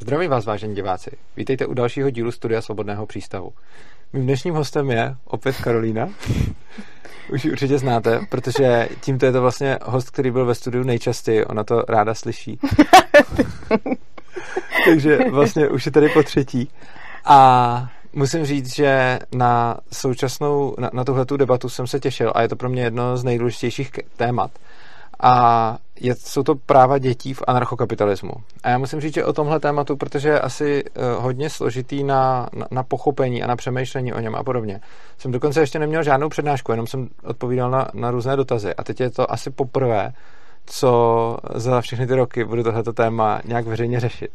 Zdravím vás, vážení diváci. Vítejte u dalšího dílu Studia Svobodného přístavu. Mým dnešním hostem je opět Karolína. Už ji určitě znáte, protože tímto je to vlastně host, který byl ve studiu nejčastěji. Ona to ráda slyší. Takže vlastně už je tady po třetí. A musím říct, že na současnou, na, na tuhletu debatu jsem se těšil a je to pro mě jedno z nejdůležitějších témat. A je, jsou to práva dětí v anarchokapitalismu. A já musím říct, že o tomhle tématu, protože je asi uh, hodně složitý na, na, na pochopení a na přemýšlení o něm a podobně. Jsem dokonce ještě neměl žádnou přednášku, jenom jsem odpovídal na, na různé dotazy. A teď je to asi poprvé, co za všechny ty roky budu tohleto téma nějak veřejně řešit.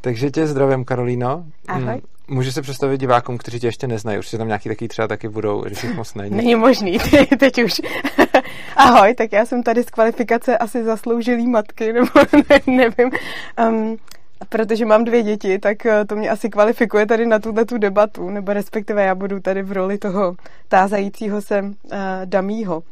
Takže tě zdravím, Karolíno. Ahoj. Můžu se představit divákům, kteří tě ještě neznají. Určitě tam nějaký taky třeba taky budou, když jich moc není. Není možný, teď už. Ahoj, tak já jsem tady z kvalifikace asi zasloužilý matky, nebo ne, nevím. Um, protože mám dvě děti, tak eh, to mě asi kvalifikuje tady na tuhle tu debatu, nebo respektive já budu tady v roli toho tázajícího se uh, damího.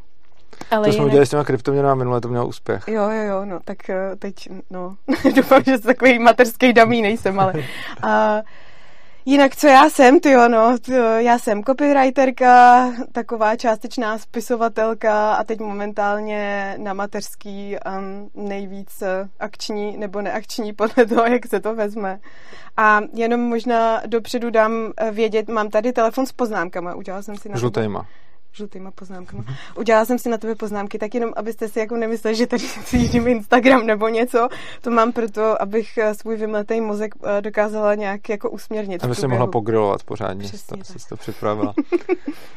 Ale to jsme jinak... udělali s těma kryptoměnama minule, to mělo úspěch. Jo, jo, jo, no, tak uh, teď, no, doufám, že takový materský damí nejsem, ale... Uh, Jinak, co já jsem, ty no, tyjo, já jsem copywriterka, taková částečná spisovatelka a teď momentálně na mateřský um, nejvíc akční nebo neakční podle toho, jak se to vezme. A jenom možná dopředu dám vědět, mám tady telefon s poznámkama, udělala jsem si na Žlutejma žlutýma poznámkama. Udělala jsem si na tebe poznámky, tak jenom abyste si jako nemysleli, že tady sjíždím Instagram nebo něco. To mám proto, abych eh, svůj vymletý mozek eh, dokázala nějak jako usměrnit. Aby si mohla pogrilovat pořádně, Přesně to, jsi to připravila.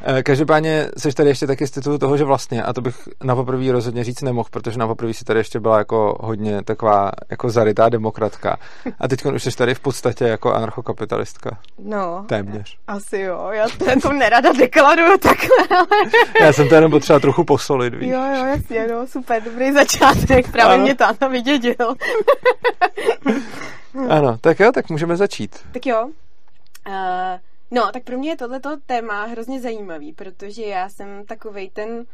Eh, každopádně jsi tady ještě taky z titulu toho, že vlastně, a to bych na poprvé rozhodně říct nemohl, protože na poprvé si tady ještě byla jako hodně taková jako zarytá demokratka. A teď už jsi tady v podstatě jako anarchokapitalistka. No. Téměř. Asi jo, já to, to nerada deklaruju takhle, Já jsem to jenom potřeba trochu posolit, víš. Jo, jo, jasně, no, super, dobrý začátek, právě ano. mě táta vydědil. ano, tak jo, tak můžeme začít. Tak jo. Uh, no, tak pro mě je tohleto téma hrozně zajímavý, protože já jsem takovej ten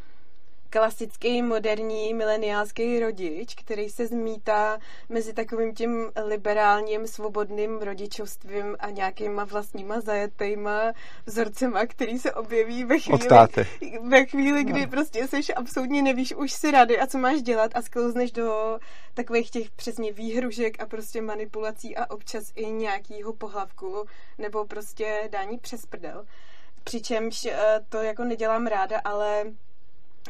klasický, moderní, mileniálský rodič, který se zmítá mezi takovým tím liberálním, svobodným rodičovstvím a nějakýma vlastníma zajetýma vzorcema, který se objeví ve chvíli, ve chvíli kdy no. prostě jsi absolutně nevíš už si rady a co máš dělat a sklouzneš do takových těch přesně výhružek a prostě manipulací a občas i nějakýho pohlavku nebo prostě dání přes prdel. Přičemž eh, to jako nedělám ráda, ale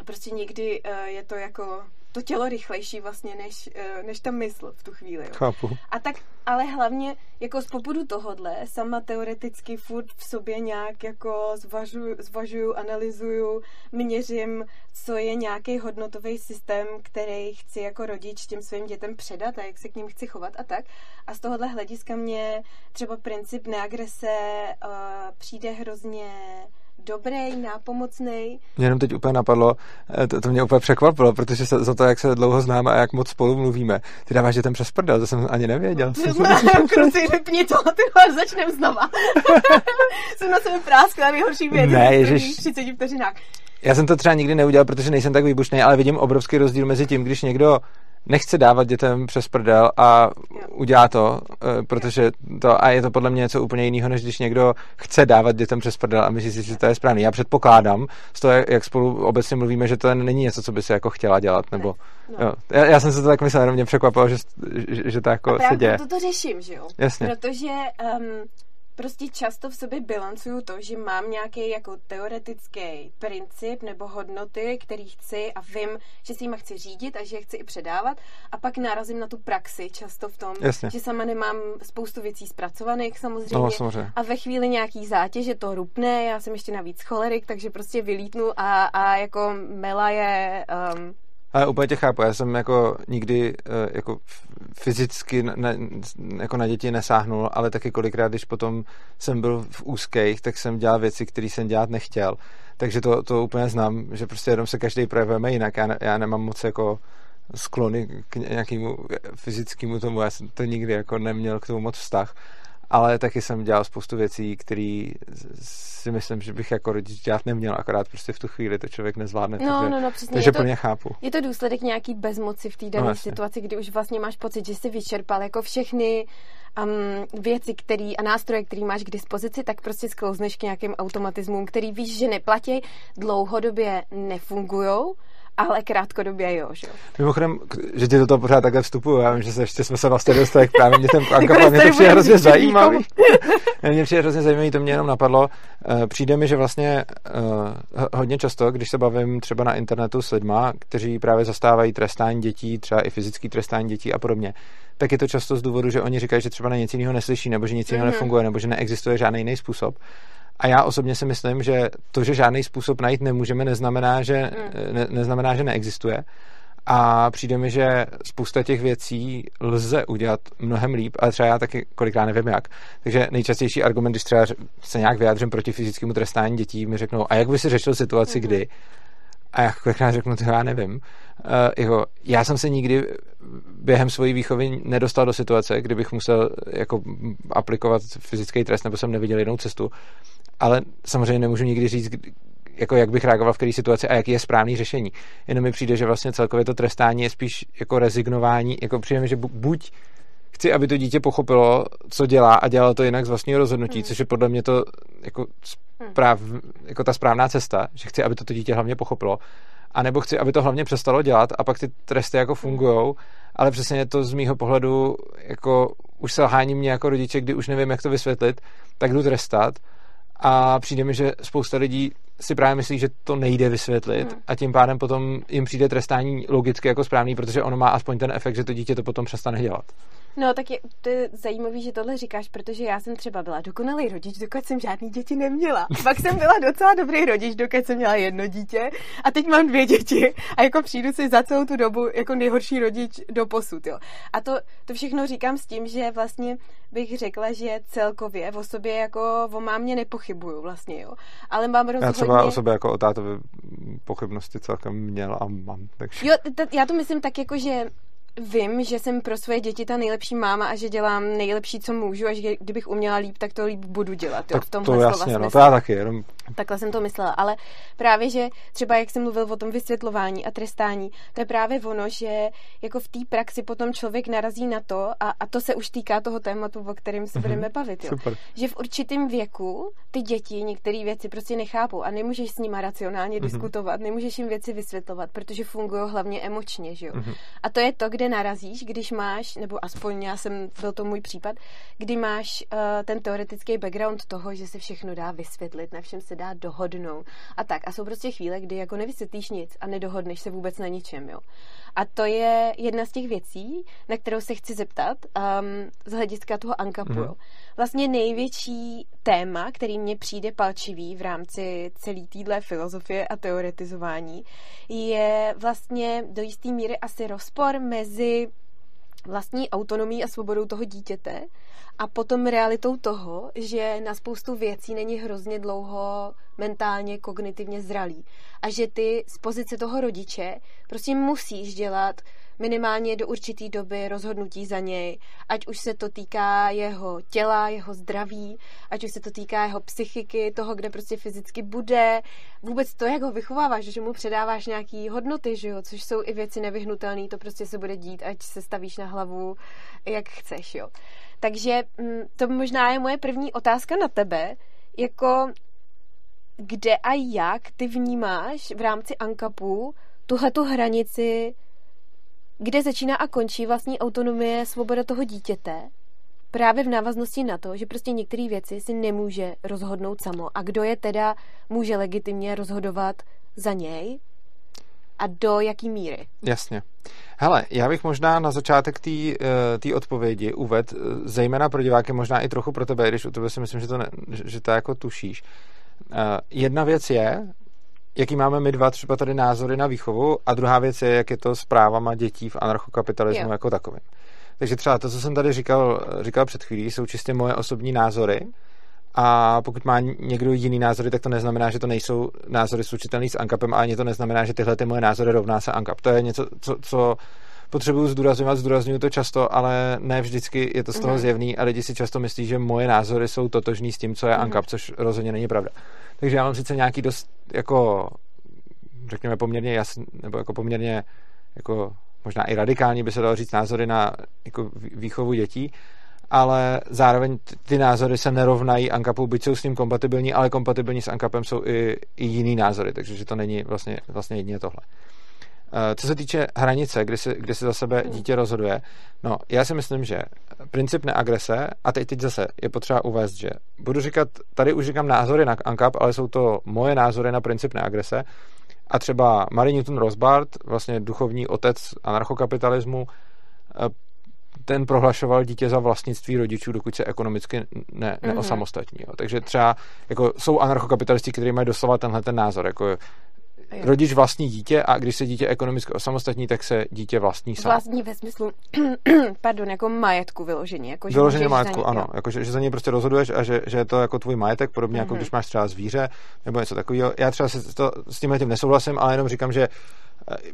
prostě někdy uh, je to jako to tělo rychlejší vlastně, než, uh, než ta mysl v tu chvíli. Jo. Chápu. A tak, ale hlavně jako z popudu tohodle sama teoreticky furt v sobě nějak jako zvažuju, zvažuju analyzuju, měřím, co je nějaký hodnotový systém, který chci jako rodič těm svým dětem předat a jak se k ním chci chovat a tak. A z tohohle hlediska mě třeba princip neagrese uh, přijde hrozně dobrý, nápomocný. Mě jenom teď úplně napadlo, eh, to, to mě úplně překvapilo, protože se, za to, jak se dlouho známe a jak moc spolu mluvíme, ty dáváš, že ten přes prdel, to jsem ani nevěděl. Kruci, vypni to, ty začnem znova. jsem na sebe práskla nejhorší věc ne, ježiš. 30 vteřinách. Já jsem to třeba nikdy neudělal, protože nejsem tak výbušný, ale vidím obrovský rozdíl mezi tím, když někdo nechce dávat dětem přes prdel a udělá to, eh, protože to, a je to podle mě něco úplně jiného, než když někdo chce dávat dětem přes prdel a myslí si, že to je správný. Já předpokládám, z toho, jak spolu obecně mluvíme, že to není něco, co by si jako chtěla dělat, nebo no. jo. Já, já, jsem se to tak myslel, jenom mě překvapilo, že, že, že to jako a se děje. to, to řeším, že jo? Jasně. Protože um, prostě často v sobě bilancuju to, že mám nějaký jako teoretický princip nebo hodnoty, který chci a vím, že si jima chci řídit a že je chci i předávat a pak narazím na tu praxi často v tom, Jasně. že sama nemám spoustu věcí zpracovaných samozřejmě, no, samozřejmě. a ve chvíli nějaký zátěže to rupne, já jsem ještě navíc cholerik, takže prostě vylítnu a, a jako Mela je um, ale úplně tě chápu, já jsem jako nikdy eh, jako fyzicky na, jako na děti nesáhnul, ale taky kolikrát, když potom jsem byl v úzkých, tak jsem dělal věci, které jsem dělat nechtěl. Takže to, to úplně znám, že prostě jenom se každý projevujeme jinak. Já, já nemám moc jako sklony k nějakému fyzickému tomu, já jsem to nikdy jako neměl k tomu moc vztah ale taky jsem dělal spoustu věcí, které si myslím, že bych jako rodič dělat neměl, akorát prostě v tu chvíli to člověk nezvládne. No, takže, no, no, přesně. Takže plně chápu. Je to důsledek nějaký bezmoci v té dané no, situaci, kdy už vlastně máš pocit, že jsi vyčerpal jako všechny um, věci který, a nástroje, který máš k dispozici, tak prostě sklouzneš k nějakým automatismům, který víš, že neplatí, dlouhodobě nefungujou ale krátkodobě jo, že jo. Mimochodem, že ti do toho pořád takhle vstupuju, já vím, že se ještě jsme se vlastně dostali k právě mě ten Anka, mě to přijde hrozně zajímavý. mě přijde hrozně zajímavý, to mě jenom napadlo. Uh, přijde mi, že vlastně uh, hodně často, když se bavím třeba na internetu s lidma, kteří právě zastávají trestání dětí, třeba i fyzický trestání dětí a podobně, tak je to často z důvodu, že oni říkají, že třeba na nic jiného neslyší, nebo že nic jiného mm-hmm. nefunguje, nebo že neexistuje žádný jiný způsob. A já osobně si myslím, že to, že žádný způsob najít nemůžeme, neznamená, že, hmm. ne, neznamená, že neexistuje. A přijde mi, že spousta těch věcí lze udělat mnohem líp, ale třeba já taky kolikrát nevím jak. Takže nejčastější argument, když třeba se nějak vyjádřím proti fyzickému trestání dětí, mi řeknou, a jak by si řešil situaci, mm-hmm. kdy? A já kolikrát řeknu, to já nevím. Uh, jako, já jsem se nikdy během svojí výchovy nedostal do situace, kdybych musel jako aplikovat fyzický trest, nebo jsem neviděl jinou cestu ale samozřejmě nemůžu nikdy říct, jako jak bych reagoval v které situaci a jaký je správný řešení. Jenom mi přijde, že vlastně celkově to trestání je spíš jako rezignování, jako přijde mi, že buď chci, aby to dítě pochopilo, co dělá a dělalo to jinak z vlastního rozhodnutí, hmm. což je podle mě to jako, správ, jako ta správná cesta, že chci, aby to, to dítě hlavně pochopilo, a nebo chci, aby to hlavně přestalo dělat a pak ty tresty jako fungujou, ale přesně je to z mýho pohledu jako už selhání mě jako rodiče, kdy už nevím, jak to vysvětlit, tak jdu trestat a přijde mi, že spousta lidí si právě myslí, že to nejde vysvětlit hmm. a tím pádem potom jim přijde trestání logicky jako správný, protože ono má aspoň ten efekt, že to dítě to potom přestane dělat. No, tak je, to je zajímavý, že tohle říkáš, protože já jsem třeba byla dokonalý rodič, dokud jsem žádný děti neměla. Pak jsem byla docela dobrý rodič, dokud jsem měla jedno dítě a teď mám dvě děti a jako přijdu si za celou tu dobu jako nejhorší rodič do posud, jo. A to, to všechno říkám s tím, že vlastně bych řekla, že celkově v osobě jako o mámě nepochybuju vlastně, jo. Ale mám rozhodně... Já třeba o sobě jako o tátovi pochybnosti celkem měl a mám, takže... Jo, t- já to myslím tak jako, že vím, že jsem pro svoje děti ta nejlepší máma a že dělám nejlepší, co můžu a že kdybych uměla líp, tak to líp budu dělat. Jo, tak v tomhle to jasně, no, to já taky. Jenom... Takhle jsem to myslela, ale právě, že třeba jak jsem mluvil o tom vysvětlování a trestání, to je právě ono, že jako v té praxi potom člověk narazí na to, a, a to se už týká toho tématu, o kterém se mm-hmm. budeme bavit, jo, Super. že v určitém věku ty děti některé věci prostě nechápou a nemůžeš s nimi racionálně mm-hmm. diskutovat, nemůžeš jim věci vysvětlovat, protože fungují hlavně emočně, že jo. Mm-hmm. A to je to, kde kde narazíš, když máš, nebo aspoň já jsem, byl to můj případ, kdy máš uh, ten teoretický background toho, že se všechno dá vysvětlit, na všem se dá dohodnout a tak. A jsou prostě chvíle, kdy jako nevysvětlíš nic a nedohodneš se vůbec na ničem, jo. A to je jedna z těch věcí, na kterou se chci zeptat um, z hlediska toho Ankapu. Mm-hmm. Vlastně největší téma, který mně přijde palčivý v rámci celé téhle filozofie a teoretizování, je vlastně do jisté míry asi rozpor mezi vlastní autonomí a svobodou toho dítěte a potom realitou toho, že na spoustu věcí není hrozně dlouho mentálně, kognitivně zralý. A že ty z pozice toho rodiče prostě musíš dělat minimálně do určité doby rozhodnutí za něj, ať už se to týká jeho těla, jeho zdraví, ať už se to týká jeho psychiky, toho, kde prostě fyzicky bude, vůbec to, jak ho vychováváš, že mu předáváš nějaký hodnoty, že jo, což jsou i věci nevyhnutelné, to prostě se bude dít, ať se stavíš na hlavu, jak chceš, jo. Takže mm, to možná je moje první otázka na tebe, jako kde a jak ty vnímáš v rámci Ankapu tuhle tu hranici, kde začíná a končí vlastní autonomie, svoboda toho dítěte, právě v návaznosti na to, že prostě některé věci si nemůže rozhodnout samo. A kdo je teda může legitimně rozhodovat za něj a do jaký míry? Jasně. Hele, já bych možná na začátek té eh, odpovědi uved, eh, zejména pro diváky, možná i trochu pro tebe, když u tebe si myslím, že to, ne, že to jako tušíš. Eh, jedna věc je, jaký máme my dva třeba tady názory na výchovu a druhá věc je, jak je to s právama dětí v anarchokapitalismu jo. jako takovým. Takže třeba to, co jsem tady říkal, říkal před chvílí, jsou čistě moje osobní názory a pokud má někdo jiný názory, tak to neznamená, že to nejsou názory slučitelné s ANKAPem, ale ani to neznamená, že tyhle ty moje názory rovná se ANKAP. To je něco, co, co potřebuju zdůrazňovat, zdůrazňuju to často, ale ne vždycky je to z toho mm-hmm. zjevný a lidi si často myslí, že moje názory jsou totožní s tím, co je mm-hmm. ANCAP, což rozhodně není pravda. Takže já mám sice nějaký dost jako řekněme poměrně jasný, nebo jako poměrně jako možná i radikální by se dalo říct názory na jako výchovu dětí, ale zároveň ty názory se nerovnají. Ankapu, byť jsou s ním kompatibilní, ale kompatibilní s Ankapem jsou i, i jiný názory, takže že to není vlastně, vlastně jedině tohle. Eh, co se týče hranice, kdy si, kdy si za sebe dítě rozhoduje, no já si myslím, že princip neagrese, a teď, teď zase je potřeba uvést, že budu říkat, tady už říkám názory na ANCAP, ale jsou to moje názory na princip neagrese. A třeba Marie Newton Rosbart, vlastně duchovní otec anarchokapitalismu, eh, ten prohlašoval dítě za vlastnictví rodičů, dokud se ekonomicky ne, mhm. neosamostatní. Jo. Takže třeba jako jsou anarchokapitalisti, kteří mají doslova tenhle ten názor. Jako rodič vlastní dítě a když se dítě ekonomicky osamostatní, tak se dítě vlastní sám. Vlastní ve smyslu, pardon, jako majetku vyložení. Jako, že vyložení majetku, něj, ano. Jako, že, že, za něj prostě rozhoduješ a že, že je to jako tvůj majetek, podobně mm-hmm. jako mhm. když máš třeba zvíře nebo něco takového. Já třeba se to, s tímhle tím nesouhlasím, ale jenom říkám, že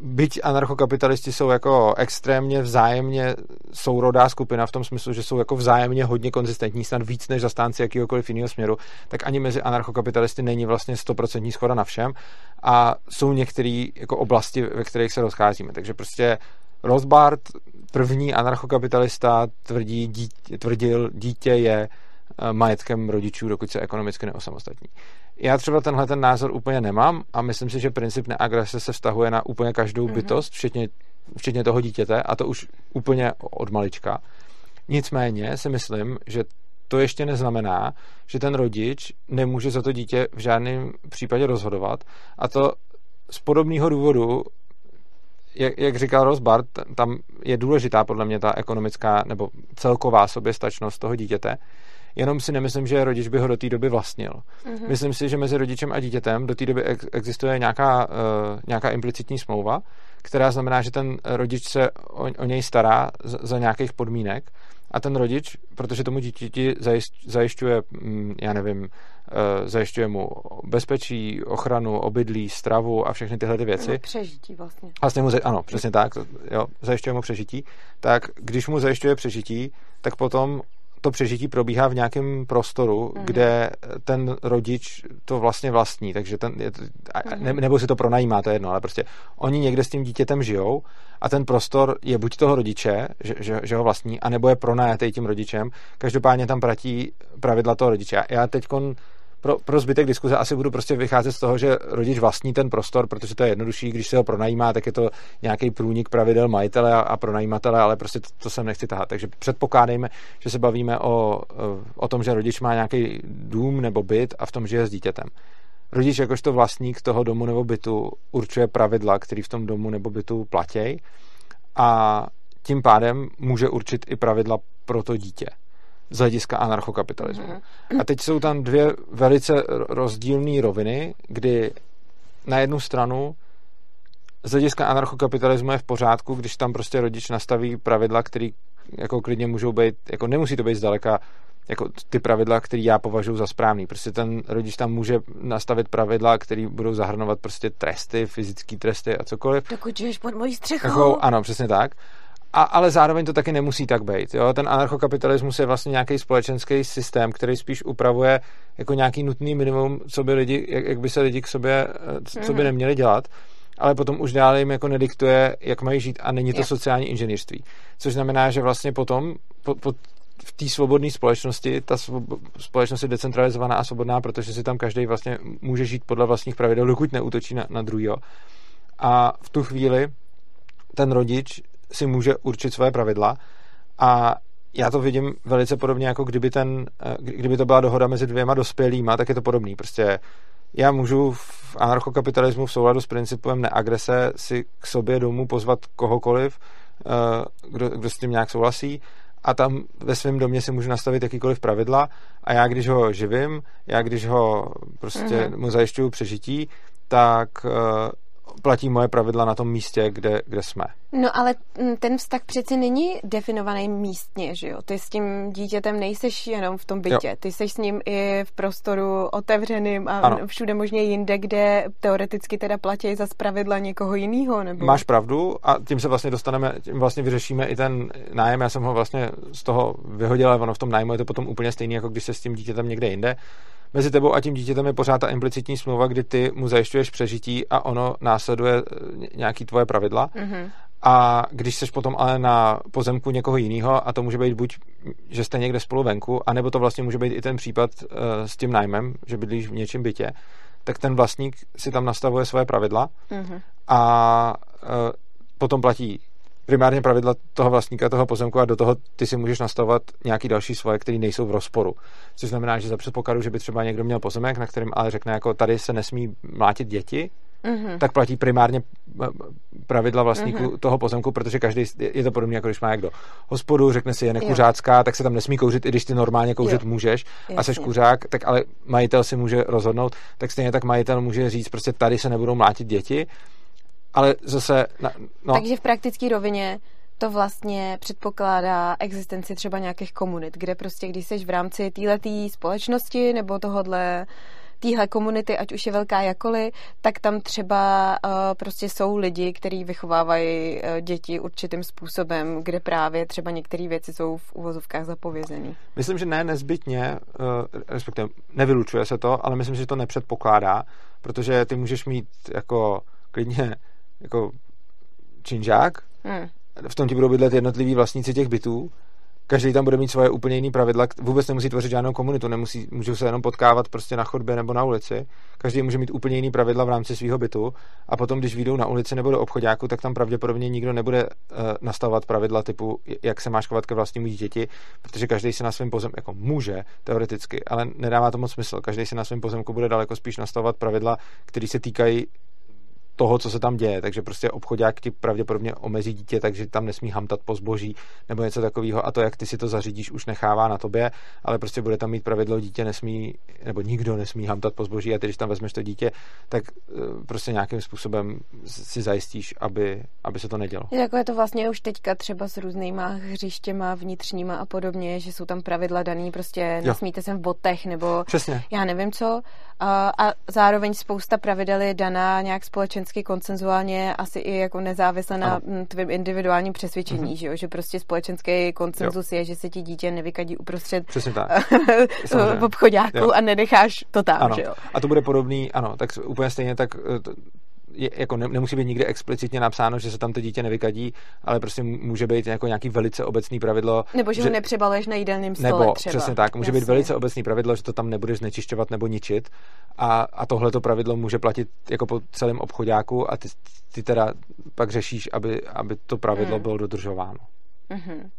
byť anarchokapitalisti jsou jako extrémně vzájemně sourodá skupina v tom smyslu, že jsou jako vzájemně hodně konzistentní, snad víc než zastánci jakýhokoliv jiného směru, tak ani mezi anarchokapitalisty není vlastně 100% schoda na všem a jsou některé jako oblasti, ve kterých se rozcházíme. Takže prostě Rothbard, první anarchokapitalista, tvrdí, dítě, tvrdil, dítě je eh, majetkem rodičů, dokud se ekonomicky neosamostatní. Já třeba tenhle ten názor úplně nemám a myslím si, že princip neagrese se vztahuje na úplně každou mm-hmm. bytost, včetně, včetně toho dítěte a to už úplně od malička. Nicméně si myslím, že to ještě neznamená, že ten rodič nemůže za to dítě v žádném případě rozhodovat a to z podobného důvodu, jak, jak říkal Rosbart, tam je důležitá podle mě ta ekonomická nebo celková soběstačnost toho dítěte, jenom si nemyslím, že rodič by ho do té doby vlastnil. Mm-hmm. Myslím si, že mezi rodičem a dítětem do té doby ex- existuje nějaká, uh, nějaká implicitní smlouva, která znamená, že ten rodič se o, o něj stará z, za nějakých podmínek a ten rodič, protože tomu dítěti zajišťuje, mm, já nevím, eh, zajišťuje mu bezpečí, ochranu, obydlí, stravu a všechny tyhle ty věci. No, přežití vlastně. Vlastně mu, ano, přesně tak, jo, zajišťuje mu přežití. Tak když mu zajišťuje přežití, tak potom to přežití probíhá v nějakém prostoru, mm. kde ten rodič to vlastně vlastní, takže ten, ne, nebo si to pronajímá, to je jedno, ale prostě oni někde s tím dítětem žijou a ten prostor je buď toho rodiče, že, že, že ho vlastní, anebo je pronajatý tím rodičem. Každopádně tam platí pravidla toho rodiče. Já teď pro, pro zbytek diskuze asi budu prostě vycházet z toho, že rodič vlastní ten prostor, protože to je jednodušší, když se ho pronajímá, tak je to nějaký průnik pravidel majitele a, a pronajímatele, ale prostě to, to sem nechci tahat. Takže předpokládejme, že se bavíme o, o tom, že rodič má nějaký dům nebo byt a v tom žije s dítětem. Rodič jakožto vlastník toho domu nebo bytu určuje pravidla, které v tom domu nebo bytu platí a tím pádem může určit i pravidla pro to dítě z hlediska anarchokapitalismu. Mm-hmm. A teď jsou tam dvě velice rozdílné roviny, kdy na jednu stranu z hlediska anarchokapitalismu je v pořádku, když tam prostě rodič nastaví pravidla, které jako klidně můžou být, jako nemusí to být zdaleka jako ty pravidla, které já považuji za správný. Prostě ten rodič tam může nastavit pravidla, které budou zahrnovat prostě tresty, fyzické tresty a cokoliv. Dokud žiješ pod mojí střechou. Jako, ano, přesně tak. A, ale zároveň to taky nemusí tak být. Jo? Ten anarchokapitalismus je vlastně nějaký společenský systém, který spíš upravuje jako nějaký nutný minimum, co by lidi, jak, jak by se lidi k sobě, eh, co by mhm. neměli dělat ale potom už dále jim jako nediktuje, jak mají žít a není to yeah. sociální inženýrství. Což znamená, že vlastně potom po, po, v té svobodné společnosti, ta společnost je decentralizovaná a svobodná, protože si tam každý vlastně může žít podle vlastních pravidel, dokud neútočí na, na druhýho. A v tu chvíli ten rodič si může určit své pravidla a já to vidím velice podobně, jako kdyby, ten, eh, kdyby to byla dohoda mezi dvěma dospělýma, tak je to podobný. Prostě já můžu v anarchokapitalismu v souladu s principem neagrese si k sobě domů pozvat kohokoliv, eh, kdo, kdo s tím nějak souhlasí a tam ve svém domě si můžu nastavit jakýkoliv pravidla a já když ho živím, já když ho prostě mm-hmm. mu zajišťuju přežití, tak uh, platí moje pravidla na tom místě, kde, kde jsme. No ale mm, ten vztah přeci není definovaný místně, že jo? Ty s tím dítětem nejseš jenom v tom bytě, jo. ty seš s ním i v prostoru otevřeným a ano. všude možně jinde, kde teoreticky teda platí za pravidla někoho jiného, nebo? Máš pravdu a tím se vlastně dostaneme, tím vlastně vyřešíme i ten nájem, já jsem ho vlastně z toho vyhodil, ale ono v tom nájmu je to potom úplně stejný, jako když se s tím dítětem někde jinde mezi tebou a tím dítětem je pořád ta implicitní smlouva, kdy ty mu zajišťuješ přežití a ono následuje eh, nějaký tvoje pravidla. Mm-hmm. A když seš potom ale na pozemku někoho jiného, a to může být buď, že jste někde spolu venku, anebo to vlastně může být i ten případ uh, s tím nájmem, že bydlíš v něčem bytě, tak ten vlastník si tam nastavuje svoje pravidla mm-hmm. a uh, potom platí primárně pravidla toho vlastníka toho pozemku a do toho ty si můžeš nastavovat nějaký další svoje, které nejsou v rozporu. Což znamená, že za předpokladu, že by třeba někdo měl pozemek, na kterém ale řekne, jako tady se nesmí mlátit děti, Mm-hmm. tak platí primárně eh, pravidla vlastníků mm-hmm. toho pozemku, protože každý je to podobné, jako když má někdo hospodu, řekne si je nekuřácká, tak se tam nesmí kouřit, i když ty normálně kouřit jo. můžeš Jasně. a seš kuřák, tak ale majitel si může rozhodnout, tak stejně tak majitel může říct, prostě tady se nebudou mlátit děti ale zase... No. Takže v praktické rovině to vlastně předpokládá existenci třeba nějakých komunit, kde prostě, když jsi v rámci této společnosti nebo tohodle téhle komunity, ať už je velká jakoli, tak tam třeba uh, prostě jsou lidi, kteří vychovávají uh, děti určitým způsobem, kde právě třeba některé věci jsou v uvozovkách zapovězené. Myslím, že ne nezbytně, uh, respektive nevylučuje se to, ale myslím, že to nepředpokládá, protože ty můžeš mít jako klidně jako činžák, hmm. v tom ti budou bydlet jednotliví vlastníci těch bytů, každý tam bude mít svoje úplně jiné pravidla, vůbec nemusí tvořit žádnou komunitu, nemusí, můžou se jenom potkávat prostě na chodbě nebo na ulici. Každý může mít úplně jiný pravidla v rámci svého bytu a potom, když vyjdou na ulici nebo do obchodáku, tak tam pravděpodobně nikdo nebude uh, nastavovat pravidla typu, jak se máš chovat ke vlastnímu dítěti, protože každý se na svém pozemku, jako může teoreticky, ale nedává to moc smysl. Každý se na svém pozemku bude daleko spíš nastavovat pravidla, které se týkají toho, co se tam děje. Takže prostě obchodák ti pravděpodobně omezí dítě, takže tam nesmí hamtat po zboží nebo něco takového. A to, jak ty si to zařídíš, už nechává na tobě, ale prostě bude tam mít pravidlo, dítě nesmí, nebo nikdo nesmí hamtat po zboží a ty, když tam vezmeš to dítě, tak eh, prostě nějakým způsobem si zajistíš, aby, aby se to nedělo. Jako je to vlastně už teďka třeba s různýma hřištěma vnitřníma a podobně, že jsou tam pravidla daný, prostě nesmíte sem v botech nebo Přesně. já nevím co. A, a zároveň spousta pravidel je daná nějak společensky koncenzuálně, asi i jako nezávisle na ano. tvém individuálním přesvědčení, mm-hmm. že, jo? že prostě společenský koncenzus jo. je, že se ti dítě nevykadí uprostřed Přesně tak. v obchodáku a nenecháš to tam, ano. že jo. A to bude podobný, ano, tak úplně stejně tak eh, je, jako ne, nemusí být nikdy explicitně napsáno, že se tam to dítě nevykadí, ale prostě může být jako nějaký velice obecný pravidlo. Nebo že, že ho nepřebaluješ na jídelném stole nebo, třeba. přesně tak, může Jasně. být velice obecný pravidlo, že to tam nebudeš znečišťovat nebo ničit a, a tohle to pravidlo může platit jako po celém obchodáku a ty, ty teda pak řešíš, aby, aby to pravidlo hmm. bylo dodržováno. Mm-hmm.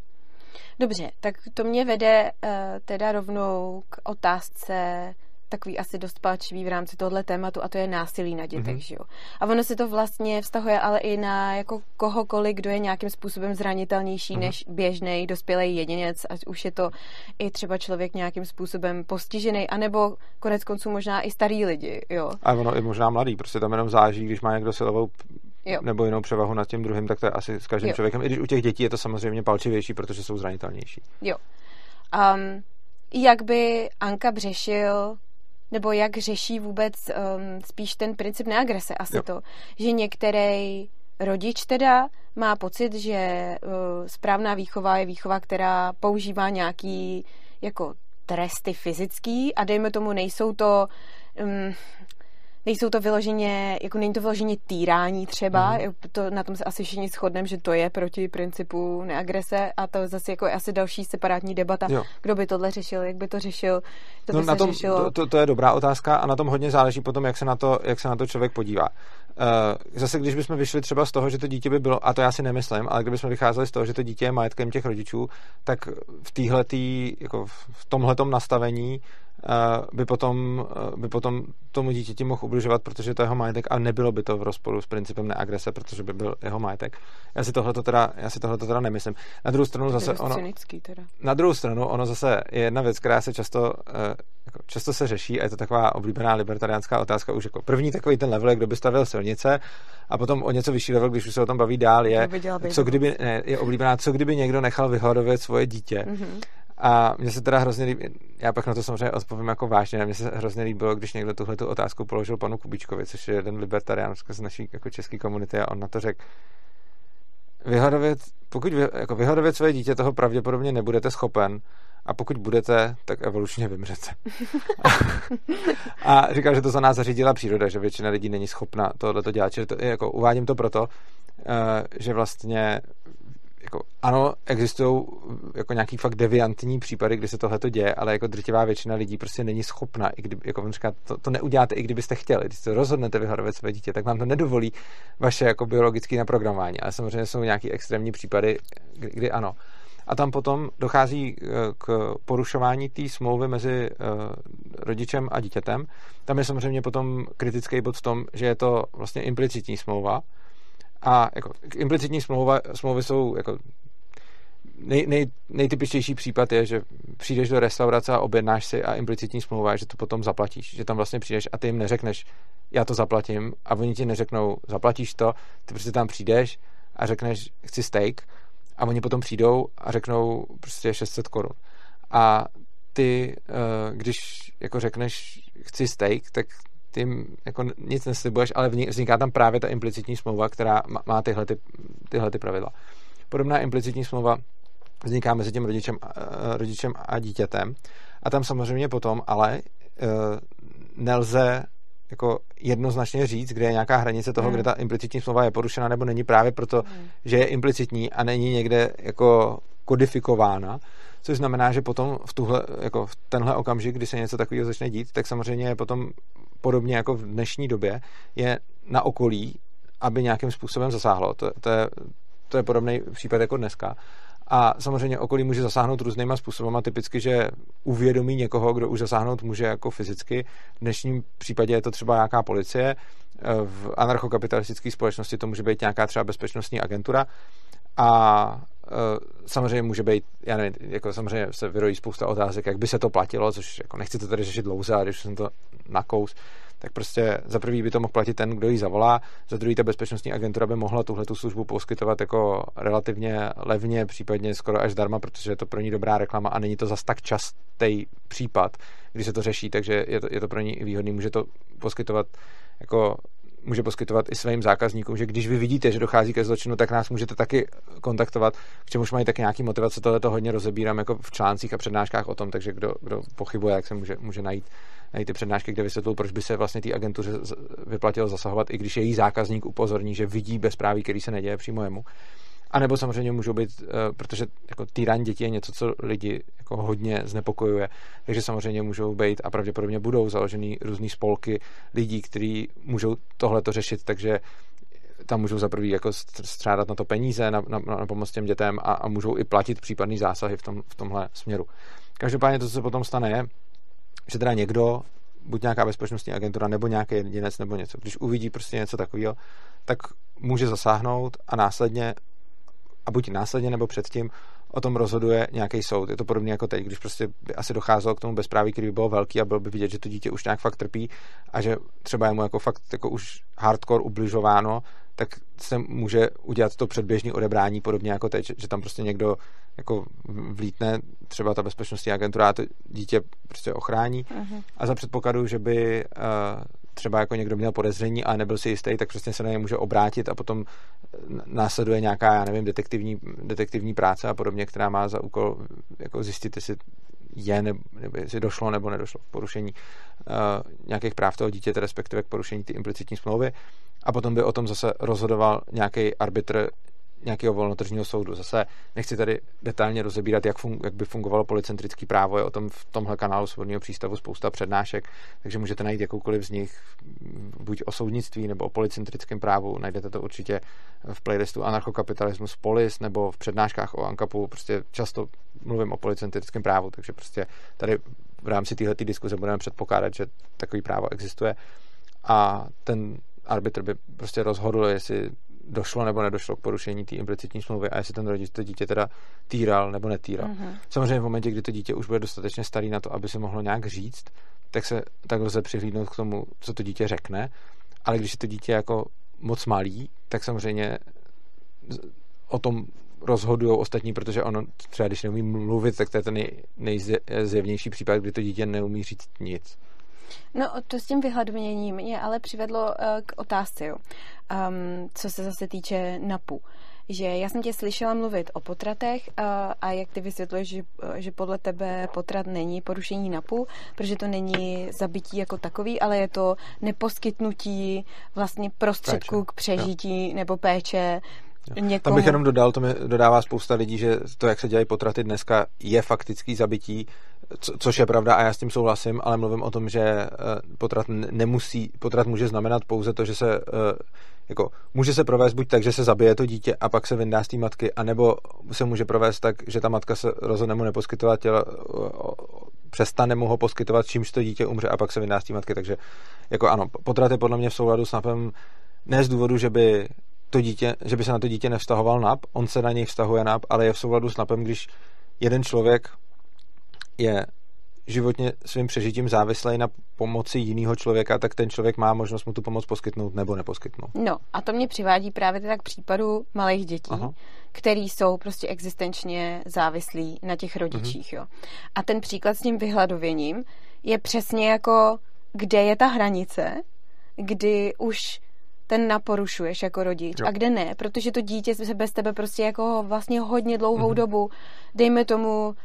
Dobře, tak to mě vede uh, teda rovnou k otázce takový asi dost palčivý v rámci tohle tématu a to je násilí na dětech, mm-hmm. že jo. A ono se to vlastně vztahuje ale i na jako kohokoliv, kdo je nějakým způsobem zranitelnější mm-hmm. než běžný dospělý jedinec, ať už je to i třeba člověk nějakým způsobem postižený, anebo konec konců možná i starý lidi, jo. A ono i možná mladý, prostě tam jenom záží, když má někdo silovou Jo. nebo jinou převahu nad tím druhým, tak to je asi s každým jo. člověkem. I když u těch dětí je to samozřejmě palčivější, protože jsou zranitelnější. Jo. Um, jak by Anka břešil nebo jak řeší vůbec um, spíš ten princip neagrese asi jo. to, že některý rodič teda má pocit, že uh, správná výchova je výchova, která používá nějaký jako tresty fyzický a dejme tomu nejsou to um, nejsou to vyloženě, jako není to vyloženě týrání třeba, mm. to, na tom se asi všichni shodneme, že to je proti principu neagrese a to zase jako je asi další separátní debata, jo. kdo by tohle řešil, jak by to řešil, to no, by na se tom, řešilo. To, to, to, je dobrá otázka a na tom hodně záleží potom, jak se na to, jak se na to člověk podívá. Uh, zase, když bychom vyšli třeba z toho, že to dítě by bylo, a to já si nemyslím, ale kdybychom vycházeli z toho, že to dítě je majetkem těch rodičů, tak v téhletý, jako v tomhletom nastavení by potom, by potom tomu dítěti mohl ubližovat, protože to je jeho majetek a nebylo by to v rozporu s principem neagrese, protože by byl jeho majetek. Já si tohle teda, já si tohleto teda nemyslím. Na druhou stranu zase ono, teda. na druhou stranu ono zase je jedna věc, která se často, jako často se řeší a je to taková oblíbená libertariánská otázka už jako první takový ten level, kdo by stavil silnice a potom o něco vyšší level, když už se o tom baví dál, je, co kdyby, ne, je oblíbená, co kdyby někdo nechal vyhladovět svoje dítě. Mm-hmm. A mně se teda hrozně líbí, já pak na to samozřejmě odpovím jako vážně, mně se hrozně líbilo, když někdo tuhle tu otázku položil panu Kubičkovi, což je jeden libertarián z naší jako české komunity a on na to řekl, vyhladovět, pokud vy, jako vyhladovět své dítě, toho pravděpodobně nebudete schopen a pokud budete, tak evolučně vymřete. a, říkal, že to za nás zařídila příroda, že většina lidí není schopna tohle dělat. Čili to, jako, uvádím to proto, uh, že vlastně jako, ano, existují jako nějaký fakt deviantní případy, kdy se tohle to děje, ale jako drtivá většina lidí prostě není schopna, i kdyby, jako říká, to, to, neuděláte, i kdybyste chtěli. Když se rozhodnete vyhledovat své dítě, tak vám to nedovolí vaše jako biologické naprogramování. Ale samozřejmě jsou nějaký extrémní případy, kdy, kdy ano. A tam potom dochází eh, k porušování té smlouvy mezi uh, rodičem a dítětem. Tam je samozřejmě potom kritický bod v tom, že je to vlastně implicitní smlouva, a jako, implicitní smlouva, smlouvy jsou jako nej, nej, nejtypičtější případ je, že přijdeš do restaurace a objednáš si a implicitní smlouva je, že to potom zaplatíš. Že tam vlastně přijdeš a ty jim neřekneš, já to zaplatím a oni ti neřeknou, zaplatíš to, ty prostě tam přijdeš a řekneš, chci steak a oni potom přijdou a řeknou prostě 600 korun. A ty, eh, když jako řekneš, chci steak, tak ty jako nic neslibuješ, ale vzniká tam právě ta implicitní smlouva, která má tyhle, ty, tyhle ty pravidla. Podobná implicitní smlouva vzniká mezi tím rodičem, rodičem a dítětem. A tam samozřejmě potom ale e, nelze jako jednoznačně říct, kde je nějaká hranice toho, hmm. kde ta implicitní smlouva je porušena nebo není právě proto, hmm. že je implicitní a není někde jako kodifikována, což znamená, že potom v, tuhle, jako v tenhle okamžik, kdy se něco takového začne dít, tak samozřejmě je potom podobně jako v dnešní době, je na okolí, aby nějakým způsobem zasáhlo. To, to, je, to je podobný případ jako dneska. A samozřejmě okolí může zasáhnout různýma způsoby a typicky, že uvědomí někoho, kdo už zasáhnout může jako fyzicky. V dnešním případě je to třeba nějaká policie, v anarchokapitalistické společnosti to může být nějaká třeba bezpečnostní agentura a samozřejmě může být, já nevím, jako samozřejmě se vyrojí spousta otázek, jak by se to platilo, což jako nechci to tady řešit dlouze, a když jsem to nakous, tak prostě za prvý by to mohl platit ten, kdo ji zavolá, za druhý ta bezpečnostní agentura by mohla tuhle tu službu poskytovat jako relativně levně, případně skoro až zdarma, protože je to pro ní dobrá reklama a není to zas tak častý případ, kdy se to řeší, takže je to, je to pro ní výhodný, může to poskytovat jako může poskytovat i svým zákazníkům, že když vy vidíte, že dochází ke zločinu, tak nás můžete taky kontaktovat, k čemuž mají taky nějaký motivace, tohle to hodně rozebírám jako v článcích a přednáškách o tom, takže kdo, kdo pochybuje, jak se může, může najít, najít ty přednášky, kde vysvětlil, proč by se vlastně té agentuře vyplatilo zasahovat, i když její zákazník upozorní, že vidí bezpráví, který se neděje přímo jemu. A nebo samozřejmě můžou být, eh, protože jako týrání dětí je něco, co lidi jako hodně znepokojuje, takže samozřejmě můžou být a pravděpodobně budou založený různý spolky lidí, kteří můžou tohle to řešit, takže tam můžou za prvý jako střádat na to peníze, na, na, na pomoc těm dětem a, a můžou i platit případný zásahy v, tom, v tomhle směru. Každopádně to, co se potom stane, je, že teda někdo, buď nějaká bezpečnostní agentura, nebo nějaký jedinec, nebo něco, když uvidí prostě něco takového, tak může zasáhnout a následně a buď následně nebo předtím o tom rozhoduje nějaký soud. Je to podobně jako teď, když prostě by asi docházelo k tomu bezpráví, který by bylo velký a bylo by vidět, že to dítě už nějak fakt trpí a že třeba je mu jako fakt jako už hardcore ubližováno, tak se může udělat to předběžné odebrání podobně jako teď, že tam prostě někdo jako vlítne, třeba ta bezpečnostní agentura a to dítě prostě ochrání uh-huh. a za předpokladu, že by uh, třeba jako někdo měl podezření a nebyl si jistý, tak přesně se na ně může obrátit a potom následuje nějaká, já nevím, detektivní, detektivní práce a podobně, která má za úkol jako zjistit, jestli je, nebo, nebo jestli došlo nebo nedošlo k porušení uh, nějakých práv toho dítěte, respektive k porušení ty implicitní smlouvy. A potom by o tom zase rozhodoval nějaký arbitr nějakého volnotržního soudu. Zase nechci tady detailně rozebírat, jak, fun- jak by fungovalo policentrický právo. Je o tom v tomhle kanálu Svobodného přístavu spousta přednášek, takže můžete najít jakoukoliv z nich, buď o soudnictví nebo o policentrickém právu. Najdete to určitě v playlistu Anarchokapitalismus Polis nebo v přednáškách o ANKAPu. Prostě často mluvím o policentrickém právu, takže prostě tady v rámci této diskuze budeme předpokládat, že takový právo existuje a ten arbitr by prostě rozhodl, jestli došlo nebo nedošlo k porušení té implicitní smlouvy a jestli ten rodič to dítě teda týral nebo netýral. Mm-hmm. Samozřejmě v momentě, kdy to dítě už bude dostatečně starý na to, aby se mohlo nějak říct, tak se tak lze přihlídnout k tomu, co to dítě řekne, ale když je to dítě jako moc malý, tak samozřejmě o tom rozhodují ostatní, protože ono třeba když neumí mluvit, tak to je ten nej, nejzjevnější případ, kdy to dítě neumí říct nic. No to s tím vyhladněním mě ale přivedlo uh, k otázce, jo. Um, co se zase týče NAPu. Že já jsem tě slyšela mluvit o potratech uh, a jak ty vysvětluješ, že, uh, že podle tebe potrat není porušení NAPu, protože to není zabití jako takový, ale je to neposkytnutí vlastně prostředků péče. k přežití jo. nebo péče Někomu. Tam bych jenom dodal, to mi dodává spousta lidí, že to, jak se dělají potraty dneska, je faktický zabití, co, což je pravda a já s tím souhlasím, ale mluvím o tom, že eh, potrat nemusí, potrat může znamenat pouze to, že se eh, jako, může se provést buď tak, že se zabije to dítě a pak se vyndá z té matky, anebo se může provést tak, že ta matka se rozhodne mu neposkytovat tělo, přestane mu ho poskytovat, čímž to dítě umře a pak se vyndá z té matky. Takže jako ano, potrat je podle mě v souladu s napem ne z důvodu, že by to dítě, že by se na to dítě nevztahoval NAP, on se na něj vztahuje NAP, ale je v souladu s NAPem, když jeden člověk je životně svým přežitím závislý na pomoci jiného člověka, tak ten člověk má možnost mu tu pomoc poskytnout nebo neposkytnout. No a to mě přivádí právě tak k případu malých dětí, Aha. který jsou prostě existenčně závislí na těch rodičích. Mhm. Jo. A ten příklad s tím vyhladověním je přesně jako, kde je ta hranice, kdy už ten naporušuješ jako rodič jo. a kde ne, protože to dítě se bez tebe prostě jako vlastně hodně dlouhou mm-hmm. dobu, dejme tomu,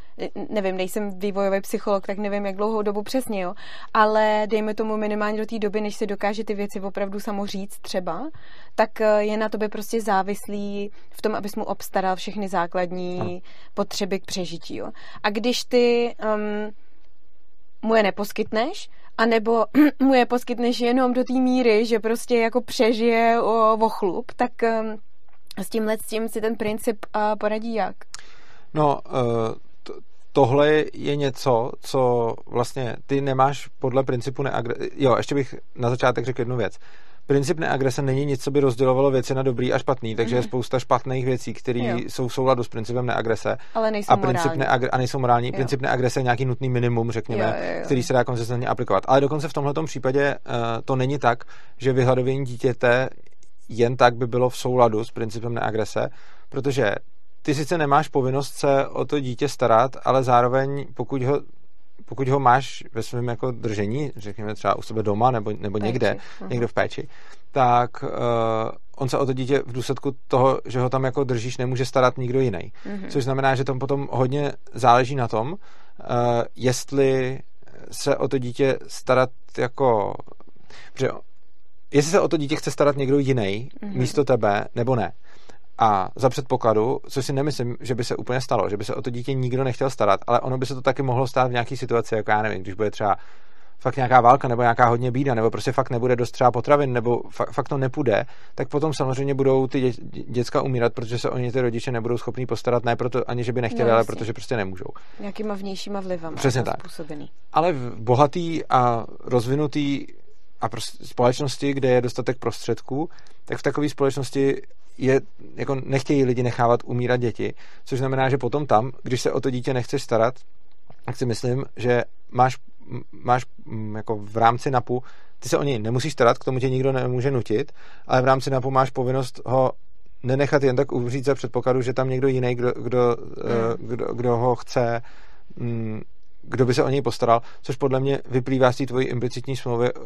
nevím, nejsem vývojový psycholog, tak nevím, jak dlouhou dobu přesně, jo, ale dejme tomu minimálně do té doby, než se dokáže ty věci opravdu samo říct třeba, tak eh, je na tobě prostě závislý v tom, abys mu obstaral všechny základní ano. potřeby k přežití, jo. A když ty um, mu je neposkytneš, anebo mu je poskytneš jenom do té míry, že prostě jako přežije o, o chlup, tak s tímhle s tím si ten princip poradí jak? No, uh, tohle je něco, co vlastně ty nemáš podle principu neagre... Jo, ještě bych na začátek řekl jednu věc princip neagrese není nic, co by rozdělovalo věci na dobrý a špatný, takže mm. je mhm. spousta špatných věcí, které jsou v souladu s principem neagrese. Ale nejsou a princip morální. Neagre, a nejsou morální. Jo. Princip neagrese je nějaký nutný minimum, řekněme, jo, jo, jo. který se dá konzistentně aplikovat. Ale dokonce v tomhle případě uh, to není tak, že vyhladovění dítěte jen tak by bylo v souladu s principem neagrese, protože ty sice nemáš povinnost se o to dítě starat, ale zároveň pokud ho pokud ho máš ve svém jako držení, řekněme třeba u sebe doma nebo, nebo někde, uh-huh. někde v péči, tak uh, on se o to dítě v důsledku toho, že ho tam jako držíš, nemůže starat nikdo jiný. Uh-huh. Což znamená, že tam potom hodně záleží na tom, uh, jestli se o to dítě starat jako... Protože jestli se o to dítě chce starat někdo jiný uh-huh. místo tebe, nebo ne. A za předpokladu, co si nemyslím, že by se úplně stalo, že by se o to dítě nikdo nechtěl starat, ale ono by se to taky mohlo stát v nějaké situaci, jako já nevím, když bude třeba fakt nějaká válka nebo nějaká hodně bída, nebo prostě fakt nebude dost třeba potravin, nebo fakt, fakt to nepůjde, tak potom samozřejmě budou ty dě, děcka umírat, protože se o ně ty rodiče nebudou schopní postarat, ne proto ani, že by nechtěli, no, ale protože prostě nemůžou. Nějakýma vnějšíma vlivama. Přesně tak. Způsobený. Ale v bohatý a rozvinutý a prostě společnosti, kde je dostatek prostředků, tak v takové společnosti je, jako nechtějí lidi nechávat umírat děti, což znamená, že potom tam, když se o to dítě nechceš starat, tak si myslím, že máš, máš jako v rámci NAPu, ty se o něj nemusíš starat, k tomu tě nikdo nemůže nutit, ale v rámci NAPu máš povinnost ho nenechat jen tak uvřít za předpokladu, že tam někdo jiný, kdo, kdo, mm. kdo, kdo ho chce kdo by se o něj postaral, což podle mě vyplývá z té tvojí implicitní smlouvy eh,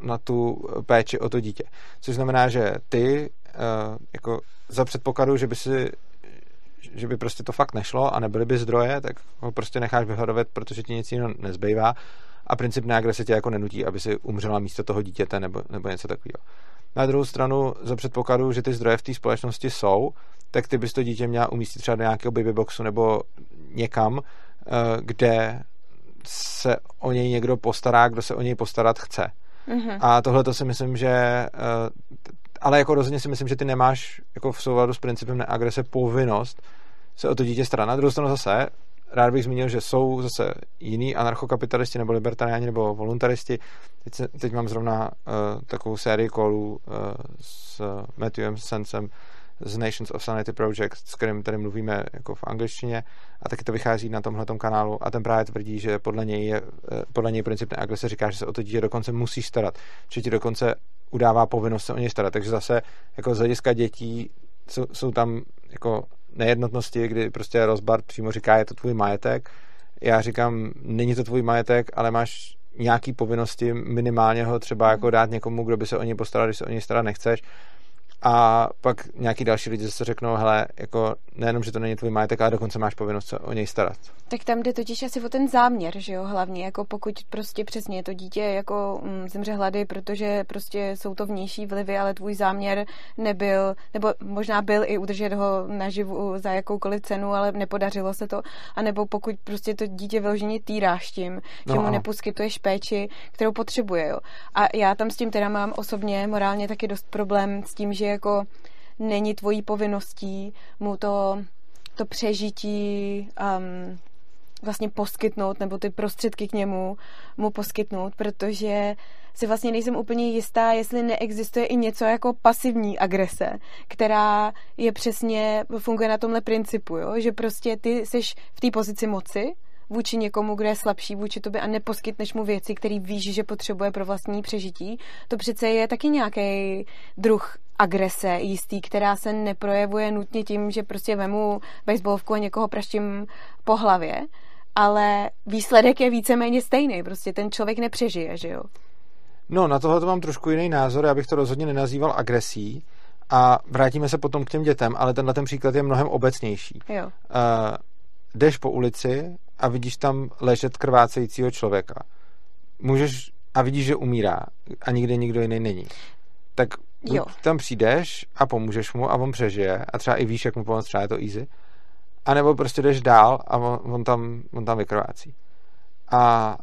na tu péči o to dítě. Což znamená, že ty eh, jako za předpokladu, že by si že by prostě to fakt nešlo a nebyly by zdroje, tak ho prostě necháš vyhledovat, protože ti nic jiného nezbývá a princip neagrese tě jako nenutí, aby si umřela místo toho dítěte nebo, nebo něco takového. Na druhou stranu, za předpokladu, že ty zdroje v té společnosti jsou, tak ty bys to dítě měla umístit třeba do nějakého babyboxu nebo někam, Eh, kde se o něj někdo postará, kdo se o něj postarat chce. Mm-hmm. A tohle to si myslím, že eh, ale jako rozhodně si myslím, že ty nemáš jako v souladu s principem neagrese povinnost se o to dítě starat. Na druhou stranu zase rád bych zmínil, že jsou zase jiní anarchokapitalisti nebo libertariáni nebo voluntaristi. Teď, se, teď mám zrovna uh, takovou sérii kolů uh, s Matthewem Sensem, z Nations of Sanity Project, s kterým tady mluvíme jako v angličtině a taky to vychází na tomhle kanálu. A ten právě tvrdí, že podle něj, je, eh, podle něj princip agrese říká, že se o to dítě dokonce musí starat, že ti dokonce udává povinnost se o něj starat, takže zase jako z hlediska dětí jsou, jsou tam jako nejednotnosti, kdy prostě rozbar přímo říká, je to tvůj majetek, já říkám, není to tvůj majetek, ale máš nějaký povinnosti, minimálně ho třeba jako dát někomu, kdo by se o něj postaral, když se o něj starat nechceš a pak nějaký další lidi zase řeknou, hele, jako nejenom, že to není tvůj majetek, ale dokonce máš povinnost se o něj starat. Tak tam jde totiž asi o ten záměr, že jo, hlavně, jako pokud prostě přesně to dítě jako mm, zemře hlady, protože prostě jsou to vnější vlivy, ale tvůj záměr nebyl, nebo možná byl i udržet ho naživu za jakoukoliv cenu, ale nepodařilo se to, a nebo pokud prostě to dítě vyloženě týráš tím, no, že mu neposkytuješ péči, kterou potřebuje, jo. A já tam s tím teda mám osobně morálně taky dost problém s tím, že jako není tvojí povinností mu to, to přežití um, vlastně poskytnout, nebo ty prostředky k němu mu poskytnout, protože si vlastně nejsem úplně jistá, jestli neexistuje i něco jako pasivní agrese, která je přesně, funguje na tomhle principu, jo? že prostě ty jsi v té pozici moci, vůči někomu, kdo je slabší vůči tobě a neposkytneš mu věci, který víš, že potřebuje pro vlastní přežití, to přece je taky nějaký druh agrese jistý, která se neprojevuje nutně tím, že prostě vemu baseballovku a někoho praštím po hlavě, ale výsledek je víceméně stejný. Prostě ten člověk nepřežije, že jo? No, na tohle mám trošku jiný názor. Já bych to rozhodně nenazýval agresí. A vrátíme se potom k těm dětem, ale tenhle ten příklad je mnohem obecnější. Jo. Uh, jdeš po ulici a vidíš tam ležet krvácejícího člověka. Můžeš a vidíš, že umírá a nikde nikdo jiný není. Tak jo. tam přijdeš a pomůžeš mu a on přežije a třeba i víš, jak mu pomoct, třeba je to easy. A nebo prostě jdeš dál a on, on, tam, on tam vykrvácí. A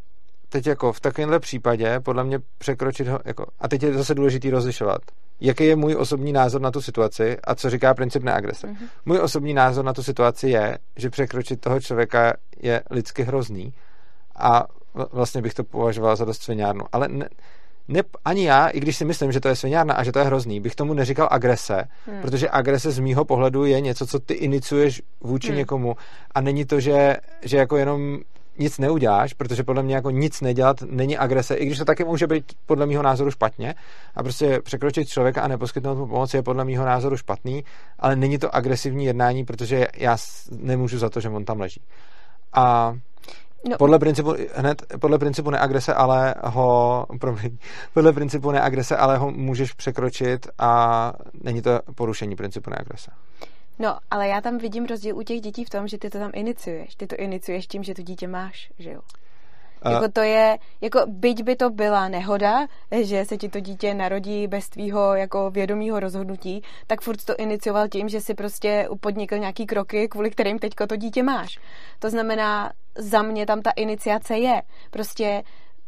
teď jako v takovémhle případě podle mě překročit ho, jako, a teď je zase důležitý rozlišovat, jaký je můj osobní názor na tu situaci a co říká princip neagrese. Mm-hmm. Můj osobní názor na tu situaci je, že překročit toho člověka je lidsky hrozný a vlastně bych to považoval za dost sviňárnu. Ale ne, ne, ani já, i když si myslím, že to je sviňárna a že to je hrozný, bych tomu neříkal agrese, hmm. protože agrese z mýho pohledu je něco, co ty iniciuješ vůči hmm. někomu a není to, že, že jako jenom nic neuděláš, protože podle mě jako nic nedělat není agrese, i když to taky může být podle mého názoru špatně a prostě překročit člověka a neposkytnout mu pomoc je podle mého názoru špatný, ale není to agresivní jednání, protože já nemůžu za to, že on tam leží. A No. Podle principu, hned, podle principu neagrese, ale ho, promiň, podle principu neagrese, ale ho můžeš překročit a není to porušení principu neagrese. No, ale já tam vidím rozdíl u těch dětí v tom, že ty to tam iniciuješ. Ty to iniciuješ tím, že to dítě máš, že jo? Uh, jako to je, jako byť by to byla nehoda, že se ti to dítě narodí bez tvýho jako vědomího rozhodnutí, tak furt to inicioval tím, že si prostě podnikl nějaký kroky, kvůli kterým teďko to dítě máš. To znamená, za mě tam ta iniciace je. Prostě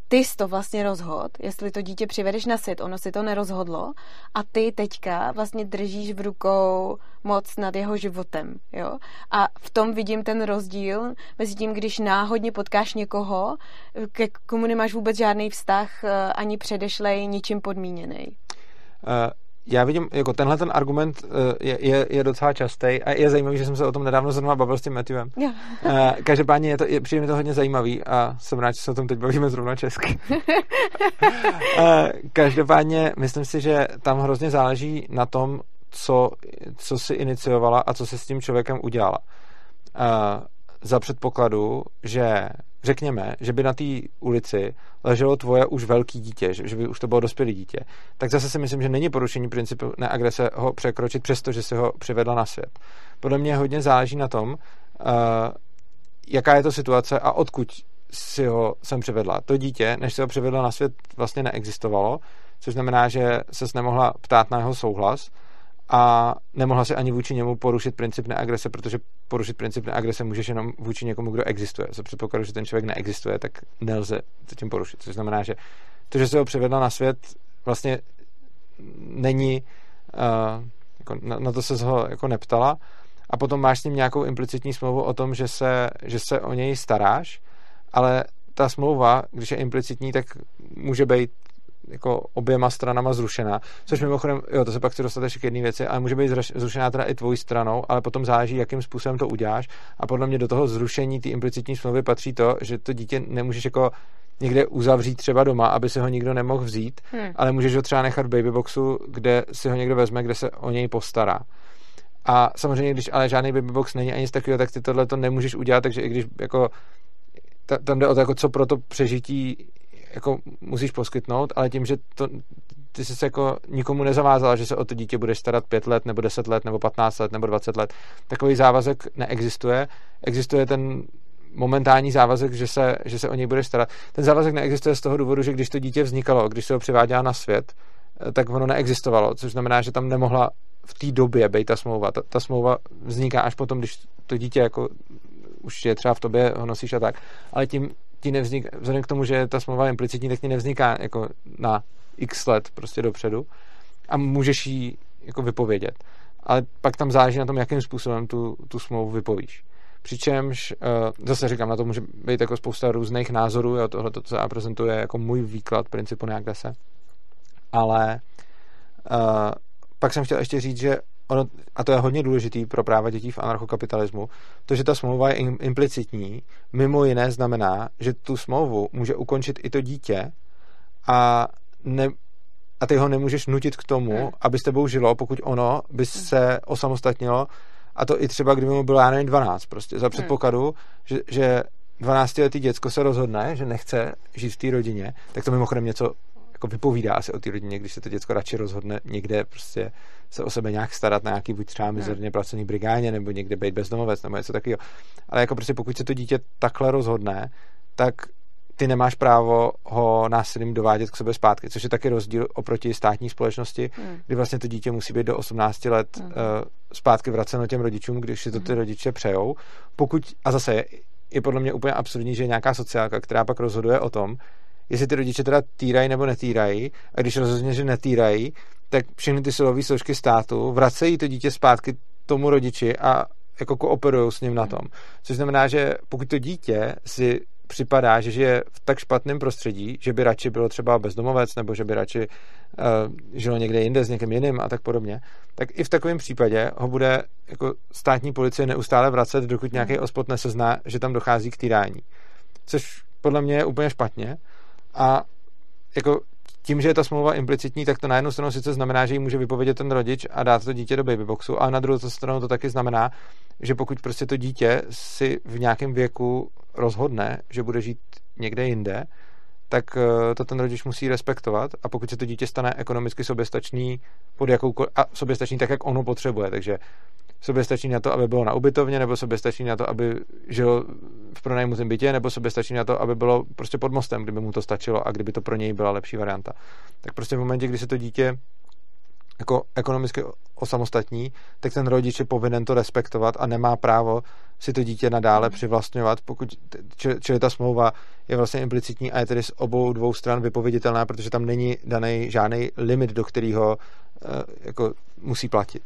ty jsi to vlastně rozhod, jestli to dítě přivedeš na svět, ono si to nerozhodlo a ty teďka vlastně držíš v rukou moc nad jeho životem, jo. A v tom vidím ten rozdíl mezi tím, když náhodně potkáš někoho, ke komu nemáš vůbec žádný vztah, eh, ani předešlej, ničím podmíněný. Uh, já vidím, jako tenhle ten argument eh, je, je, je docela častý a je zajímavý, že jsem se o tom nedávno zrovna bavil s tím Matthewem. Yeah. Každopádně je to, je, přijde mi to hodně zajímavý a jsem rád, že se o tom teď bavíme zrovna česky. Každopádně myslím si, že tam hrozně záleží na tom, co, co si iniciovala a co se s tím člověkem udělala. Za předpokladu, že řekněme, že by na té ulici leželo tvoje už velký dítě, že, že by už to bylo dospělé dítě, tak zase si myslím, že není porušení principu neagrese ho překročit, přestože si ho přivedla na svět. Podle mě hodně záleží na tom, uh, jaká je to situace a odkud si ho sem přivedla. To dítě, než se ho přivedla na svět, vlastně neexistovalo, což znamená, že se nemohla ptát na jeho souhlas, a nemohla se ani vůči němu porušit princip neagrese, protože porušit princip neagrese můžeš jenom vůči někomu, kdo existuje. Za předpokladu, že ten člověk neexistuje, tak nelze to tím porušit. Což znamená, že to, že se ho přivedla na svět, vlastně není, uh, jako na, na to se ho jako neptala a potom máš s ním nějakou implicitní smlouvu o tom, že se, že se o něj staráš, ale ta smlouva, když je implicitní, tak může být jako oběma stranama zrušena, což mimochodem, jo, to se pak chci dostat ještě k jedné věci, ale může být zrušená teda i tvojí stranou, ale potom záleží, jakým způsobem to uděláš a podle mě do toho zrušení té implicitní smlouvy patří to, že to dítě nemůžeš jako někde uzavřít třeba doma, aby se ho nikdo nemohl vzít, hmm. ale můžeš ho třeba nechat v babyboxu, kde si ho někdo vezme, kde se o něj postará. A samozřejmě, když ale žádný babybox není ani nic takového, tak ty tohle to nemůžeš udělat, takže i když jako tam jde o to, jako co pro to přežití jako musíš poskytnout, ale tím, že to, ty jsi se jako nikomu nezavázala, že se o to dítě budeš starat pět let, nebo deset let, nebo patnáct let, nebo dvacet let. Takový závazek neexistuje. Existuje ten momentální závazek, že se, že se o něj budeš starat. Ten závazek neexistuje z toho důvodu, že když to dítě vznikalo, když se ho přiváděla na svět, tak ono neexistovalo, což znamená, že tam nemohla v té době být ta smlouva. Ta, ta smlouva vzniká až potom, když to dítě jako už je třeba v tobě, ho nosíš a tak. Ale tím ti nevzniká, vzhledem k tomu, že ta smlouva je implicitní, tak ti nevzniká jako na x let prostě dopředu a můžeš ji jako vypovědět. Ale pak tam záleží na tom, jakým způsobem tu, tu smlouvu vypovíš. Přičemž, uh, zase říkám, na to může být jako spousta různých názorů, jo, tohle, to, co já prezentuji, je jako můj výklad principu nějak se. Ale uh, pak jsem chtěl ještě říct, že ono, a to je hodně důležitý pro práva dětí v anarchokapitalismu, to, že ta smlouva je implicitní, mimo jiné znamená, že tu smlouvu může ukončit i to dítě a, ne, a ty ho nemůžeš nutit k tomu, hmm. aby s tebou žilo, pokud ono by hmm. se osamostatnilo a to i třeba, kdyby mu bylo, já nevím, 12, prostě za hmm. předpokladu, že, že 12-letý děcko se rozhodne, že nechce žít v té rodině, tak to mimochodem něco jako vypovídá asi o té rodině, když se to děcko radši rozhodne někde prostě se o sebe nějak starat na nějaký buď třeba mizerně placený brigádě, nebo někde být bezdomovec, nebo něco takového. Ale jako prostě pokud se to dítě takhle rozhodne, tak ty nemáš právo ho násilím dovádět k sobě zpátky, což je taky rozdíl oproti státní společnosti, hmm. kdy vlastně to dítě musí být do 18 let hmm. uh, zpátky vraceno těm rodičům, když si to ty hmm. rodiče přejou. Pokud, a zase je, je podle mě úplně absurdní, že je nějaká sociálka, která pak rozhoduje o tom, jestli ty rodiče teda týrají nebo netýrají, a když rozhodně, že netýrají, tak všechny ty silové složky státu vracejí to dítě zpátky tomu rodiči a jako kooperují s ním na tom. Což znamená, že pokud to dítě si připadá, že žije v tak špatném prostředí, že by radši bylo třeba bezdomovec, nebo že by radši uh, žilo někde jinde s někým jiným a tak podobně, tak i v takovém případě ho bude jako státní policie neustále vracet, dokud nějaký hmm. ospot nesezná, že tam dochází k týrání. Což podle mě je úplně špatně, a jako tím, že je ta smlouva implicitní, tak to na jednu stranu sice znamená, že ji může vypovědět ten rodič a dát to dítě do babyboxu, a na druhou stranu to taky znamená, že pokud prostě to dítě si v nějakém věku rozhodne, že bude žít někde jinde, tak eh, to ten rodič musí respektovat. A pokud se to dítě stane ekonomicky soběstačný pod jakoukoliv, a soběstačný tak, jak ono potřebuje, takže soběstačný na to, aby bylo na ubytovně, nebo soběstačný na to, aby žil v pronajmutém bytě, nebo soběstačný na to, aby bylo prostě pod mostem, kdyby mu to stačilo a kdyby to pro něj byla lepší varianta. Tak prostě v momentě, kdy se to dítě jako ekonomicky osamostatní, tak ten rodič je povinen to respektovat a nemá právo si to dítě nadále přivlastňovat, pokud, čili, ta smlouva je vlastně implicitní a je tedy z obou dvou stran vypověditelná, protože tam není daný žádný limit, do kterého uh, jako musí platit.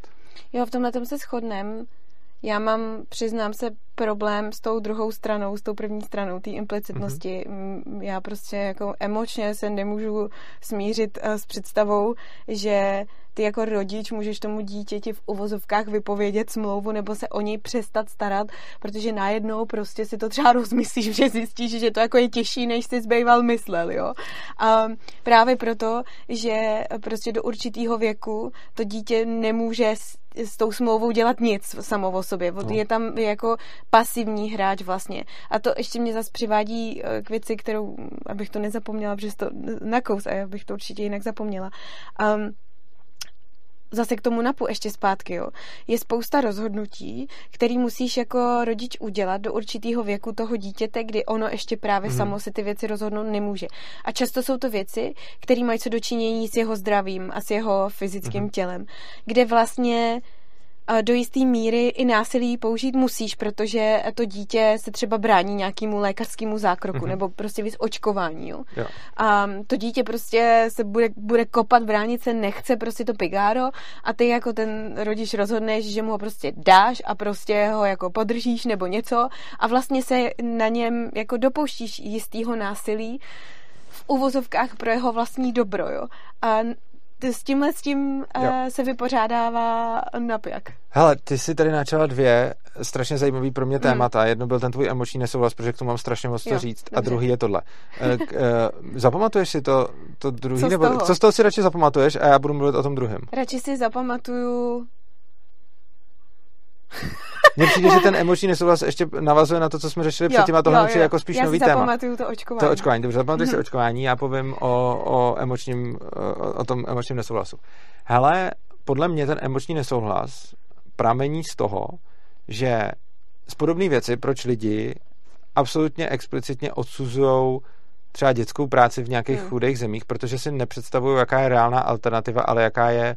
Jo, v tomhle se shodneme. Já mám, přiznám se, problém s tou druhou stranou, s tou první stranou té implicitnosti. Mm-hmm. Já prostě jako emočně se nemůžu smířit uh, s představou, že ty jako rodič můžeš tomu dítěti v uvozovkách vypovědět smlouvu nebo se o něj přestat starat, protože najednou prostě si to třeba rozmyslíš, že zjistíš, že to jako je těžší, než jsi zbýval myslel, jo. A právě proto, že prostě do určitého věku to dítě nemůže s, s tou smlouvou dělat nic samo o sobě. No. Je tam jako pasivní hráč vlastně. A to ještě mě zase přivádí eh, k věci, kterou, abych to nezapomněla, protože to nakous a já bych to určitě jinak zapomněla. Um, zase k tomu napu ještě zpátky, jo. Je spousta rozhodnutí, který musíš jako rodič udělat do určitého věku toho dítěte, kdy ono ještě právě mm. samo si ty věci rozhodnout nemůže. A často jsou to věci, které mají co dočinění s jeho zdravím a s jeho fyzickým mm. tělem, kde vlastně do jisté míry i násilí použít musíš, protože to dítě se třeba brání nějakému lékařskému zákroku mm-hmm. nebo prostě víc očkování. Jo. Jo. A to dítě prostě se bude, bude kopat, bránit se nechce prostě to pigáro a ty jako ten rodič rozhodneš, že mu ho prostě dáš a prostě ho jako podržíš nebo něco a vlastně se na něm jako dopouštíš jistého násilí, v uvozovkách pro jeho vlastní dobro, jo. A s tímhle s tím uh, se vypořádává napjak. Hele, ty si tady načala dvě strašně zajímavý pro mě hmm. témata. Hmm. Jedno byl ten tvůj emoční nesouhlas, protože k tomu mám strašně moc co říct. Dobře. A druhý je tohle. Uh, uh, zapamatuješ si to, to druhý? Co, nebo, co z toho si radši zapamatuješ a já budu mluvit o tom druhém? Radši si zapamatuju mně přijde, že ten emoční nesouhlas ještě navazuje na to, co jsme řešili předtím a tohle je jako spíš já nový téma. Já si to očkování. To očkování, dobře, zapamatuj si mhm. očkování, já povím o, o, emočním, o, o tom emočním nesouhlasu. Hele, podle mě ten emoční nesouhlas pramení z toho, že z podobné věci, proč lidi absolutně explicitně odsuzují třeba dětskou práci v nějakých hmm. chudých zemích, protože si nepředstavují, jaká je reálná alternativa, ale jaká je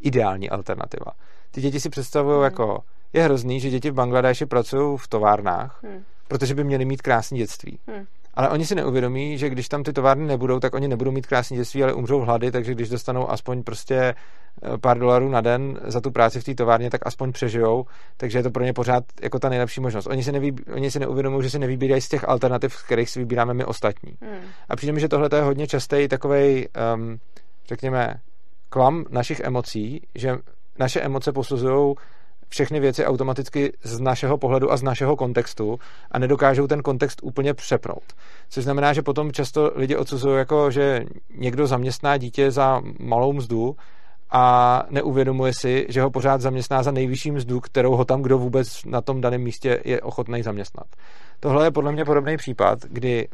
ideální alternativa. Ty děti si představují hmm. jako je hrozný, že děti v Bangladeši pracují v továrnách, hmm. protože by měly mít krásné dětství. Hmm. Ale oni si neuvědomí, že když tam ty továrny nebudou, tak oni nebudou mít krásné dětství, ale umřou hlady, takže když dostanou aspoň prostě eh, pár dolarů na den za tu práci v té továrně, tak aspoň přežijou, takže je to pro ně pořád jako ta nejlepší možnost. Oni si, nevý, oni si neuvědomují, že si nevybírají z těch alternativ, z kterých si vybíráme my ostatní. Hmm. A přijde mi, že tohle je hodně častý takový, um, ehm, řekněme, klam našich emocí, že naše emoce posuzují všechny věci automaticky z našeho pohledu a z našeho kontextu a nedokážou ten kontext úplně přepnout. Což znamená, že potom často lidi odsuzují jako, že někdo zaměstná dítě za malou mzdu a neuvědomuje si, že ho pořád zaměstná za nejvyšší mzdu, kterou ho tam kdo vůbec na tom daném místě je ochotný zaměstnat. Tohle je podle mě podobný případ, kdy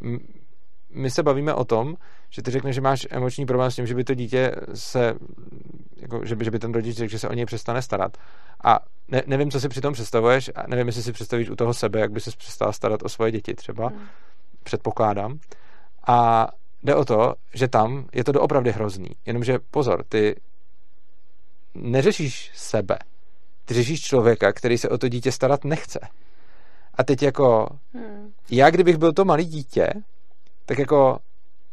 my se bavíme o tom, že ty řekneš, že máš emoční problém s tím, že by to dítě se, jako, že, by, že by ten rodič řekl, že se o něj přestane starat. A ne, nevím, co si při tom představuješ, a nevím, jestli si představíš u toho sebe, jak by se přestal starat o svoje děti třeba, hmm. předpokládám. A jde o to, že tam je to doopravdy hrozný. Jenomže pozor, ty neřešíš sebe. Ty řešíš člověka, který se o to dítě starat nechce. A teď jako, hmm. já kdybych byl to malý dítě, tak jako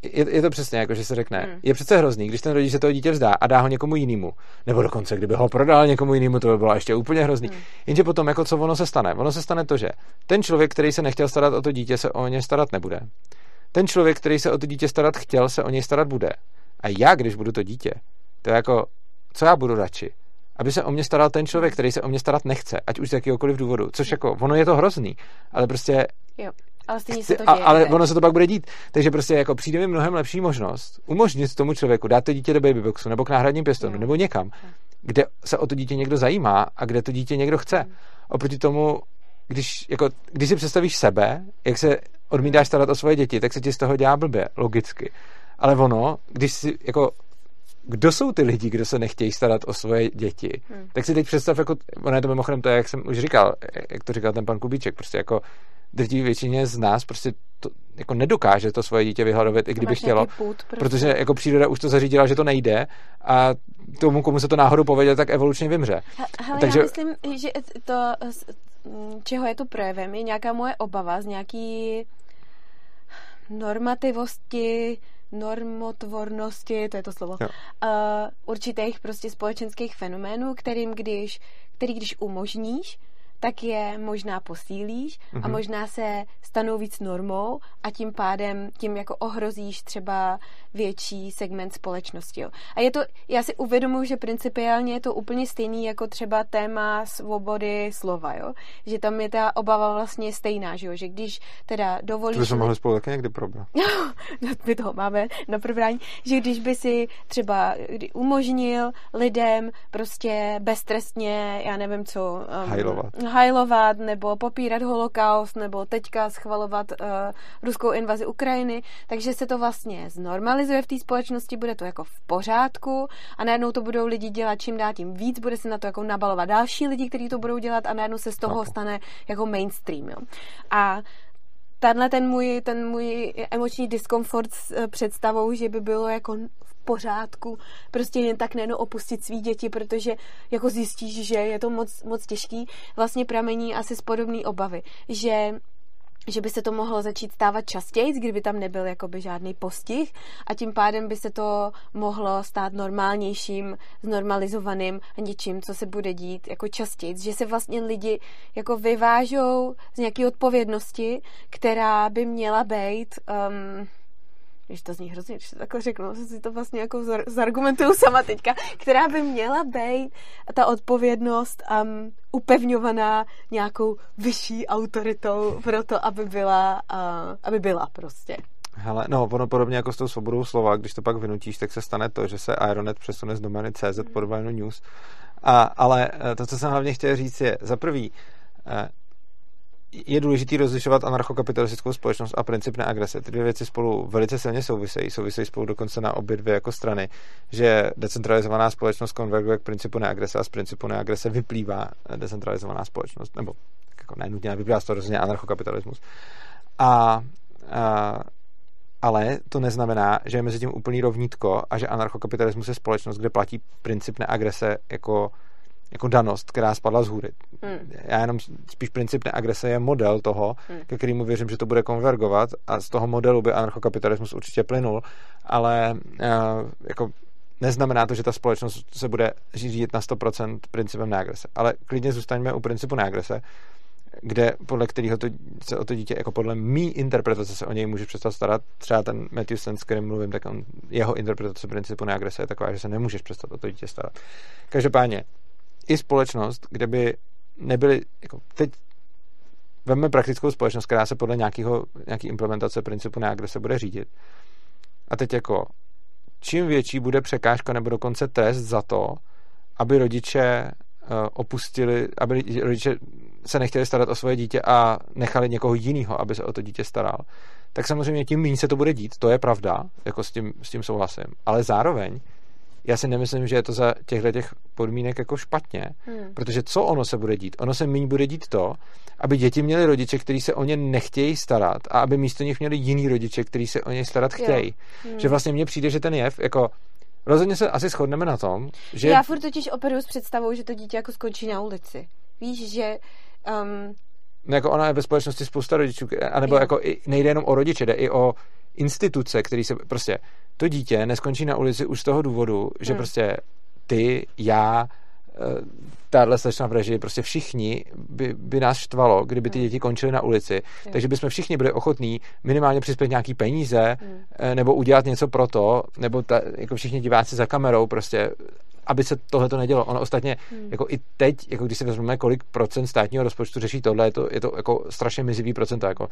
je, je to přesně jako, že se řekne, hmm. je přece hrozný, když ten rodič se toho dítě vzdá a dá ho někomu jinému. Nebo dokonce, kdyby ho prodal někomu jinému, to by bylo ještě úplně hrozný. Hmm. Jenže potom, jako co ono se stane? Ono se stane to, že ten člověk, který se nechtěl starat o to dítě, se o ně starat nebude. Ten člověk, který se o to dítě starat chtěl, se o něj starat bude. A já, když budu to dítě, to je jako, co já budu radši? Aby se o mě staral ten člověk, který se o mě starat nechce, ať už z jakýkoliv důvodu. Což jako, ono je to hrozný, ale prostě jo. Ale stejně se to děje. A, ale ono se to pak bude dít. Takže prostě jako přijde mi mnohem lepší možnost umožnit tomu člověku dát to dítě do babyboxu nebo k náhradním pěstonu nebo někam, kde se o to dítě někdo zajímá a kde to dítě někdo chce. Hmm. Oproti tomu, když, jako, když si představíš sebe, jak se odmítáš starat o svoje děti, tak se ti z toho dělá blbě, logicky. Ale ono, když si, jako, kdo jsou ty lidi, kdo se nechtějí starat o svoje děti, hmm. tak si teď představ, jako, ono je to mimochodem to, jak jsem už říkal, jak to říkal ten pan Kubíček, prostě jako drtivé většině z nás prostě to jako nedokáže to svoje dítě vyhladovit, i kdyby chtělo, půd, prostě. protože jako příroda už to zařídila, že to nejde a tomu, komu se to náhodou povede, tak evolučně vymře. Hele, Takže... já myslím, že to, čeho je to projevem, je nějaká moje obava z nějaký normativosti, normotvornosti, to je to slovo, uh, určitých prostě společenských fenoménů, kterým když, který když umožníš, tak je možná posílíš mm-hmm. a mhm. možná se stanou víc normou a tím pádem tím jako ohrozíš třeba větší segment společnosti. Jo. A je to, já si uvědomuji, že principiálně je to úplně stejný jako třeba téma svobody slova, jo. Že tam je ta obava vlastně stejná, že jo. Že když teda dovolíš... To bychom mohli spolu taky někdy probrat. no, my toho máme na probrání. Že když by si třeba umožnil lidem prostě beztrestně, já nevím co... Um, hajlovat. Hajlovat, nebo popírat holokaust, nebo teďka schvalovat uh, ruskou invazi Ukrajiny, takže se to vlastně znormalizuje normalizuje v té společnosti, bude to jako v pořádku a najednou to budou lidi dělat čím dál tím víc, bude se na to jako nabalovat další lidi, kteří to budou dělat a najednou se z toho stane jako mainstream. Jo. A tenhle ten můj, ten můj emoční diskomfort s eh, představou, že by bylo jako v pořádku. Prostě jen tak nejenom opustit svý děti, protože jako zjistíš, že je to moc, moc těžký, vlastně pramení asi z podobné obavy, že že by se to mohlo začít stávat častěji, kdyby tam nebyl jakoby žádný postih a tím pádem by se to mohlo stát normálnějším, znormalizovaným něčím, co se bude dít jako častěji, že se vlastně lidi jako vyvážou z nějaké odpovědnosti, která by měla být um, když to zní hrozně, když to takhle řeknu, si to vlastně jako zargumentuju sama teďka, která by měla být ta odpovědnost um, upevňovaná nějakou vyšší autoritou pro to, aby byla, uh, aby byla prostě. Hele, no, ono podobně jako s tou svobodou slova, když to pak vynutíš, tak se stane to, že se Aeronet přesune z domény CZ pod doménu News. A, ale eh, to, co jsem hlavně chtěl říct, je za prvý, eh, je důležité rozlišovat anarchokapitalistickou společnost a princip neagrese. Ty dvě věci spolu velice silně souvisejí, souvisejí spolu dokonce na obě dvě jako strany, že decentralizovaná společnost konverguje k principu neagrese a z principu neagrese vyplývá decentralizovaná společnost, nebo jako nenutně, vyplývá z toho rozhodně anarchokapitalismus. A, a ale to neznamená, že je mezi tím úplný rovnítko a že anarchokapitalismus je společnost, kde platí princip neagrese jako jako danost, která spadla z hůry. Hmm. Já jenom spíš princip neagrese je model toho, hmm. ke kterému věřím, že to bude konvergovat a z toho modelu by anarchokapitalismus určitě plynul, ale uh, jako neznamená to, že ta společnost se bude řídit na 100% principem neagrese. Ale klidně zůstaňme u principu neagrese, kde podle kterého to, se o to dítě, jako podle mý interpretace se o něj může přestat starat. Třeba ten Matthew Sen, s kterým mluvím, tak on, jeho interpretace principu neagrese je taková, že se nemůžeš přestat o to dítě starat. Každopádně, i společnost, kde by nebyly, jako teď veme praktickou společnost, která se podle nějakého, nějaký implementace principu neagrese bude řídit. A teď jako, čím větší bude překážka nebo dokonce trest za to, aby rodiče Eh, opustili, aby rodiče se nechtěli starat o svoje dítě a nechali někoho jiného, aby se o to dítě staral, tak samozřejmě tím méně se to bude dít. To je pravda, jako s tím, s tím souhlasím. Ale zároveň já si nemyslím, že je to za těchto těch podmínek jako špatně, hmm. protože co ono se bude dít? Ono se méně bude dít to, aby děti měly rodiče, kteří se o ně nechtějí starat a aby místo nich měli jiný rodiče, kteří se o ně starat chtějí. Hmm. Že vlastně mně přijde, že ten jev, jako Rozhodně se asi shodneme na tom, že... Já furt totiž operuju s představou, že to dítě jako skončí na ulici. Víš, že... Um... No jako ona je ve společnosti spousta rodičů, anebo jo. jako i, nejde jenom o rodiče, jde i o instituce, který se prostě... To dítě neskončí na ulici už z toho důvodu, že hmm. prostě ty, já, Eh, tahle slečna v režii, prostě všichni by, by nás štvalo, kdyby ty hmm. děti končily na ulici. Hmm. Takže bychom všichni byli ochotní minimálně přispět nějaký peníze hmm. nebo udělat něco pro to, nebo ta, jako všichni diváci za kamerou prostě aby se tohle to nedělo. Ono ostatně, hmm. jako i teď, jako když si vezmeme, kolik procent státního rozpočtu řeší tohle, je to, je to jako strašně mizivý procento. Jako.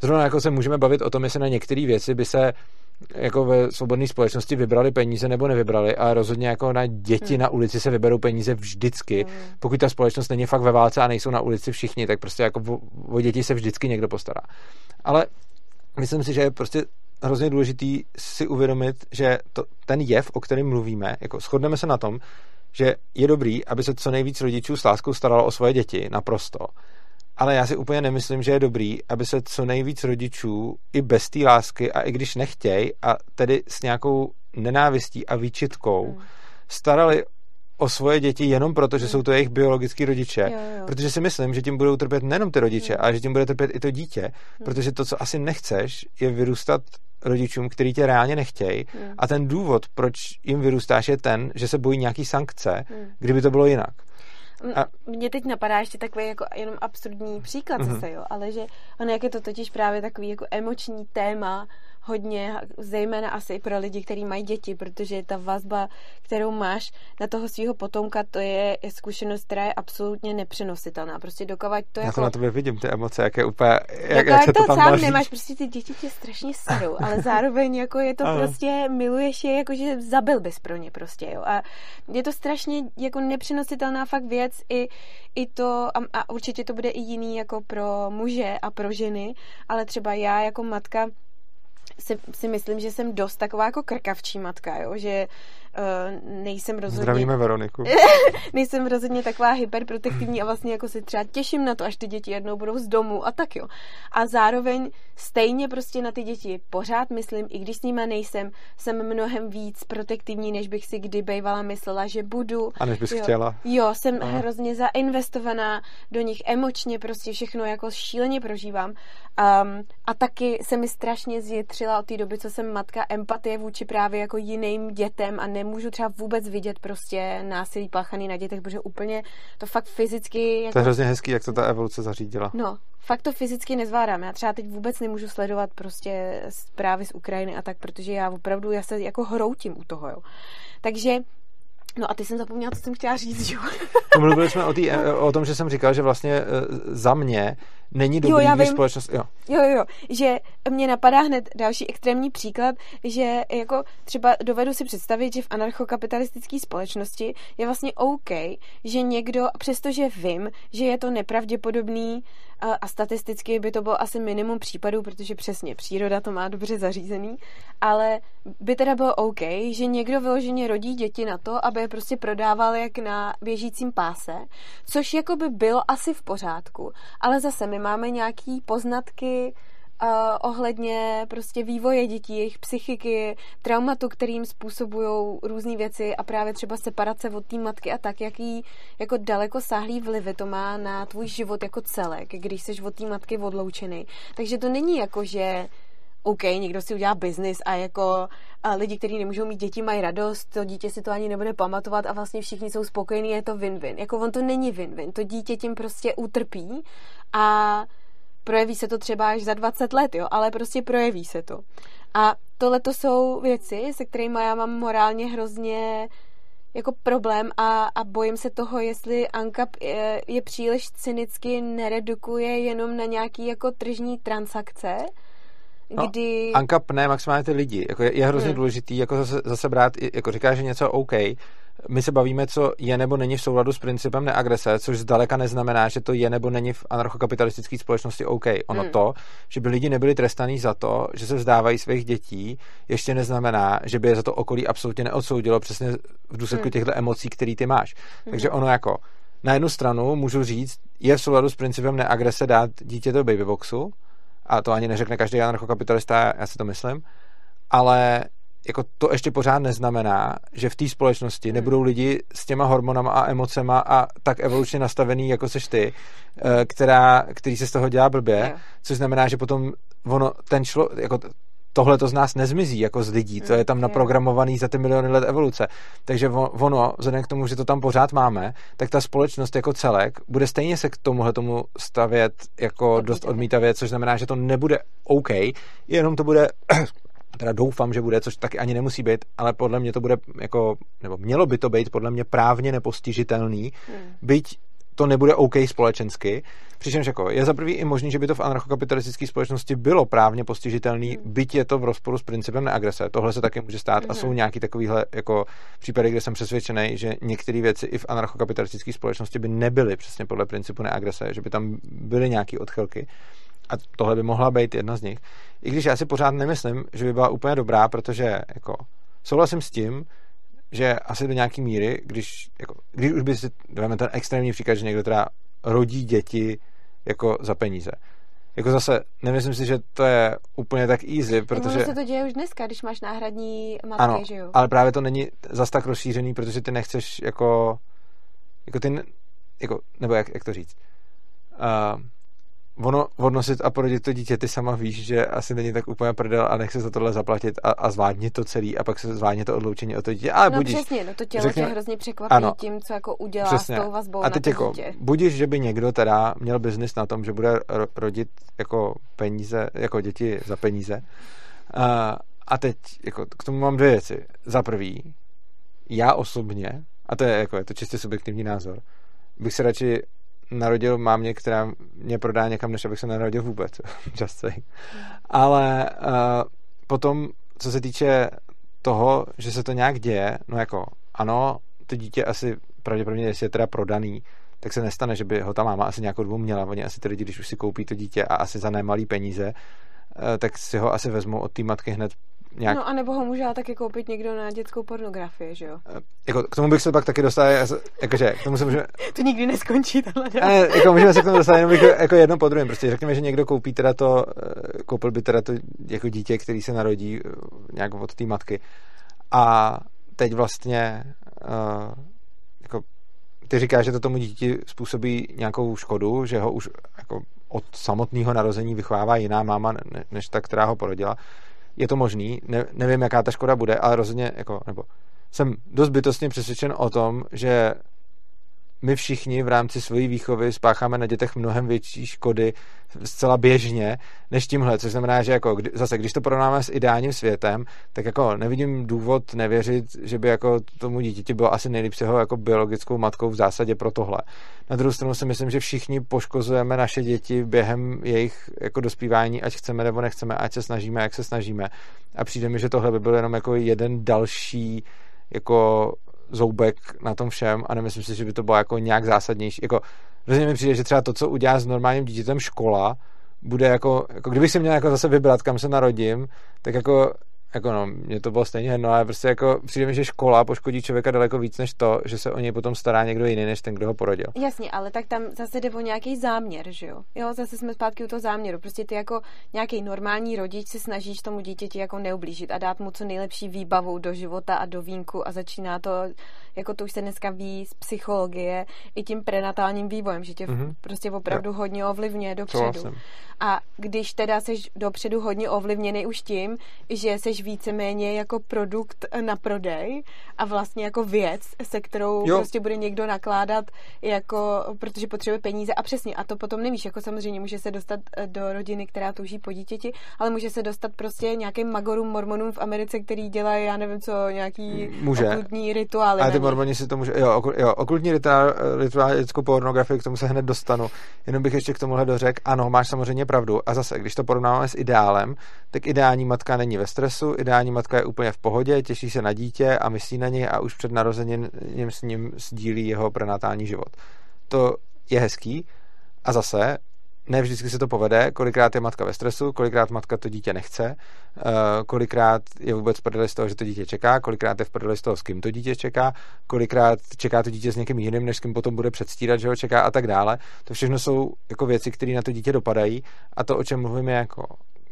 Zrovna jako se můžeme bavit o tom, jestli na některé věci by se jako ve svobodné společnosti vybrali peníze nebo nevybrali, ale rozhodně jako na děti hmm. na ulici se vyberou peníze vždycky. Hmm. Pokud ta společnost není fakt ve válce a nejsou na ulici všichni, tak prostě jako o, o děti se vždycky někdo postará. Ale myslím si, že je prostě hrozně důležitý si uvědomit, že to, ten jev, o kterém mluvíme, jako shodneme se na tom, že je dobrý, aby se co nejvíc rodičů s láskou staralo o svoje děti, naprosto. Ale já si úplně nemyslím, že je dobrý, aby se co nejvíc rodičů i bez té lásky a i když nechtějí a tedy s nějakou nenávistí a výčitkou hmm. starali o svoje děti jenom proto, že hmm. jsou to jejich biologický rodiče. Jo, jo. Protože si myslím, že tím budou trpět nejenom ty rodiče, hmm. ale že tím bude trpět i to dítě. Hmm. Protože to, co asi nechceš, je vyrůstat rodičům, který tě reálně nechtějí. Hmm. A ten důvod, proč jim vyrůstáš, je ten, že se bojí nějaký sankce, hmm. kdyby to bylo jinak. A... Mně teď napadá ještě takový jako jenom absurdní příklad mm-hmm. zase, jo, ale že ono jak je to totiž právě takový jako emoční téma, hodně, zejména asi pro lidi, kteří mají děti, protože ta vazba, kterou máš na toho svého potomka, to je, zkušenost, která je absolutně nepřenositelná. Prostě dokovat to Já jako... to na tobě vidím, ty emoce, jak je úplně... Jak, jak se to, to tam sám nemáš, prostě ty děti tě strašně serou, ale zároveň jako je to prostě, miluješ je, jako že zabil bys pro ně prostě, jo. A je to strašně jako nepřenositelná fakt věc i, i to, a, a určitě to bude i jiný jako pro muže a pro ženy, ale třeba já jako matka si, si myslím, že jsem dost taková jako krkavčí matka, jo? že nejsem rozhodně... Zdravíme Veroniku. nejsem rozhodně taková hyperprotektivní a vlastně jako si třeba těším na to, až ty děti jednou budou z domu a tak jo. A zároveň stejně prostě na ty děti pořád myslím, i když s nimi nejsem, jsem mnohem víc protektivní, než bych si kdy bývala myslela, že budu. A než bys jo. chtěla. Jo, jsem Aha. hrozně zainvestovaná do nich emočně, prostě všechno jako šíleně prožívám. Um, a taky se mi strašně zjitřila od té doby, co jsem matka, empatie vůči právě jako jiným dětem a nemůžu nemůžu třeba vůbec vidět prostě násilí páchaný na dětech, protože úplně to fakt fyzicky... Jako... To je hrozně hezký, jak to ta evoluce zařídila. No, fakt to fyzicky nezvládám. Já třeba teď vůbec nemůžu sledovat prostě zprávy z Ukrajiny a tak, protože já opravdu, já se jako hroutím u toho, jo. Takže No a ty jsem zapomněla, co jsem chtěla říct, jo? Mluvili jsme o, tý, o tom, že jsem říkal, že vlastně e, za mě není dobrý, jo, když vím, společnost... Jo. jo, jo, že mě napadá hned další extrémní příklad, že jako třeba dovedu si představit, že v anarchokapitalistické společnosti je vlastně OK, že někdo, přestože vím, že je to nepravděpodobný a, a statisticky by to bylo asi minimum případů, protože přesně příroda to má dobře zařízený, ale by teda bylo OK, že někdo vyloženě rodí děti na to, aby je prostě prodával jak na běžícím páse, což jako by bylo asi v pořádku, ale zase my máme nějaký poznatky uh, ohledně prostě vývoje dětí, jejich psychiky, traumatu, kterým způsobují různé věci a právě třeba separace od té matky a tak, jaký jako daleko sáhlý vlivy to má na tvůj život jako celek, když jsi od té matky odloučený. Takže to není jako, že OK, někdo si udělá biznis a jako a lidi, kteří nemůžou mít děti, mají radost, to dítě si to ani nebude pamatovat a vlastně všichni jsou spokojení, je to win-win. Jako on to není win-win, to dítě tím prostě utrpí a projeví se to třeba až za 20 let, jo, ale prostě projeví se to. A tohle to jsou věci, se kterými já mám morálně hrozně jako problém a, a bojím se toho, jestli ANCAP je, je příliš cynicky neredukuje jenom na nějaký jako tržní transakce, No, kdy... Ankap ne, maximálně ty lidi. Jako je, je hrozně hmm. důležitý jako zase, zase brát, jako říká, že něco OK, my se bavíme, co je nebo není v souladu s principem neagrese, což zdaleka neznamená, že to je nebo není v anarchokapitalistické společnosti OK. Ono hmm. to, že by lidi nebyli trestaní za to, že se vzdávají svých dětí, ještě neznamená, že by je za to okolí absolutně neodsoudilo přesně v důsledku hmm. těchto emocí, který ty máš. Hmm. Takže ono jako na jednu stranu můžu říct, je v souladu s principem neagrese dát dítě do babyboxu, a to ani neřekne každý anarchokapitalista, já si to myslím, ale jako to ještě pořád neznamená, že v té společnosti hmm. nebudou lidi s těma hormonama a emocema a tak evolučně nastavený, jako seš ty, eh, která, který se z toho dělá blbě, což znamená, že potom ono, ten člo, jako tohle to z nás nezmizí jako z lidí, to je tam naprogramovaný za ty miliony let evoluce. Takže ono, vzhledem k tomu, že to tam pořád máme, tak ta společnost jako celek bude stejně se k tomuhle tomu stavět jako dost odmítavě, což znamená, že to nebude OK, jenom to bude teda doufám, že bude, což taky ani nemusí být, ale podle mě to bude jako, nebo mělo by to být podle mě právně nepostižitelný, hmm. byť to nebude OK společensky. Přičemž jako je za prvý i možný, že by to v anarchokapitalistické společnosti bylo právně postižitelný, mm. byť je to v rozporu s principem neagrese. Tohle se taky může stát mm. a jsou nějaký takovýhle jako případy, kde jsem přesvědčený, že některé věci i v anarchokapitalistické společnosti by nebyly přesně podle principu neagrese, že by tam byly nějaké odchylky. A tohle by mohla být jedna z nich. I když já si pořád nemyslím, že by byla úplně dobrá, protože jako souhlasím s tím, že asi do nějaký míry, když, jako, když už by si, dáme ten extrémní příklad, že někdo teda rodí děti jako za peníze. Jako zase, nemyslím si, že to je úplně tak easy, protože... Ono se to děje už dneska, když máš náhradní matky, ano, že jo? ale právě to není zas tak rozšířený, protože ty nechceš jako... Jako ty... Jako, nebo jak, jak to říct? Uh, ono odnosit a porodit to dítě, ty sama víš, že asi není tak úplně prdel a nechce za tohle zaplatit a, a zvládně to celý a pak se zvládně to odloučení od to dítě. Ale no budíš, přesně, no to tělo řekněme, tě hrozně překvapí ano, tím, co jako udělá přesně. s tou vazbou a teď na to jako, dítě. Budíš, že by někdo teda měl biznis na tom, že bude rodit jako peníze, jako děti za peníze. A, a teď jako, k tomu mám dvě věci. Za prvý, já osobně, a to je, jako, je to čistě subjektivní názor, bych se radši narodil mámě, která mě prodá někam, než abych se narodil vůbec. Just say. Ale uh, potom, co se týče toho, že se to nějak děje, no jako ano, to dítě asi pravděpodobně, jestli je teda prodaný, tak se nestane, že by ho ta máma asi nějakou dobu měla. Oni asi ty lidi, když už si koupí to dítě a asi za nemalý peníze, eh, tak si ho asi vezmou od té matky hned nějak... No a nebo ho může taky koupit někdo na dětskou pornografii, že jo? E, jako, k tomu bych se pak taky dostal, jakože, k tomu se můžeme... to nikdy neskončí, tohle. Ne, jako můžeme se k tomu dostat jenom jako, jako jedno po druhém. Prostě řekněme, že někdo koupí teda to, e, koupil by teda to jako dítě, který se narodí e, nějak od té matky. A teď vlastně uh, jako ty říkáš, že to tomu dítě způsobí nějakou škodu, že ho už jako od samotného narození vychovává jiná máma, než ta, která ho porodila je to možný, ne, nevím, jaká ta škoda bude, ale rozhodně, jako, nebo jsem dost bytostně přesvědčen o tom, že my všichni v rámci své výchovy spácháme na dětech mnohem větší škody zcela běžně než tímhle, což znamená, že jako zase, když to porovnáme s ideálním světem, tak jako nevidím důvod nevěřit, že by jako tomu dítěti bylo asi nejlíp ho jako biologickou matkou v zásadě pro tohle. Na druhou stranu si myslím, že všichni poškozujeme naše děti během jejich jako dospívání, ať chceme nebo nechceme, ať se snažíme, jak se snažíme. A přijde mi, že tohle by byl jenom jako jeden další jako zoubek na tom všem a nemyslím si, že by to bylo jako nějak zásadnější. Jako, rozhodně mi přijde, že třeba to, co udělá s normálním dítětem škola, bude jako, jako kdybych si měl jako zase vybrat, kam se narodím, tak jako jako no, mě to bylo stejně jedno, ale prostě jako přijde mi, že škola poškodí člověka daleko víc než to, že se o něj potom stará někdo jiný, než ten, kdo ho porodil. Jasně, ale tak tam zase jde o nějaký záměr, že jo? Jo, zase jsme zpátky u toho záměru. Prostě ty jako nějaký normální rodič se snažíš tomu dítěti jako neublížit a dát mu co nejlepší výbavu do života a do vínku a začíná to, jako to už se dneska ví z psychologie, i tím prenatálním vývojem, že tě mm-hmm. prostě opravdu jo. hodně ovlivňuje dopředu. A když teda seš dopředu hodně ovlivněný už tím, že seš víceméně jako produkt na prodej a vlastně jako věc, se kterou jo. prostě bude někdo nakládat, jako, protože potřebuje peníze a přesně, a to potom nevíš, jako samozřejmě může se dostat eh, do rodiny, která touží po dítěti, ale může se dostat prostě nějakým magorům, mormonům v Americe, který dělají, já nevím co, nějaký může. okultní rituály. Ale ty mormoni si to může, jo, jo okultní rituál, rituálickou pornografii, k tomu se hned dostanu. Jenom bych ještě k tomuhle dořekl, ano, máš samozřejmě pravdu. A zase, když to porovnáme s ideálem, tak ideální matka není ve stresu, ideální matka je úplně v pohodě, těší se na dítě a myslí na něj a už před narozením s ním sdílí jeho prenatální život. To je hezký. A zase, ne vždycky se to povede, kolikrát je matka ve stresu, kolikrát matka to dítě nechce, eh, kolikrát je vůbec prdeli z toho, že to dítě čeká, kolikrát je v prdeli z toho, s kým to dítě čeká, kolikrát čeká to dítě s někým jiným, než s kým potom bude předstírat, že ho čeká a tak dále. To všechno jsou jako věci, které na to dítě dopadají a to, o čem mluvíme jako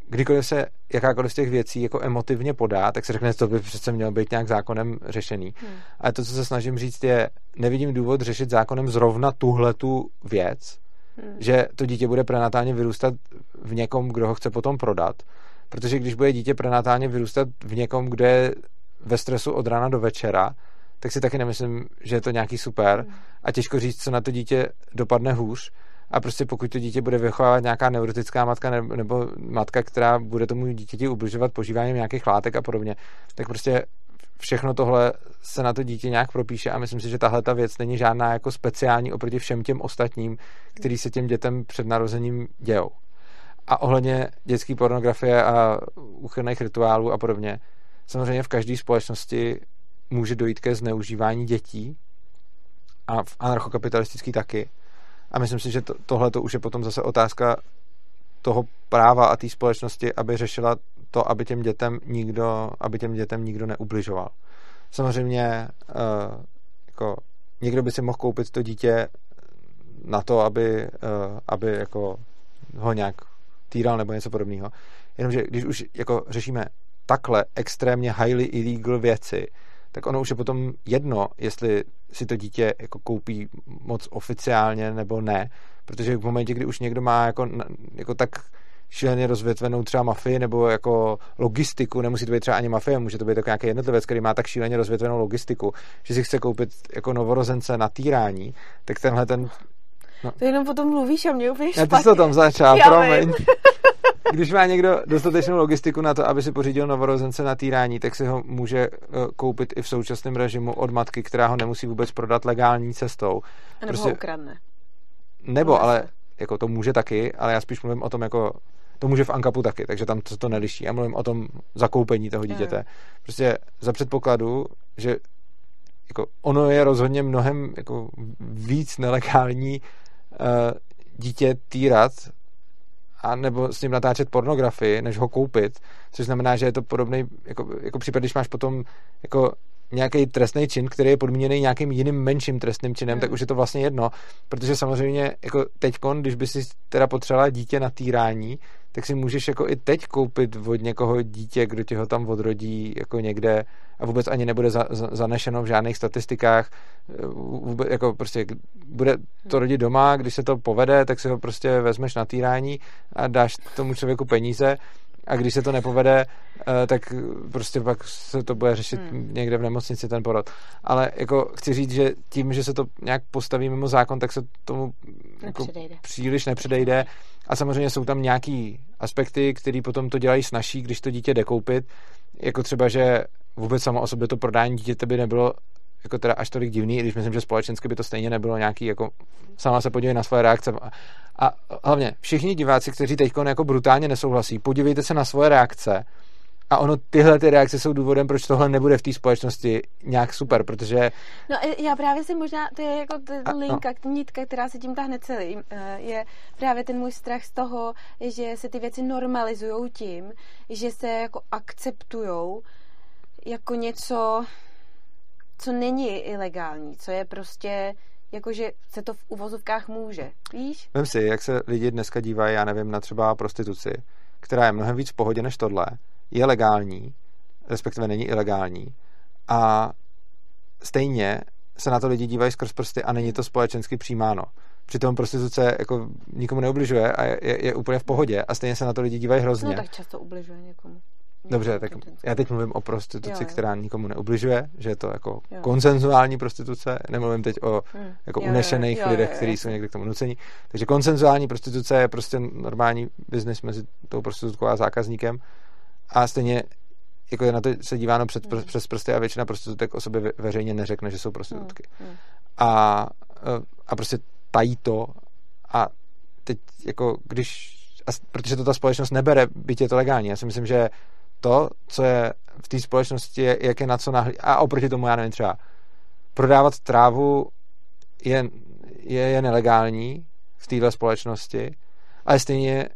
kdykoliv se jakákoliv z těch věcí jako emotivně podá, tak se řekne, že to by přece mělo být nějak zákonem řešený. Hmm. Ale to, co se snažím říct, je, nevidím důvod řešit zákonem zrovna tuhle tu věc, hmm. že to dítě bude prenatálně vyrůstat v někom, kdo ho chce potom prodat. Protože když bude dítě prenatálně vyrůstat v někom, kde je ve stresu od rána do večera, tak si taky nemyslím, že je to nějaký super. Hmm. A těžko říct, co na to dítě dopadne hůř a prostě pokud to dítě bude vychovávat nějaká neurotická matka nebo, matka, která bude tomu dítěti ubližovat požíváním nějakých látek a podobně, tak prostě všechno tohle se na to dítě nějak propíše a myslím si, že tahle ta věc není žádná jako speciální oproti všem těm ostatním, který se těm dětem před narozením dějou. A ohledně dětské pornografie a úchylných rituálů a podobně, samozřejmě v každé společnosti může dojít ke zneužívání dětí a v anarchokapitalistický taky. A myslím si, že to, tohle to už je potom zase otázka toho práva a té společnosti, aby řešila to, aby těm dětem nikdo, aby těm dětem nikdo neubližoval. Samozřejmě uh, jako někdo by si mohl koupit to dítě na to, aby, uh, aby jako ho nějak týral nebo něco podobného. Jenomže když už jako řešíme takhle extrémně highly illegal věci, tak ono už je potom jedno, jestli si to dítě jako koupí moc oficiálně nebo ne, protože v momentě, kdy už někdo má jako, jako tak šíleně rozvětvenou třeba mafii nebo jako logistiku, nemusí to být třeba ani mafie, může to být jako nějaký jednotlivec, který má tak šíleně rozvětvenou logistiku, že si chce koupit jako novorozence na týrání, tak tenhle ten No. To jenom potom mluvíš a mě úplně špatně. Já ty jsi to tam začal, promiň. Když má někdo dostatečnou logistiku na to, aby si pořídil novorozence na týrání, tak si ho může eh, koupit i v současném režimu od matky, která ho nemusí vůbec prodat legální cestou. A nebo prostě, ho ukradne. Nebo, no, ale jako to může taky, ale já spíš mluvím o tom jako to může v Ankapu taky, takže tam to, to neliší. Já mluvím o tom zakoupení toho dítěte. Prostě za předpokladu, že jako ono je rozhodně mnohem jako víc nelegální uh, dítě týrat a nebo s ním natáčet pornografii, než ho koupit, což znamená, že je to podobný jako, jako případ, když máš potom jako nějaký trestný čin, který je podmíněný nějakým jiným menším trestným činem, hmm. tak už je to vlastně jedno, protože samozřejmě jako teďkon, když by si teda potřebovala dítě na týrání, tak si můžeš jako i teď koupit od někoho dítě, kdo tě ho tam odrodí jako někde a vůbec ani nebude za, za, zanešeno v žádných statistikách. Vůbec, jako prostě bude to rodit doma, když se to povede, tak si ho prostě vezmeš na týrání a dáš tomu člověku peníze a když se to nepovede, eh, tak prostě pak se to bude řešit hmm. někde v nemocnici ten porod. Ale jako chci říct, že tím, že se to nějak postaví mimo zákon, tak se tomu jako příliš nepředejde a samozřejmě jsou tam nějaký aspekty, které potom to dělají snažší, když to dítě jde koupit, jako třeba, že vůbec samo o sobě to prodání dítěte by nebylo jako teda až tolik divný, i když myslím, že společensky by to stejně nebylo nějaký, jako sama se podívej na svoje reakce. A hlavně všichni diváci, kteří teď jako brutálně nesouhlasí, podívejte se na svoje reakce a ono, tyhle ty reakce jsou důvodem, proč tohle nebude v té společnosti nějak super, protože... No já právě si možná, to je jako ta linka, no. nitka, která se tím tahne celý, eh, je právě ten můj strach z toho, že se ty věci normalizují tím, že se jako akceptujou jako něco, co není ilegální, co je prostě jakože se to v uvozovkách může, víš? Vem si, jak se lidi dneska dívají, já nevím, na třeba prostituci, která je mnohem víc v pohodě než tohle, je legální, respektive není ilegální a stejně se na to lidi dívají skrz prsty a není to společensky přijímáno. Přitom prostituce jako nikomu neubližuje a je, je, je úplně v pohodě a stejně se na to lidi dívají hrozně. No tak často ubližuje někomu. Dobře, tak já teď mluvím o prostituci, jo, jo. která nikomu neubližuje, že je to jako jo. konsenzuální prostituce, nemluvím teď o hmm. jako jo, unešených jo, lidech, kteří jsou někdy k tomu nucení. Takže konsenzuální prostituce je prostě normální biznis mezi tou prostitutkou a zákazníkem a stejně jako je na to se díváno před, hmm. přes prsty a většina prostitutek o sobě veřejně neřekne, že jsou prostitutky. Hmm. Hmm. A, a prostě tají to a teď jako když, a protože to ta společnost nebere, byť je to legální. Já si myslím, že to, co je v té společnosti, jak je na co nahlí. A oproti tomu, já nevím, třeba prodávat trávu je, je, je nelegální v téhle společnosti, ale stejně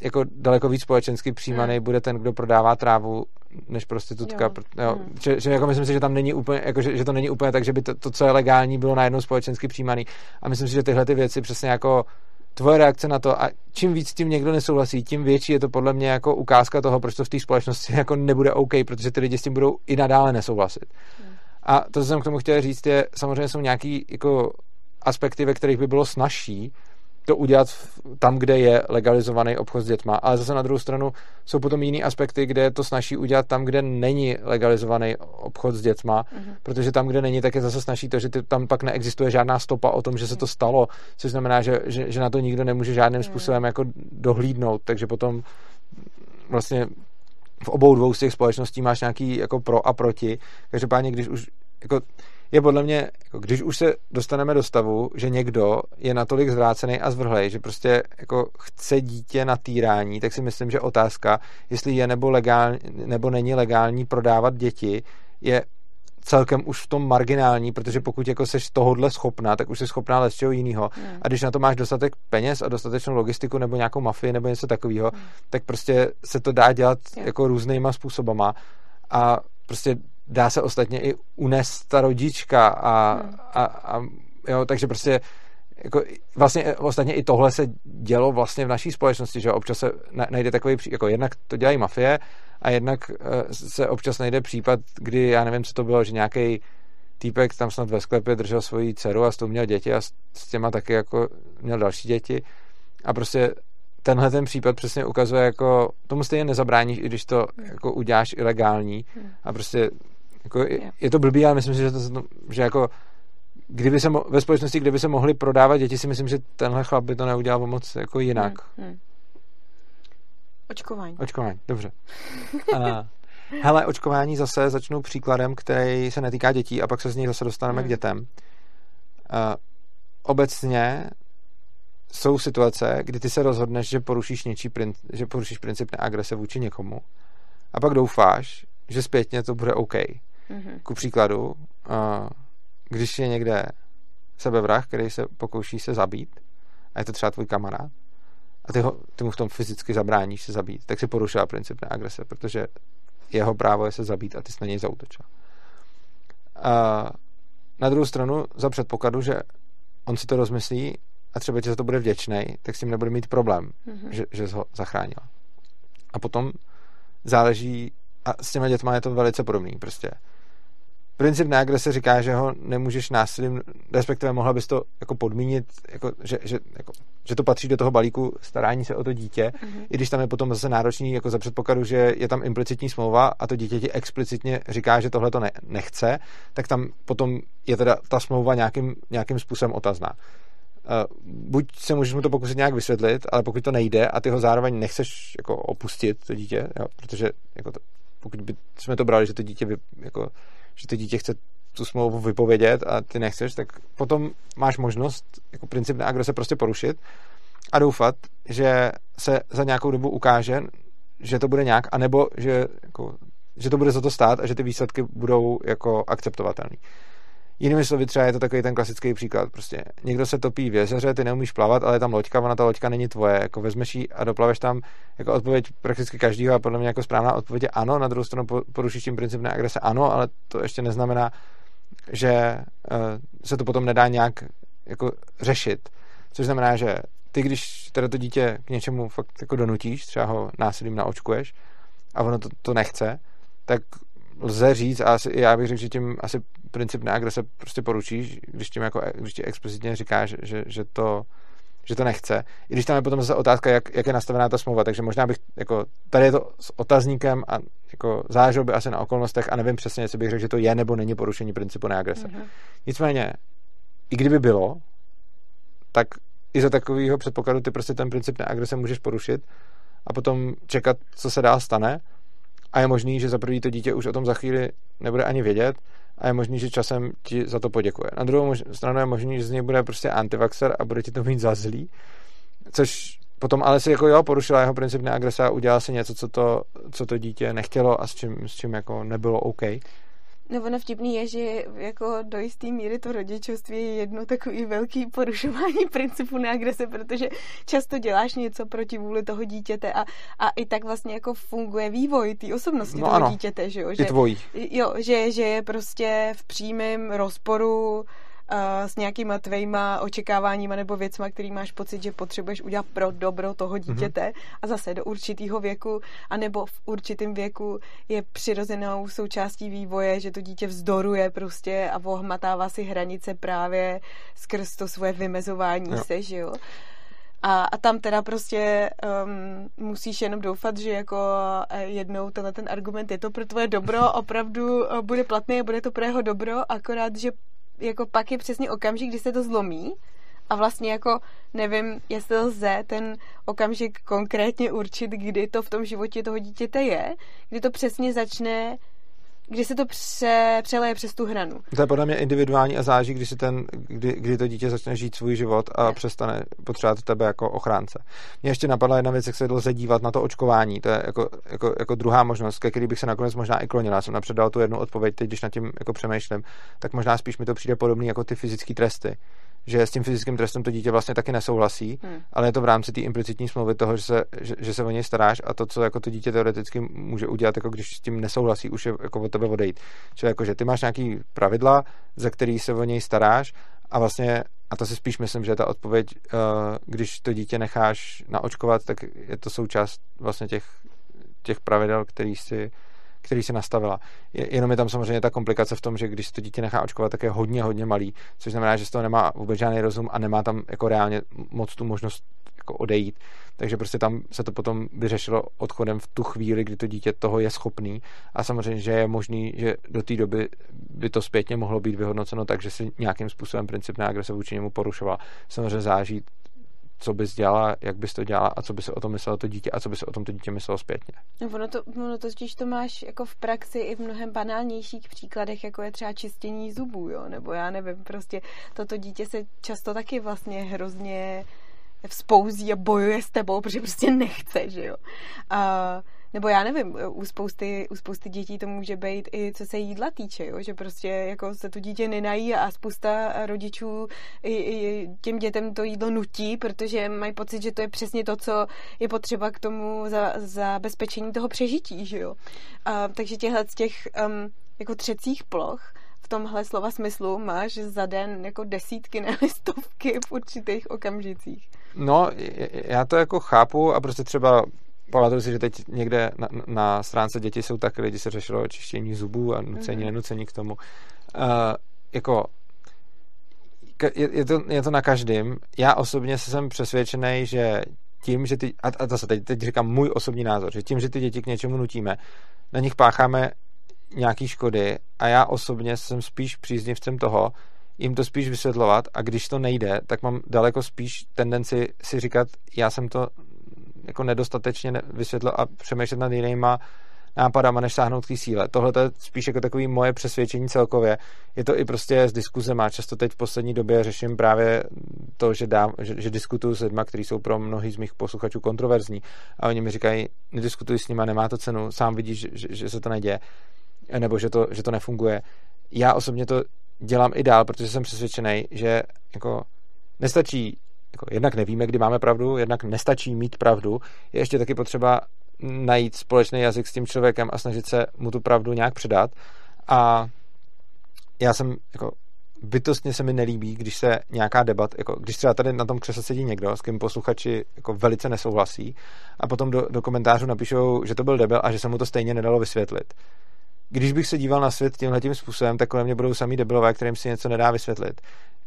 jako daleko víc společensky přijímaný hmm. bude ten, kdo prodává trávu, než prostitutka. Jo. Jo, hmm. že, že jako myslím si, že tam není úplně, jako, že, že to není úplně tak, že by to, to, co je legální, bylo najednou společensky přijímaný. A myslím si, že tyhle ty věci přesně jako tvoje reakce na to a čím víc s tím někdo nesouhlasí, tím větší je to podle mě jako ukázka toho, proč to v té společnosti jako nebude OK, protože ty lidi s tím budou i nadále nesouhlasit. Hmm. A to, co jsem k tomu chtěl říct, je, samozřejmě jsou nějaký jako aspekty, ve kterých by bylo snažší to udělat tam, kde je legalizovaný obchod s dětma. Ale zase na druhou stranu jsou potom jiný aspekty, kde je to snaží udělat tam, kde není legalizovaný obchod s dětma, uh-huh. protože tam, kde není, tak je zase snaží to, že ty, tam pak neexistuje žádná stopa o tom, že se to stalo, což znamená, že, že, že na to nikdo nemůže žádným způsobem jako dohlídnout, takže potom vlastně v obou dvou z těch společností máš nějaký jako pro a proti. Každopádně, když už jako je podle mě, jako když už se dostaneme do stavu, že někdo je natolik zvrácený a zvrhlej, že prostě jako chce dítě na týrání, tak si myslím, že otázka, jestli je nebo, legální, nebo není legální prodávat děti, je celkem už v tom marginální, protože pokud jako seš tohodle schopná, tak už jsi schopná let čeho jiného. Hmm. A když na to máš dostatek peněz a dostatečnou logistiku nebo nějakou mafii nebo něco takového, hmm. tak prostě se to dá dělat yeah. jako různýma způsobama. A prostě dá se ostatně i unést ta rodička a, hmm. a, a jo, takže prostě jako vlastně ostatně i tohle se dělo vlastně v naší společnosti, že občas se najde takový, jako jednak to dělají mafie a jednak eh, se občas najde případ, kdy já nevím, co to bylo, že nějaký týpek tam snad ve sklepě držel svoji dceru a s tou měl děti a s těma taky jako měl další děti a prostě tenhle ten případ přesně ukazuje jako, tomu stejně nezabráníš, i když to hmm. jako uděláš ilegální hmm. a prostě jako je, je to blbý, ale myslím si, že, to, že jako kdyby se mo- ve společnosti, kdyby se mohli prodávat děti, si myslím, že tenhle chlap by to neudělal moc jako jinak. Hmm, hmm. Očkování. Očkování, dobře. uh, hele, očkování zase začnu příkladem, který se netýká dětí a pak se z něj zase dostaneme hmm. k dětem. Uh, obecně jsou situace, kdy ty se rozhodneš, že porušíš, něčí prin- že porušíš princip neagrese vůči někomu a pak doufáš, že zpětně to bude OK. Mm-hmm. Ku příkladu, když je někde sebevrah, který se pokouší se zabít, a je to třeba tvůj kamarád, a ty, ho, ty mu v tom fyzicky zabráníš se zabít, tak si porušila princip neagrese, protože jeho právo je se zabít a ty jsi na něj zautočil. A na druhou stranu, za předpokladu, že on si to rozmyslí a třeba ti za to bude vděčný, tak s tím nebude mít problém, mm-hmm. že, že jsi ho zachránil. A potom záleží, a s těma dětma je to velice podobný, prostě princip neagrese říká, že ho nemůžeš násilím, respektive mohla bys to jako podmínit, jako, že, že, jako, že to patří do toho balíku starání se o to dítě, mm-hmm. i když tam je potom zase náročný jako za předpokladu, že je tam implicitní smlouva a to dítě ti explicitně říká, že tohle to ne, nechce, tak tam potom je teda ta smlouva nějakým, nějakým způsobem otazná. Uh, buď se můžeš mu to pokusit nějak vysvětlit, ale pokud to nejde a ty ho zároveň nechceš jako opustit, to dítě, jo, protože jako to, pokud by jsme to brali, že to dítě vy, jako že to dítě chce tu smlouvu vypovědět a ty nechceš, tak potom máš možnost jako princip neagrese prostě porušit a doufat, že se za nějakou dobu ukáže, že to bude nějak, anebo že, jako, že to bude za to stát a že ty výsledky budou jako akceptovatelné. Jinými slovy, třeba je to takový ten klasický příklad. Prostě někdo se topí v jezeře, ty neumíš plavat, ale je tam loďka, ona ta loďka není tvoje. Jako vezmeš ji a doplaveš tam jako odpověď prakticky každýho a podle mě jako správná odpověď je ano, na druhou stranu porušíš tím princip agrese ano, ale to ještě neznamená, že uh, se to potom nedá nějak jako řešit. Což znamená, že ty, když teda to dítě k něčemu fakt jako donutíš, třeba ho násilím naočkuješ a ono to, to nechce, tak lze říct, a asi, já bych řekl, že tím asi princip neagrese prostě poručíš, když, tím jako, když ti explicitně říkáš, že, že, to, že to nechce. I když tam je potom zase otázka, jak, jak je nastavená ta smlouva, takže možná bych, jako, tady je to s otazníkem a jako záleželo by asi na okolnostech a nevím přesně, jestli bych řekl, že to je nebo není porušení principu neagrese. Mm-hmm. Nicméně, i kdyby bylo, tak i za takového předpokladu ty prostě ten princip neagrese můžeš porušit a potom čekat, co se dál stane a je možný, že za prvý to dítě už o tom za chvíli nebude ani vědět a je možný, že časem ti za to poděkuje. Na druhou stranu je možný, že z něj bude prostě antivaxer a bude ti to mít za zlý, což potom ale si jako jo, porušila jeho princip neagresa a udělala si něco, co to, co to dítě nechtělo a s čím, s čím jako nebylo OK. No ono vtipný je, že jako do jistý míry to rodičovství je jedno takový velký porušování principu neagrese, protože často děláš něco proti vůli toho dítěte a, a i tak vlastně jako funguje vývoj té osobnosti no toho ano, dítěte, že jo? Že, Jo, že, že je prostě v přímém rozporu s nějakýma tvejma očekáváníma nebo věcma, který máš pocit, že potřebuješ udělat pro dobro toho mhm. dítěte mm-hmm. a zase do určitého věku, anebo v určitém věku je přirozenou součástí vývoje, že to dítě vzdoruje prostě a ohmatává si hranice právě skrz to svoje vymezování jo. se, že jo. A, a tam teda prostě um, musíš jenom doufat, že jako eh, jednou tenhle ten argument je to pro tvoje dobro, opravdu eh, bude platný a bude to pro jeho dobro, akorát, že jako pak je přesně okamžik, kdy se to zlomí a vlastně jako nevím, jestli lze ten okamžik konkrétně určit, kdy to v tom životě toho dítěte je, kdy to přesně začne kdy se to pře, přeleje přes tu hranu. To je podle mě individuální a záží, kdy, si ten, kdy, kdy to dítě začne žít svůj život a ne. přestane potřebovat tebe jako ochránce. Mně ještě napadla jedna věc, jak se lze dívat na to očkování. To je jako, jako, jako druhá možnost, ke který bych se nakonec možná i klonila. Já jsem napřed dal tu jednu odpověď, teď když nad tím jako přemýšlím, tak možná spíš mi to přijde podobný jako ty fyzické tresty že s tím fyzickým trestem to dítě vlastně taky nesouhlasí, hmm. ale je to v rámci té implicitní smlouvy toho, že se, že, že se o něj staráš a to, co jako to dítě teoreticky může udělat, jako když s tím nesouhlasí, už je jako od tebe odejít. Čili jako, že ty máš nějaký pravidla, za který se o něj staráš a vlastně, a to si spíš myslím, že je ta odpověď, uh, když to dítě necháš naočkovat, tak je to součást vlastně těch, těch pravidel, který si který si nastavila. Jenom je tam samozřejmě ta komplikace v tom, že když se to dítě nechá očkovat, tak je hodně, hodně malý, což znamená, že z toho nemá vůbec žádný rozum a nemá tam jako reálně moc tu možnost jako odejít. Takže prostě tam se to potom vyřešilo odchodem v tu chvíli, kdy to dítě toho je schopný a samozřejmě, že je možný, že do té doby by to zpětně mohlo být vyhodnoceno tak, že si nějakým způsobem princip agrese vůči němu porušoval. Samozřejmě záží co bys dělala, jak bys to dělala a co by se o tom myslelo to dítě a co by se o tom to dítě myslelo zpětně. No, ono to, ono to totiž to máš jako v praxi i v mnohem banálnějších příkladech, jako je třeba čistění zubů, jo, nebo já nevím, prostě toto dítě se často taky vlastně hrozně vzpouzí a bojuje s tebou, protože prostě nechce, že jo. A nebo já nevím, u spousty, u spousty dětí to může být i co se jídla týče, jo? že prostě jako se to dítě nenají a spousta rodičů i, i těm dětem to jídlo nutí, protože mají pocit, že to je přesně to, co je potřeba k tomu za, zabezpečení toho přežití, že jo. A, takže těchhle z těch um, jako třecích ploch v tomhle slova smyslu máš za den jako desítky, ne stovky v určitých okamžicích. No, já to jako chápu a prostě třeba pamatuju si, že teď někde na, na stránce děti jsou tak, lidi se řešilo čištění zubů a nucení, mm-hmm. nenucení k tomu. Uh, jako je, je, to, je to na každém. Já osobně jsem přesvědčený, že tím, že ty, a, a zase teď, teď říkám můj osobní názor, že tím, že ty děti k něčemu nutíme, na nich pácháme nějaký škody a já osobně jsem spíš příznivcem toho, jim to spíš vysvětlovat a když to nejde, tak mám daleko spíš tendenci si říkat, já jsem to jako nedostatečně vysvětlil a přemýšlet nad jinýma nápadama, než sáhnout k síle. Tohle je spíš jako takový moje přesvědčení celkově. Je to i prostě s diskuzema. Často teď v poslední době řeším právě to, že, dám, že, že diskutuju s lidmi, kteří jsou pro mnohý z mých posluchačů kontroverzní a oni mi říkají, nediskutuj s nimi, nemá to cenu, sám vidíš, že, že se to neděje nebo že to, že to nefunguje. Já osobně to dělám i dál, protože jsem přesvědčený, že jako nestačí, jako jednak nevíme, kdy máme pravdu, jednak nestačí mít pravdu, je ještě taky potřeba najít společný jazyk s tím člověkem a snažit se mu tu pravdu nějak předat. A já jsem jako bytostně se mi nelíbí, když se nějaká debat, jako když třeba tady na tom křesle sedí někdo, s kým posluchači jako velice nesouhlasí a potom do, do komentářů napíšou, že to byl debil a že se mu to stejně nedalo vysvětlit když bych se díval na svět tímhle tím způsobem, tak kolem mě budou samý debilové, kterým si něco nedá vysvětlit.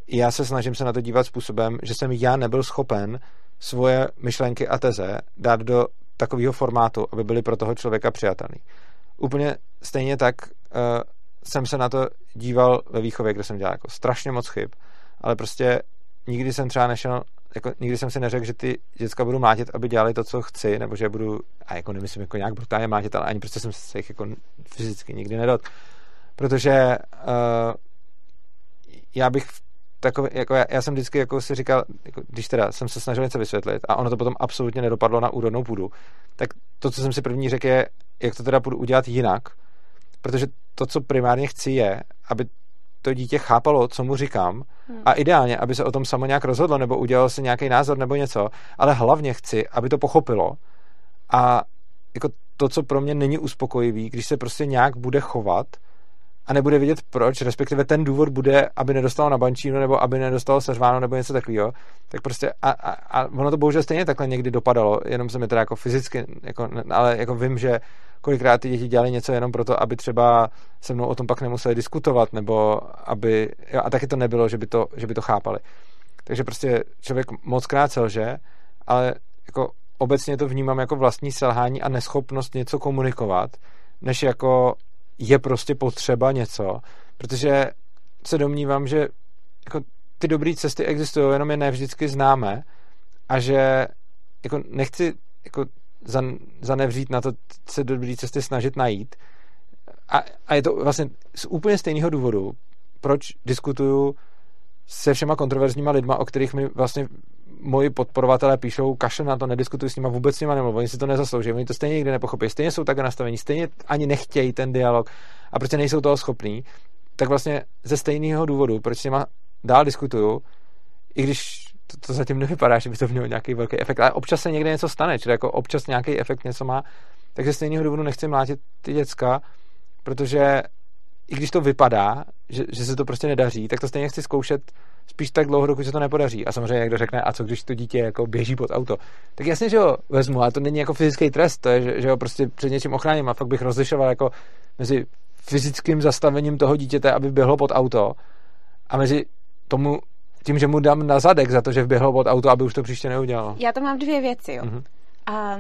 Já se snažím se na to dívat způsobem, že jsem já nebyl schopen svoje myšlenky a teze dát do takového formátu, aby byly pro toho člověka přijatelný. Úplně stejně tak uh, jsem se na to díval ve výchově, kde jsem dělal jako strašně moc chyb, ale prostě nikdy jsem třeba nešel jako nikdy jsem si neřekl, že ty děcka budu mlátit, aby dělali to, co chci, nebo že budu, a jako nemyslím jako nějak brutálně mlátit, ale ani prostě jsem se jich jako fyzicky nikdy nedot. Protože uh, já bych takový, jako já, já, jsem vždycky jako si říkal, jako, když teda jsem se snažil něco vysvětlit a ono to potom absolutně nedopadlo na úrodnou půdu, tak to, co jsem si první řekl, je, jak to teda budu udělat jinak, protože to, co primárně chci, je, aby to dítě chápalo, co mu říkám hmm. a ideálně, aby se o tom samo nějak rozhodlo nebo udělalo si nějaký názor nebo něco, ale hlavně chci, aby to pochopilo a jako to, co pro mě není uspokojivý, když se prostě nějak bude chovat a nebude vědět proč, respektive ten důvod bude, aby nedostalo na bančínu nebo aby nedostalo seřváno nebo něco takového, tak prostě a, a, a ono to bohužel stejně takhle někdy dopadalo, jenom se mi teda jako fyzicky, jako, ale jako vím, že kolikrát ty děti dělali něco jenom proto, aby třeba se mnou o tom pak nemuseli diskutovat, nebo aby, jo, a taky to nebylo, že by to, že by to chápali. Takže prostě člověk moc krát selže, ale jako obecně to vnímám jako vlastní selhání a neschopnost něco komunikovat, než jako je prostě potřeba něco, protože se domnívám, že jako ty dobré cesty existují, jenom je nevždycky známe a že jako nechci jako zanevřít na to se dobré cesty snažit najít. A, a je to vlastně z úplně stejného důvodu, proč diskutuju se všema kontroverzníma lidma, o kterých mi vlastně moji podporovatelé píšou, kašle na to, nediskutuji s nimi, vůbec s nimi nemluvím, oni si to nezaslouží, oni to stejně nikdy nepochopí, stejně jsou tak nastavení, stejně ani nechtějí ten dialog a prostě nejsou toho schopní, tak vlastně ze stejného důvodu, proč s nima dál diskutuju, i když to, to zatím nevypadá, že by to mělo nějaký velký efekt, ale občas se někde něco stane, čili jako občas nějaký efekt něco má, takže stejného důvodu nechci mlátit ty děcka, protože i když to vypadá, že, že se to prostě nedaří, tak to stejně chci zkoušet spíš tak dlouho, dokud se to nepodaří. A samozřejmě někdo řekne, a co když to dítě jako běží pod auto. Tak jasně, že ho vezmu, ale to není jako fyzický trest, to je, že, že ho prostě před něčím ochráním a fakt bych rozlišoval jako mezi fyzickým zastavením toho dítěte, aby běhlo pod auto a mezi tomu tím, že mu dám na zadek za to, že vběhlo pod auto, aby už to příště neudělalo. Já to mám dvě věci, jo. Mm-hmm. A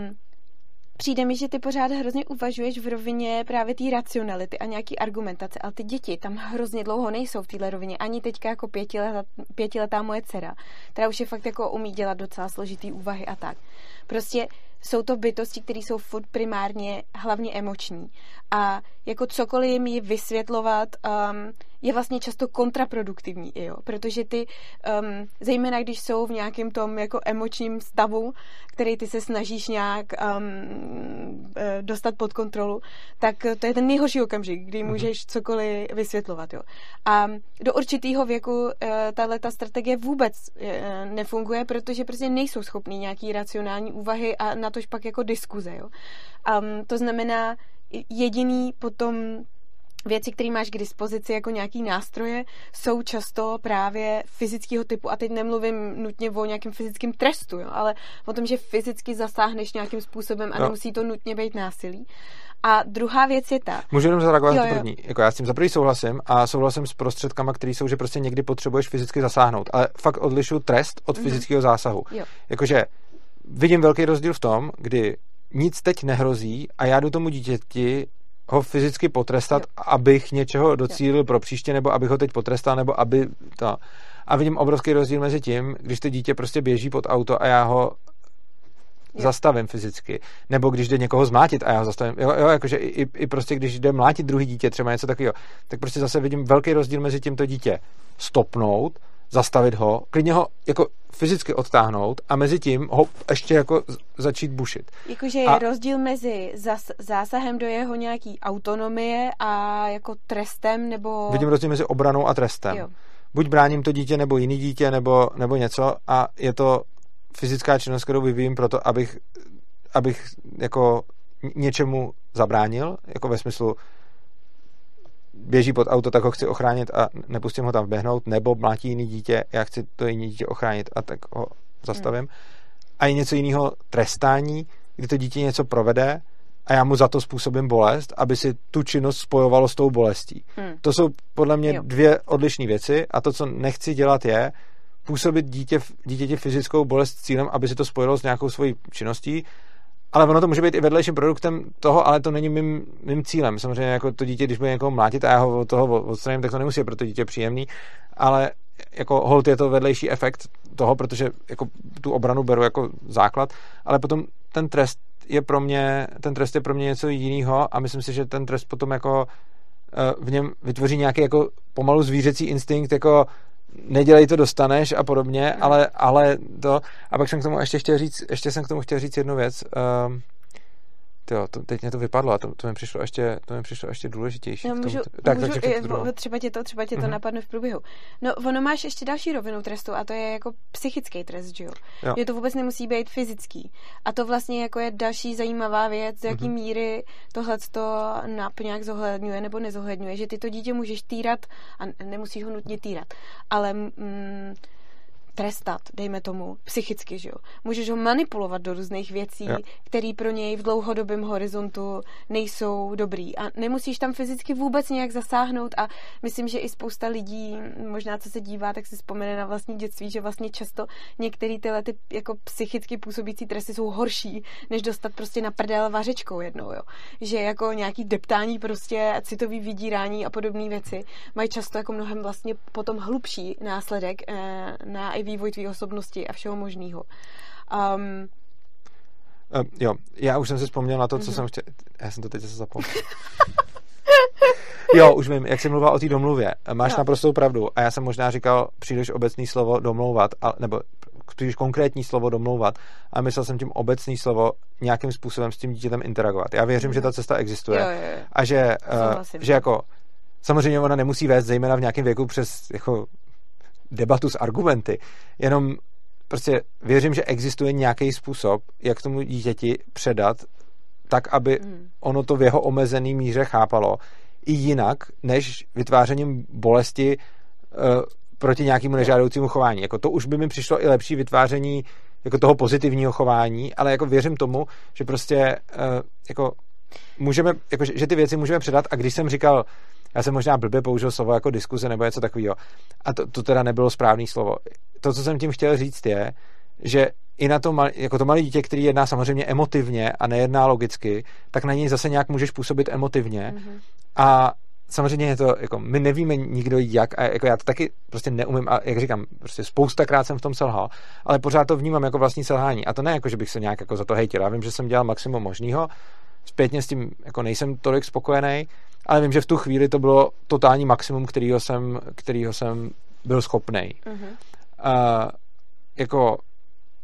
přijde mi, že ty pořád hrozně uvažuješ v rovině právě té racionality a nějaký argumentace, ale ty děti tam hrozně dlouho nejsou v téhle rovině. Ani teďka jako pětiletá, pětiletá moje dcera, která už je fakt jako umí dělat docela složitý úvahy a tak. Prostě jsou to bytosti, které jsou furt primárně hlavně emoční. A jako cokoliv jim ji vysvětlovat, um, je vlastně často kontraproduktivní, jo? protože ty, um, zejména když jsou v nějakém tom jako emočním stavu, který ty se snažíš nějak um, dostat pod kontrolu, tak to je ten nejhorší okamžik, kdy mhm. můžeš cokoliv vysvětlovat. Jo? A do určitého věku uh, tahle ta strategie vůbec uh, nefunguje, protože prostě nejsou schopní nějaký racionální úvahy a na tož pak jako diskuze. Jo? Um, to znamená, jediný potom věci, které máš k dispozici jako nějaký nástroje, jsou často právě fyzického typu. A teď nemluvím nutně o nějakém fyzickém trestu, jo, ale o tom, že fyzicky zasáhneš nějakým způsobem a no. nemusí to nutně být násilí. A druhá věc je ta. Můžu jenom zareagovat na první. Jako já s tím za první souhlasím a souhlasím s prostředkama, které jsou, že prostě někdy potřebuješ fyzicky zasáhnout. Ale fakt odlišu trest od mm-hmm. fyzického zásahu. Jo. Jakože vidím velký rozdíl v tom, kdy nic teď nehrozí a já jdu tomu dítěti ho fyzicky potrestat, jo. abych něčeho docílil jo. pro příště, nebo abych ho teď potrestal, nebo aby to. A vidím obrovský rozdíl mezi tím, když to dítě prostě běží pod auto a já ho jo. zastavím fyzicky. Nebo když jde někoho zmátit a já ho zastavím. Jo, jo jakože i, i, prostě když jde mlátit druhý dítě, třeba něco takového, tak prostě zase vidím velký rozdíl mezi tím to dítě stopnout, zastavit ho, klidně ho jako fyzicky odtáhnout a mezi tím ho ještě jako začít bušit. Jakože je a... rozdíl mezi zas, zásahem do jeho nějaký autonomie a jako trestem nebo... Vidím rozdíl mezi obranou a trestem. Jo. Buď bráním to dítě nebo jiný dítě nebo, nebo něco a je to fyzická činnost, kterou vyvíjím proto, abych, abych jako něčemu zabránil, jako ve smyslu běží pod auto, tak ho chci ochránit a nepustím ho tam vběhnout, nebo mlátí jiný dítě, já chci to jiný dítě ochránit a tak ho zastavím. Hmm. A je něco jiného trestání, kdy to dítě něco provede a já mu za to způsobím bolest, aby si tu činnost spojovalo s tou bolestí. Hmm. To jsou podle mě jo. dvě odlišné věci a to, co nechci dělat, je působit dítě, dítěti fyzickou bolest s cílem, aby si to spojilo s nějakou svojí činností ale ono to může být i vedlejším produktem toho, ale to není mým, mým cílem. Samozřejmě jako to dítě, když bude někoho mlátit a já ho od toho odstraním, tak to nemusí pro to dítě příjemný, ale jako hold je to vedlejší efekt toho, protože jako tu obranu beru jako základ, ale potom ten trest je pro mě, ten trest je pro mě něco jiného a myslím si, že ten trest potom jako eh, v něm vytvoří nějaký jako pomalu zvířecí instinkt, jako nedělej to, dostaneš a podobně, hmm. ale, ale to, a pak jsem k tomu ještě chtěl říct, ještě jsem k tomu chtěl říct jednu věc, um, Tyjo, to, teď mě to vypadlo a to, to, mi přišlo ještě, to mi přišlo ještě důležitější. No, můžu, tak, můžu, tak, je, třeba tě to, třeba tě to mm-hmm. napadne v průběhu. No, ono máš ještě další rovinu trestu a to je jako psychický trest, že jo? jo. Že to vůbec nemusí být fyzický. A to vlastně jako je další zajímavá věc, z jaký mm-hmm. míry tohle to nap nějak zohledňuje nebo nezohledňuje, že ty to dítě můžeš týrat a nemusíš ho nutně týrat, ale mm, trestat, dejme tomu, psychicky, že jo. Můžeš ho manipulovat do různých věcí, ja. které pro něj v dlouhodobém horizontu nejsou dobrý. A nemusíš tam fyzicky vůbec nějak zasáhnout a myslím, že i spousta lidí, možná co se dívá, tak si vzpomene na vlastní dětství, že vlastně často některé tyhle ty jako psychicky působící tresty jsou horší, než dostat prostě na prdel vařečkou jednou, jo. Že jako nějaký deptání prostě citový vydírání a podobné věci mají často jako mnohem vlastně potom hlubší následek eh, na vývoj tvý osobnosti a všeho možného. Um, uh, jo, já už jsem si vzpomněl na to, co uh-huh. jsem chtěl. Já jsem to teď zase zapomněl. jo, už vím, jak jsi mluvila o té domluvě. Máš no. naprostou pravdu. A já jsem možná říkal příliš obecný slovo domlouvat, a, nebo příliš konkrétní slovo domlouvat, a myslel jsem tím obecný slovo nějakým způsobem s tím dítětem interagovat. Já věřím, mm. že ta cesta existuje. Jo, jo, jo. A že, uh, že jako samozřejmě ona nemusí vést zejména v nějakém věku přes jako debatu s argumenty, jenom prostě věřím, že existuje nějaký způsob, jak tomu dítěti předat tak, aby hmm. ono to v jeho omezený míře chápalo i jinak, než vytvářením bolesti uh, proti nějakému nežádoucímu chování. Jako to už by mi přišlo i lepší vytváření jako toho pozitivního chování, ale jako věřím tomu, že prostě uh, jako můžeme, jako, že, že ty věci můžeme předat a když jsem říkal já jsem možná blbě použil slovo jako diskuze nebo něco takového. A to, to teda nebylo správné slovo. To, co jsem tím chtěl říct, je, že i na to, mal, jako to malé dítě, který jedná samozřejmě emotivně a nejedná logicky, tak na něj zase nějak můžeš působit emotivně. Mm-hmm. A samozřejmě je to, jako my nevíme nikdo jak a jako já to taky prostě neumím a jak říkám, prostě spoustakrát jsem v tom selhal, ale pořád to vnímám jako vlastní selhání a to ne jako, že bych se nějak jako za to hejtil, já vím, že jsem dělal maximum možného, zpětně s tím jako nejsem tolik spokojený, ale vím, že v tu chvíli to bylo totální maximum, kterýho jsem, kterýho jsem byl schopný. Uh-huh. Uh, jako,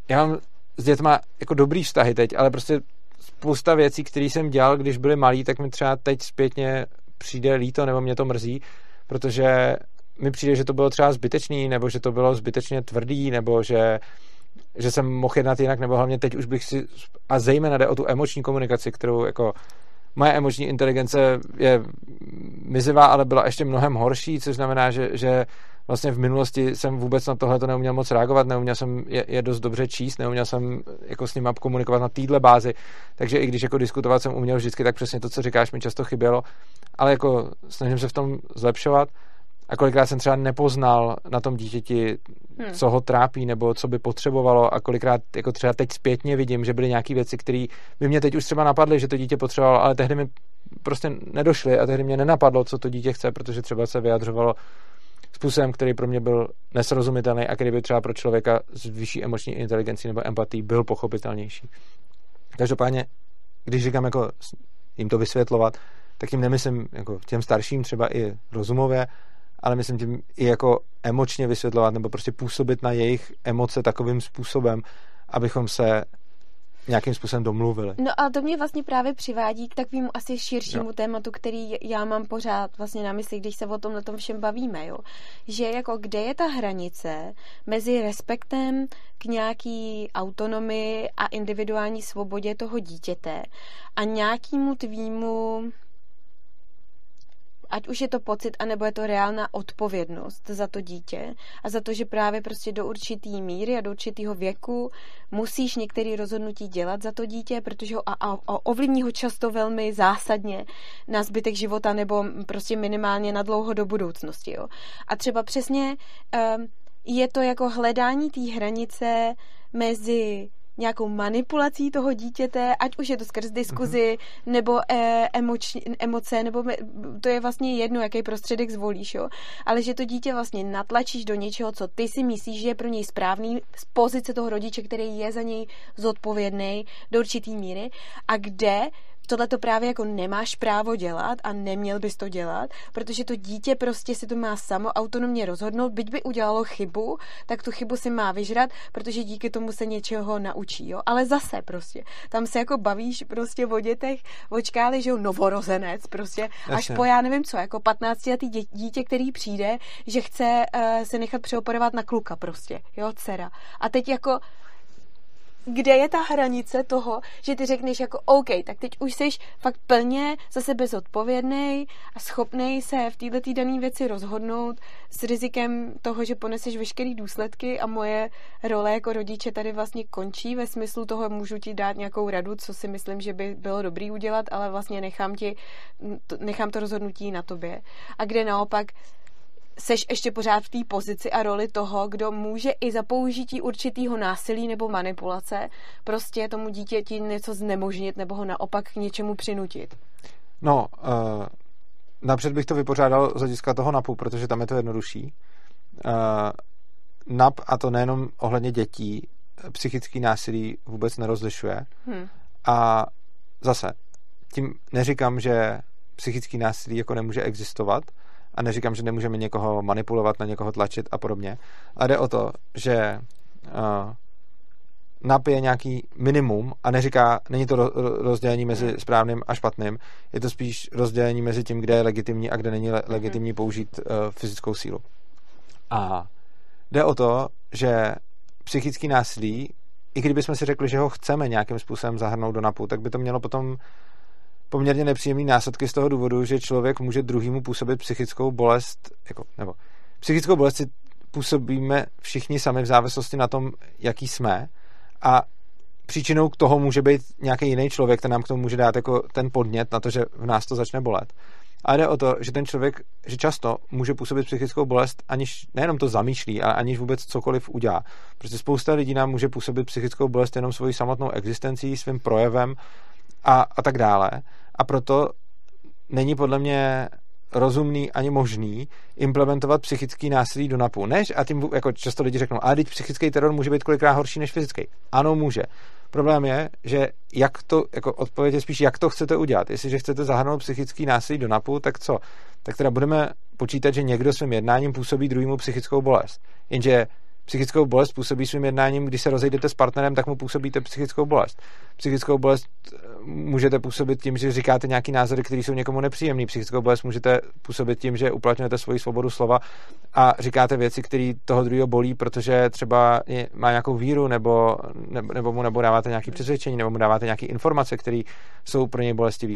já mám s dětma jako dobrý vztahy teď, ale prostě spousta věcí, které jsem dělal, když byli malí, tak mi třeba teď zpětně přijde líto, nebo mě to mrzí, protože mi přijde, že to bylo třeba zbytečný, nebo že to bylo zbytečně tvrdý, nebo že, že jsem mohl jednat jinak, nebo hlavně teď už bych si, a zejména jde o tu emoční komunikaci, kterou jako moje emoční inteligence je mizivá, ale byla ještě mnohem horší, což znamená, že, že vlastně v minulosti jsem vůbec na tohle to neuměl moc reagovat, neuměl jsem je, je dost dobře číst, neuměl jsem jako s nimi komunikovat na téhle bázi, takže i když jako diskutovat jsem uměl vždycky, tak přesně to, co říkáš, mi často chybělo, ale jako snažím se v tom zlepšovat a kolikrát jsem třeba nepoznal na tom dítěti, hmm. co ho trápí nebo co by potřebovalo a kolikrát jako třeba teď zpětně vidím, že byly nějaké věci, které by mě teď už třeba napadly, že to dítě potřebovalo, ale tehdy mi prostě nedošly a tehdy mě nenapadlo, co to dítě chce, protože třeba se vyjadřovalo způsobem, který pro mě byl nesrozumitelný a který by třeba pro člověka s vyšší emoční inteligencí nebo empatí byl pochopitelnější. Každopádně, když říkám jako jim to vysvětlovat, tak jim nemyslím jako těm starším třeba i rozumově, ale myslím tím i jako emočně vysvětlovat nebo prostě působit na jejich emoce takovým způsobem, abychom se nějakým způsobem domluvili. No a to mě vlastně právě přivádí k takovému asi širšímu jo. tématu, který já mám pořád vlastně na mysli, když se o tom na tom všem bavíme, jo. Že jako kde je ta hranice mezi respektem k nějaký autonomii a individuální svobodě toho dítěte a nějakému tvýmu ať už je to pocit, anebo je to reálná odpovědnost za to dítě a za to, že právě prostě do určitý míry a do určitého věku musíš některé rozhodnutí dělat za to dítě, protože ho a, a, a ovlivní ho často velmi zásadně na zbytek života nebo prostě minimálně na dlouho do budoucnosti. Jo. A třeba přesně um, je to jako hledání té hranice mezi nějakou manipulací toho dítěte, ať už je to skrz diskuzi, mm-hmm. nebo e, emoč, emoce, nebo me, to je vlastně jedno, jaký prostředek zvolíš, jo. Ale že to dítě vlastně natlačíš do něčeho, co ty si myslíš, že je pro něj správný z pozice toho rodiče, který je za něj zodpovědný do určitý míry a kde tohle to právě jako nemáš právo dělat a neměl bys to dělat, protože to dítě prostě si to má samo autonomně rozhodnout, byť by udělalo chybu, tak tu chybu si má vyžrat, protože díky tomu se něčeho naučí, jo. Ale zase prostě, tam se jako bavíš prostě o dětech, očkáli, že jo, novorozenec prostě, Jasně. až po já nevím co, jako 15 letý dítě, který přijde, že chce uh, se nechat přeoperovat na kluka prostě, jo, dcera. A teď jako kde je ta hranice toho, že ty řekneš jako OK, tak teď už jsi fakt plně za sebe zodpovědný a schopný se v této dané věci rozhodnout s rizikem toho, že poneseš veškeré důsledky a moje role jako rodiče tady vlastně končí ve smyslu toho, můžu ti dát nějakou radu, co si myslím, že by bylo dobrý udělat, ale vlastně nechám ti, nechám to rozhodnutí na tobě. A kde naopak seš ještě pořád v té pozici a roli toho, kdo může i za použití určitého násilí nebo manipulace prostě tomu dítěti něco znemožnit nebo ho naopak k něčemu přinutit. No, uh, napřed bych to vypořádal z hlediska toho NAPu, protože tam je to jednodušší. Uh, NAP, a to nejenom ohledně dětí, psychický násilí vůbec nerozlišuje. Hmm. A zase, tím neříkám, že psychický násilí jako nemůže existovat, a neříkám, že nemůžeme někoho manipulovat, na někoho tlačit a podobně, ale jde o to, že uh, NAP je nějaký minimum a neříká, není to rozdělení mezi hmm. správným a špatným, je to spíš rozdělení mezi tím, kde je legitimní a kde není le- hmm. legitimní použít uh, fyzickou sílu. A jde o to, že psychický násilí, i kdybychom si řekli, že ho chceme nějakým způsobem zahrnout do NAPu, tak by to mělo potom poměrně nepříjemné následky z toho důvodu, že člověk může druhýmu působit psychickou bolest, jako, nebo psychickou bolest si působíme všichni sami v závislosti na tom, jaký jsme a příčinou k toho může být nějaký jiný člověk, ten nám k tomu může dát jako ten podnět na to, že v nás to začne bolet. A jde o to, že ten člověk, že často může působit psychickou bolest, aniž nejenom to zamýšlí, ale aniž vůbec cokoliv udělá. Prostě spousta lidí nám může působit psychickou bolest jenom svojí samotnou existencí, svým projevem a, a tak dále. A proto není podle mě rozumný ani možný implementovat psychický násilí do NAPu. Než, a tím jako často lidi řeknou, a teď psychický teror může být kolikrát horší než fyzický. Ano, může. Problém je, že jak to, jako odpověď je spíš, jak to chcete udělat. Jestliže chcete zahrnout psychický násilí do NAPu, tak co? Tak teda budeme počítat, že někdo svým jednáním působí druhému psychickou bolest. Jenže psychickou bolest působí svým jednáním, když se rozejdete s partnerem, tak mu působíte psychickou bolest. Psychickou bolest eh, můžete působit tím, že říkáte nějaký názory, které jsou někomu nepříjemné. Psychickou bolest můžete působit tím, že uplatňujete svoji svobodu slova a říkáte věci, které toho druhého bolí, protože třeba má nějakou víru nebo, nebo, nebo mu nebo dáváte nějaké přesvědčení nebo mu dáváte nějaké informace, které jsou pro něj bolestivé.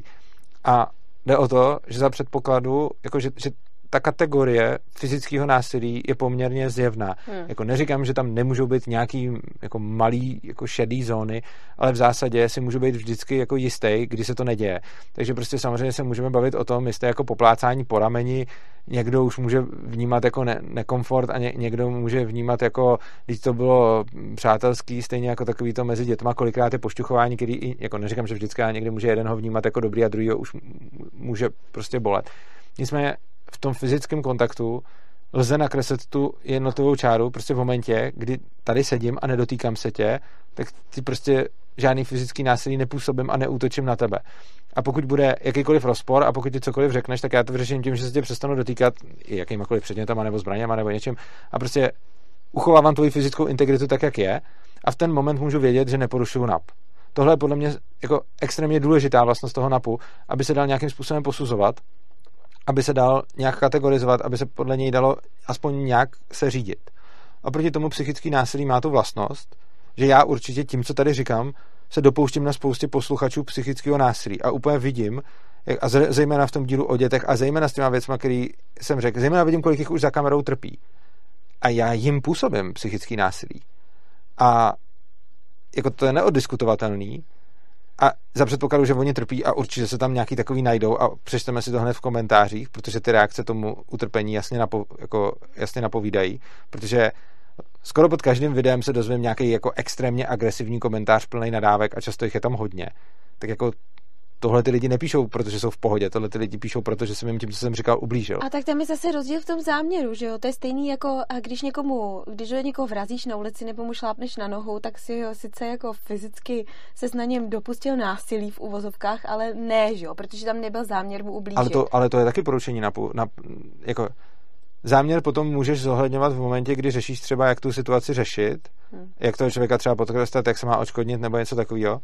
A jde o to, že za předpokladu, jako že, že ta kategorie fyzického násilí je poměrně zjevná. Hmm. Jako neříkám, že tam nemůžou být nějaký jako malý jako šedý zóny, ale v zásadě si můžu být vždycky jako jistý, kdy se to neděje. Takže prostě samozřejmě se můžeme bavit o tom, jestli jako poplácání po rameni někdo už může vnímat jako ne- nekomfort a ně- někdo může vnímat jako, když to bylo přátelský, stejně jako takový to mezi dětma, kolikrát je pošťuchování, který, jako neříkám, že vždycky, ale někdy může jeden ho vnímat jako dobrý a druhý ho už může prostě bolet. Nicméně v tom fyzickém kontaktu lze nakreslit tu jednotlivou čáru prostě v momentě, kdy tady sedím a nedotýkám se tě, tak ty prostě žádný fyzický násilí nepůsobím a neútočím na tebe. A pokud bude jakýkoliv rozpor a pokud ti cokoliv řekneš, tak já to vyřeším tím, že se tě přestanu dotýkat i jakýmkoliv předmětama nebo zbraněma nebo něčím a prostě uchovávám tvoji fyzickou integritu tak, jak je a v ten moment můžu vědět, že neporušuju NAP. Tohle je podle mě jako extrémně důležitá vlastnost toho NAPu, aby se dal nějakým způsobem posuzovat aby se dal nějak kategorizovat, aby se podle něj dalo aspoň nějak se řídit. A proti tomu psychický násilí má tu vlastnost, že já určitě tím, co tady říkám, se dopouštím na spoustě posluchačů psychického násilí a úplně vidím, a zejména v tom dílu o dětech a zejména s těma věcmi, který jsem řekl, zejména vidím, kolik jich už za kamerou trpí. A já jim působím psychický násilí. A jako to je neoddiskutovatelný, a za předpokladu, že oni trpí a určitě se tam nějaký takový najdou a přečteme si to hned v komentářích, protože ty reakce tomu utrpení jasně, napo, jako, jasně napovídají, protože skoro pod každým videem se dozvím nějaký jako extrémně agresivní komentář plný nadávek a často jich je tam hodně. Tak jako tohle ty lidi nepíšou, protože jsou v pohodě, tohle ty lidi píšou, protože jsem jim tím, co jsem říkal, ublížil. A tak tam je zase rozdíl v tom záměru, že jo? To je stejný jako, když někomu, když ho někoho vrazíš na ulici nebo mu šlápneš na nohu, tak si ho sice jako fyzicky se na něm dopustil násilí v uvozovkách, ale ne, že jo? Protože tam nebyl záměr mu ublížit. Ale to, ale to je taky porušení na, na jako záměr potom můžeš zohledňovat v momentě, kdy řešíš třeba, jak tu situaci řešit, hmm. jak toho člověka třeba potrestat, jak se má očkodnit nebo něco takového.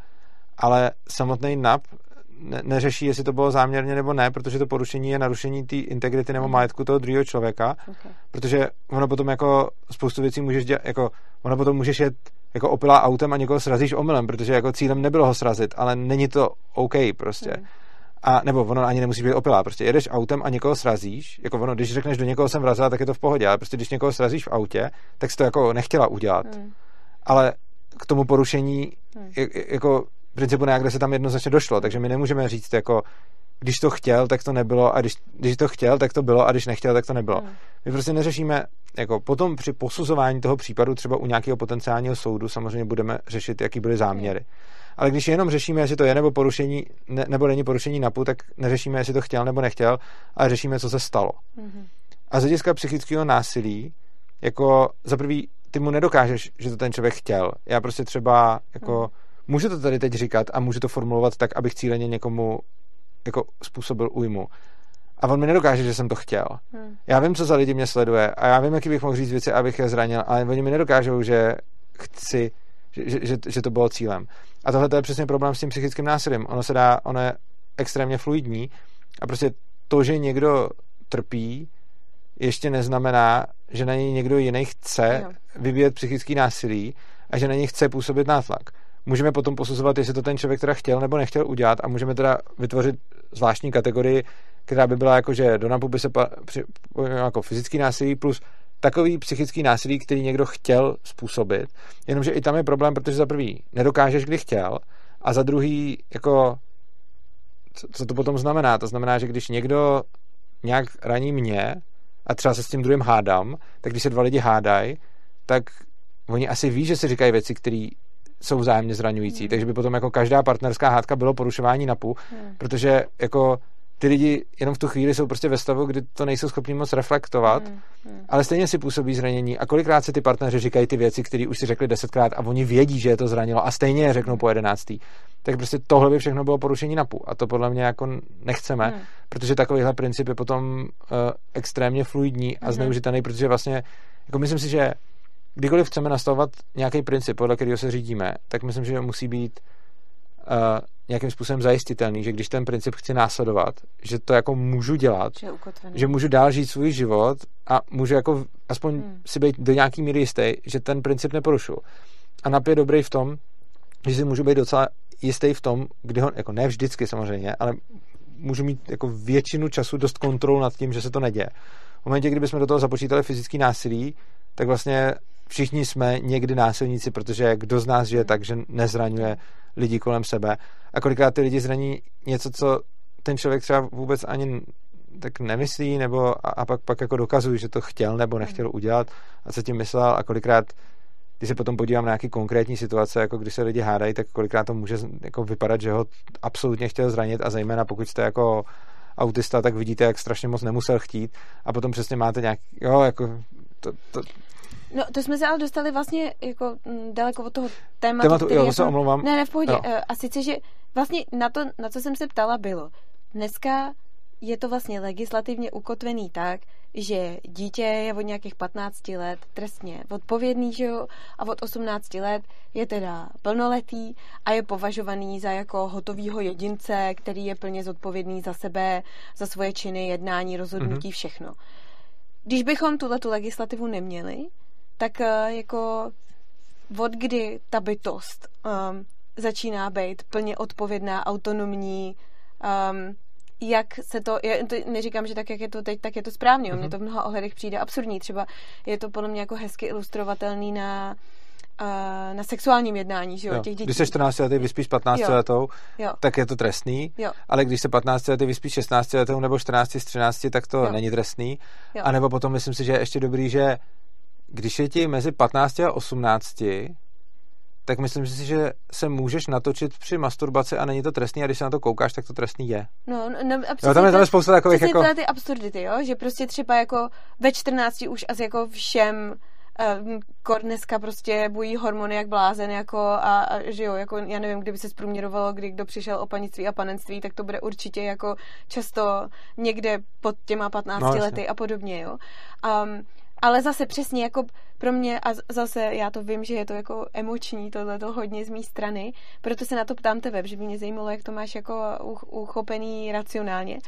Ale samotný NAP ne, neřeší, jestli to bylo záměrně nebo ne, protože to porušení je narušení té integrity nebo mhm. majetku toho druhého člověka, okay. protože ono potom jako spoustu věcí můžeš dělat, jako ono potom můžeš jet jako opilá autem a někoho srazíš omylem, protože jako cílem nebylo ho srazit, ale není to OK prostě. Mm. A nebo ono ani nemusí být opilá, prostě jedeš autem a někoho srazíš, jako ono, když řekneš do někoho jsem vrazila, tak je to v pohodě, ale prostě když někoho srazíš v autě, tak jsi to jako nechtěla udělat. Mm. Ale k tomu porušení, mm. jako principu se tam jednoznačně došlo, takže my nemůžeme říct jako když to chtěl, tak to nebylo a když, když to chtěl, tak to bylo a když nechtěl, tak to nebylo. Hmm. My prostě neřešíme, jako potom při posuzování toho případu třeba u nějakého potenciálního soudu samozřejmě budeme řešit, jaký byly záměry. Ale když jenom řešíme, jestli to je nebo porušení, ne, nebo není porušení NAPu, tak neřešíme, jestli to chtěl nebo nechtěl, ale řešíme, co se stalo. Hmm. A z hlediska psychického násilí, jako za prvý, ty mu nedokážeš, že to ten člověk chtěl. Já prostě třeba jako hmm můžu to tady teď říkat a můžu to formulovat tak, abych cíleně někomu jako způsobil újmu. A on mi nedokáže, že jsem to chtěl. Hmm. Já vím, co za lidi mě sleduje a já vím, jaký bych mohl říct věci, abych je zranil, ale oni mi nedokážou, že chci, že, že, že, to bylo cílem. A tohle je přesně problém s tím psychickým násilím. Ono se dá, ono je extrémně fluidní a prostě to, že někdo trpí, ještě neznamená, že na něj někdo jiný chce no. vyvíjet psychický násilí a že na něj chce působit nátlak můžeme potom posuzovat, jestli to ten člověk teda chtěl nebo nechtěl udělat a můžeme teda vytvořit zvláštní kategorii, která by byla jako, že do NAPu by se pa, při, jako fyzický násilí plus takový psychický násilí, který někdo chtěl způsobit, jenomže i tam je problém, protože za prvý nedokážeš, kdy chtěl a za druhý, jako co, co to potom znamená? To znamená, že když někdo nějak raní mě a třeba se s tím druhým hádám, tak když se dva lidi hádají, tak oni asi ví, že si říkají věci, které jsou vzájemně zraňující. Hmm. Takže by potom jako každá partnerská hádka bylo porušování NAPu, hmm. protože jako ty lidi jenom v tu chvíli jsou prostě ve stavu, kdy to nejsou schopni moc reflektovat, hmm. Hmm. ale stejně si působí zranění. A kolikrát si ty partneři říkají ty věci, které už si řekli desetkrát a oni vědí, že je to zranilo a stejně je řeknou po jedenáctý. Tak prostě tohle by všechno bylo porušení NAPu. A to podle mě jako nechceme, hmm. protože takovýhle princip je potom uh, extrémně fluidní a hmm. zneužitelný, protože vlastně, jako myslím si, že kdykoliv chceme nastavovat nějaký princip, podle kterého se řídíme, tak myslím, že musí být uh, nějakým způsobem zajistitelný, že když ten princip chci následovat, že to jako můžu dělat, že, že můžu dál žít svůj život a můžu jako aspoň hmm. si být do nějaký míry jistý, že ten princip neporušu. A NAP je dobrý v tom, že si můžu být docela jistý v tom, kdy ho, jako ne vždycky samozřejmě, ale můžu mít jako většinu času dost kontrolu nad tím, že se to neděje. V momentě, kdyby jsme do toho započítali fyzický násilí, tak vlastně všichni jsme někdy násilníci, protože kdo z nás žije tak, že nezraňuje lidi kolem sebe. A kolikrát ty lidi zraní něco, co ten člověk třeba vůbec ani tak nemyslí, nebo a, a pak, pak jako dokazují, že to chtěl nebo nechtěl udělat a co tím myslel? A kolikrát když se potom podívám na nějaké konkrétní situace, jako když se lidi hádají, tak kolikrát to může jako vypadat, že ho absolutně chtěl zranit a zejména pokud jste jako autista, tak vidíte, jak strašně moc nemusel chtít. A potom přesně máte nějaký, jo, jako to, to, No, to jsme se ale dostali vlastně jako mm, daleko od toho tématu. Tématu, jo, to jako... se omlouvám. Ne, ne, v pohodě. Jo. Eh, a sice, že vlastně na to, na co jsem se ptala, bylo. Dneska je to vlastně legislativně ukotvený tak, že dítě je od nějakých 15 let trestně odpovědný, že jo, a od 18 let je teda plnoletý a je považovaný za jako hotovýho jedince, který je plně zodpovědný za sebe, za svoje činy, jednání, rozhodnutí, mm-hmm. všechno. Když bychom tuhle tu legislativu neměli, tak uh, jako od kdy ta bytost um, začíná být plně odpovědná, autonomní, um, jak se to, já to neříkám, že tak, jak je to teď, tak je to správně. Mm-hmm. Mně to v mnoha ohledech přijde absurdní. Třeba je to podle mě jako hezky ilustrovatelný na na sexuálním jednání, že jo, jo. těch dětí. Když se 14 lety vyspíš 15 jo. letou, jo. tak je to trestný, jo. ale když se 15 lety vyspíš 16 letou nebo 14 z 13, tak to jo. není trestný. Jo. A nebo potom myslím si, že je ještě dobrý, že když je ti mezi 15 a 18, tak myslím si, že se můžeš natočit při masturbaci a není to trestný a když se na to koukáš, tak to trestný je. No, no, no a jo, tam je, tam spousta takových jako... ty absurdity, jo? že prostě třeba jako ve 14 už asi jako všem uh, kor dneska prostě bují hormony jak blázen, jako a, a, že jo, jako já nevím, kdyby se zprůměrovalo, kdy kdo přišel o panictví a panenství, tak to bude určitě jako často někde pod těma 15 no, lety a podobně, jo. Um, ale zase přesně jako pro mě, a zase já to vím, že je to jako emoční, tohle to hodně z mé strany, proto se na to ptám tebe, že by mě zajímalo, jak to máš jako uchopený racionálně.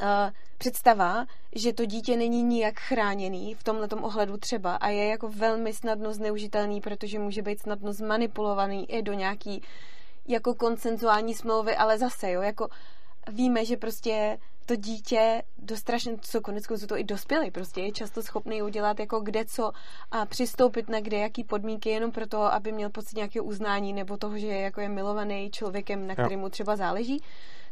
Uh, představa, že to dítě není nijak chráněný v tomhle ohledu třeba a je jako velmi snadno zneužitelný, protože může být snadno zmanipulovaný i do nějaký jako konsenzuální smlouvy, ale zase, jo, jako víme, že prostě to dítě dostrašně, co konec konců to i dospělý, prostě je často schopný udělat jako kde co a přistoupit na kde jaký podmínky jenom proto, aby měl pocit nějakého uznání nebo toho, že je jako je milovaný člověkem, na kterém mu třeba záleží,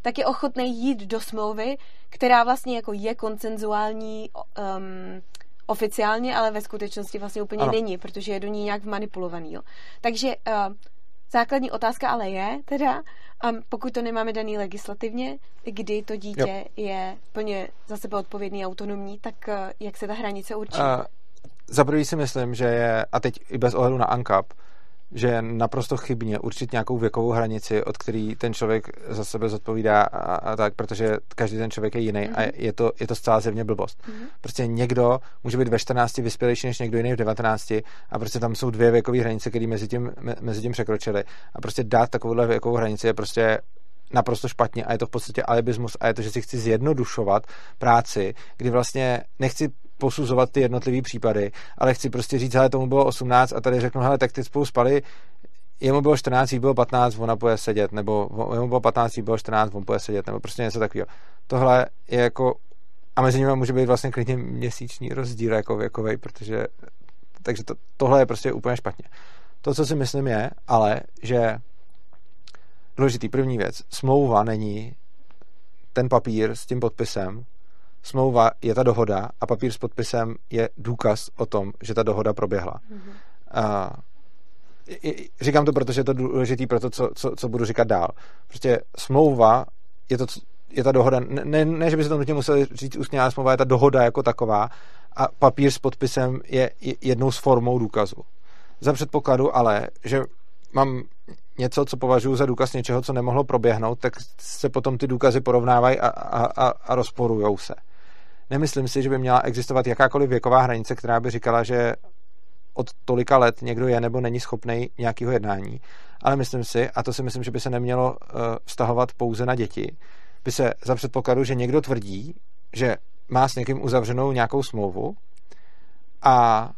tak je ochotný jít do smlouvy, která vlastně jako je koncenzuální um, oficiálně, ale ve skutečnosti vlastně úplně ano. není, protože je do ní nějak manipulovaný. Jo. Takže uh, Základní otázka ale je teda, um, pokud to nemáme daný legislativně, kdy to dítě jo. je plně za sebe odpovědný, autonomní, tak uh, jak se ta hranice určí? Uh, za prvý si myslím, že je, a teď i bez ohledu na ANCAP, že naprosto chybně určit nějakou věkovou hranici, od který ten člověk za sebe zodpovídá a, a tak, protože každý ten člověk je jiný mm-hmm. a mhm. je to, je to zcela zjevně blbost. Mm-hmm. Prostě někdo může být ve 14 vyspělejší než někdo jiný v 19 a prostě tam jsou dvě věkové hranice, které mezi tím, mezi tím překročily. A prostě dát takovouhle věkovou hranici je prostě naprosto špatně a je to v podstatě alibismus a je to, že si chci zjednodušovat práci, kdy vlastně nechci posuzovat ty jednotlivé případy, ale chci prostě říct, hele, tomu bylo 18 a tady řeknu, hele, tak ty spolu spali, jemu bylo 14, jí bylo 15, ona půjde sedět, nebo jemu bylo 15, jí bylo 14, on půjde sedět, nebo prostě něco takového. Tohle je jako, a mezi nimi může být vlastně klidně měsíční rozdíl jako věkový, protože, takže to, tohle je prostě úplně špatně. To, co si myslím je, ale, že důležitý první věc, smlouva není ten papír s tím podpisem, smlouva je ta dohoda a papír s podpisem je důkaz o tom, že ta dohoda proběhla. Mm-hmm. A, říkám to, protože je to důležité pro to, co, co, co budu říkat dál. Prostě smlouva je, to, je ta dohoda, ne, ne, že by se to nutně museli říct ústně, ale smlouva je ta dohoda jako taková a papír s podpisem je jednou z formou důkazu. Za předpokladu ale, že mám něco, co považuji za důkaz něčeho, co nemohlo proběhnout, tak se potom ty důkazy porovnávají a, a, a, a rozporujou se nemyslím si, že by měla existovat jakákoliv věková hranice, která by říkala, že od tolika let někdo je nebo není schopný nějakého jednání. Ale myslím si, a to si myslím, že by se nemělo uh, vztahovat pouze na děti, by se za předpokladu, že někdo tvrdí, že má s někým uzavřenou nějakou smlouvu a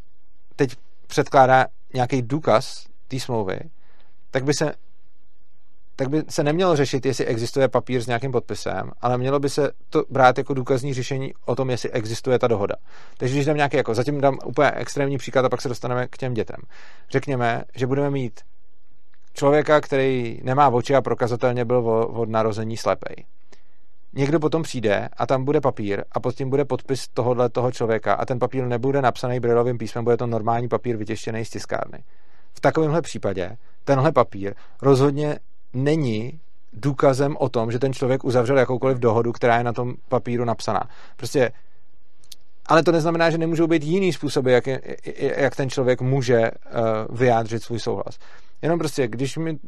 teď předkládá nějaký důkaz té smlouvy, tak by se tak by se nemělo řešit, jestli existuje papír s nějakým podpisem, ale mělo by se to brát jako důkazní řešení o tom, jestli existuje ta dohoda. Takže když dám nějaký, jako zatím dám úplně extrémní příklad a pak se dostaneme k těm dětem. Řekněme, že budeme mít člověka, který nemá oči a prokazatelně byl od narození slepej. Někdo potom přijde a tam bude papír a pod tím bude podpis tohohle toho člověka a ten papír nebude napsaný brilovým písmem, bude to normální papír vytěštěný z tiskárny. V takovémhle případě tenhle papír rozhodně není důkazem o tom, že ten člověk uzavřel jakoukoliv dohodu, která je na tom papíru napsaná. Prostě ale to neznamená, že nemůžou být jiný způsoby, jak, je, jak ten člověk může uh, vyjádřit svůj souhlas. Jenom prostě, když mi,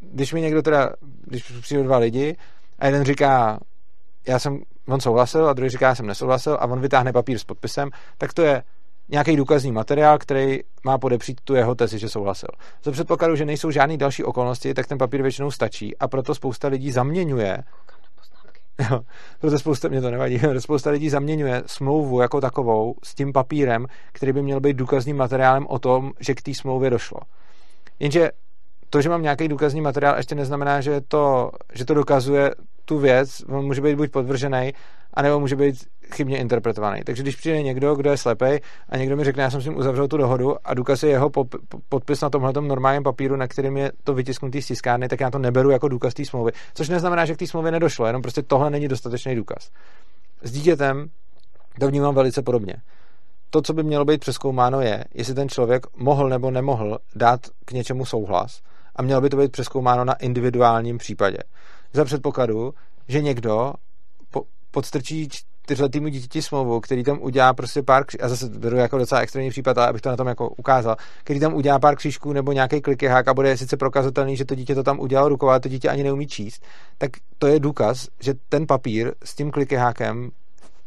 když mi někdo teda, když přijde dva lidi a jeden říká, já jsem, on souhlasil a druhý říká, já jsem nesouhlasil a on vytáhne papír s podpisem, tak to je nějaký důkazní materiál, který má podepřít tu jeho tezi, že souhlasil. Za předpokladu, že nejsou žádné další okolnosti, tak ten papír většinou stačí a proto spousta lidí zaměňuje Jo, proto spousta, mě to nevadí, spousta lidí zaměňuje smlouvu jako takovou s tím papírem, který by měl být důkazním materiálem o tom, že k té smlouvě došlo. Jenže to, že mám nějaký důkazní materiál, ještě neznamená, že to, že to dokazuje tu věc, on může být buď podvržený, anebo může být chybně interpretovaný. Takže když přijde někdo, kdo je slepej a někdo mi řekne, já jsem s ním uzavřel tu dohodu a důkaz je jeho pop, podpis na tomhle normálním papíru, na kterém je to vytisknutý z tiskárny, tak já to neberu jako důkaz té smlouvy. Což neznamená, že k té smlouvě nedošlo, jenom prostě tohle není dostatečný důkaz. S dítětem to vnímám velice podobně. To, co by mělo být přeskoumáno, je, jestli ten člověk mohl nebo nemohl dát k něčemu souhlas a mělo by to být přeskoumáno na individuálním případě. Za předpokladu, že někdo podstrčí čtyřletýmu dítěti smlouvu, který tam udělá prostě pár kři- a zase beru jako docela extrémní případ, abych to na tom jako ukázal, který tam udělá pár křížků nebo nějaký klikihák a bude sice prokazatelný, že to dítě to tam udělalo rukou, ale to dítě ani neumí číst, tak to je důkaz, že ten papír s tím klikihákem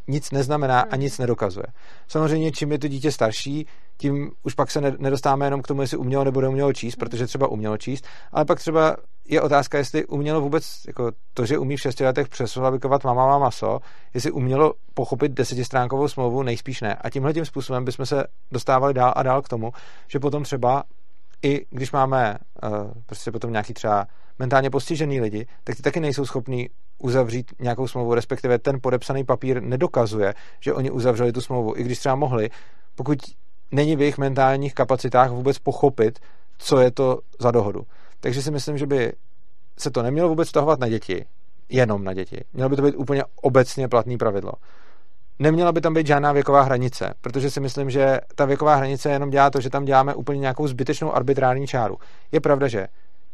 nic neznamená a nic nedokazuje. Samozřejmě, čím je to dítě starší, tím už pak se nedostáváme jenom k tomu, jestli umělo nebo neumělo číst, protože třeba umělo číst, ale pak třeba je otázka, jestli umělo vůbec, jako to, že umí v šesti letech přesulavikovat mama má maso, jestli umělo pochopit desetistránkovou smlouvu, nejspíš ne. A tímhle tím způsobem bychom se dostávali dál a dál k tomu, že potom třeba i když máme uh, prostě potom nějaký třeba mentálně postižený lidi, tak ty taky nejsou schopní uzavřít nějakou smlouvu, respektive ten podepsaný papír nedokazuje, že oni uzavřeli tu smlouvu, i když třeba mohli, pokud není v jejich mentálních kapacitách vůbec pochopit, co je to za dohodu. Takže si myslím, že by se to nemělo vůbec vztahovat na děti, jenom na děti. Mělo by to být úplně obecně platný pravidlo. Neměla by tam být žádná věková hranice, protože si myslím, že ta věková hranice jenom dělá to, že tam děláme úplně nějakou zbytečnou arbitrární čáru. Je pravda, že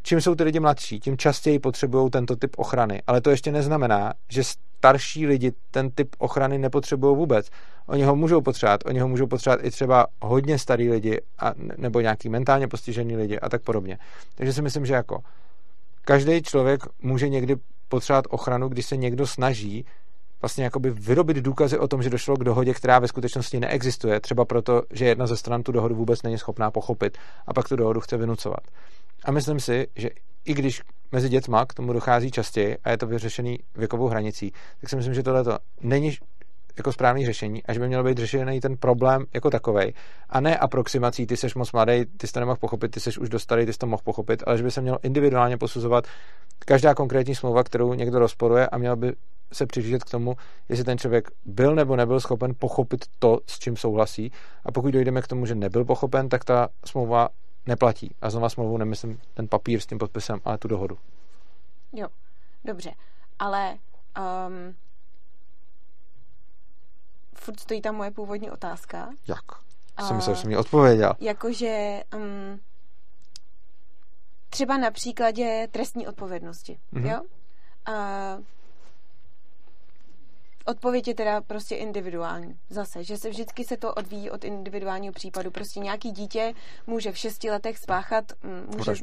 čím jsou ty lidi mladší, tím častěji potřebují tento typ ochrany. Ale to ještě neznamená, že starší lidi ten typ ochrany nepotřebují vůbec. Oni ho můžou potřebovat, oni ho můžou potřebovat i třeba hodně starý lidi a, nebo nějaký mentálně postižený lidi a tak podobně. Takže si myslím, že jako každý člověk může někdy potřebovat ochranu, když se někdo snaží vlastně jakoby vyrobit důkazy o tom, že došlo k dohodě, která ve skutečnosti neexistuje, třeba proto, že jedna ze stran tu dohodu vůbec není schopná pochopit a pak tu dohodu chce vynucovat. A myslím si, že i když mezi dětma k tomu dochází častěji a je to vyřešený věkovou hranicí, tak si myslím, že tohle není jako správný řešení a že by měl být řešený ten problém jako takový. A ne aproximací, ty seš moc mladý, ty jsi to nemohl pochopit, ty seš už dostalý, ty jsi to mohl pochopit, ale že by se měl individuálně posuzovat každá konkrétní smlouva, kterou někdo rozporuje a měl by se přiřížet k tomu, jestli ten člověk byl nebo nebyl schopen pochopit to, s čím souhlasí. A pokud dojdeme k tomu, že nebyl pochopen, tak ta smlouva neplatí. A znova smlouvu nemyslím ten papír s tím podpisem, ale tu dohodu. Jo, dobře. Ale um, furt stojí tam moje původní otázka. Jak? Uh, jsem myslel, že jsi mi odpověděl. Jakože um, třeba na příkladě trestní odpovědnosti, mm-hmm. jo? Uh, Odpověď je teda prostě individuální. Zase, že se vždycky se to odvíjí od individuálního případu. Prostě nějaký dítě může v šesti letech spáchat, mm, může,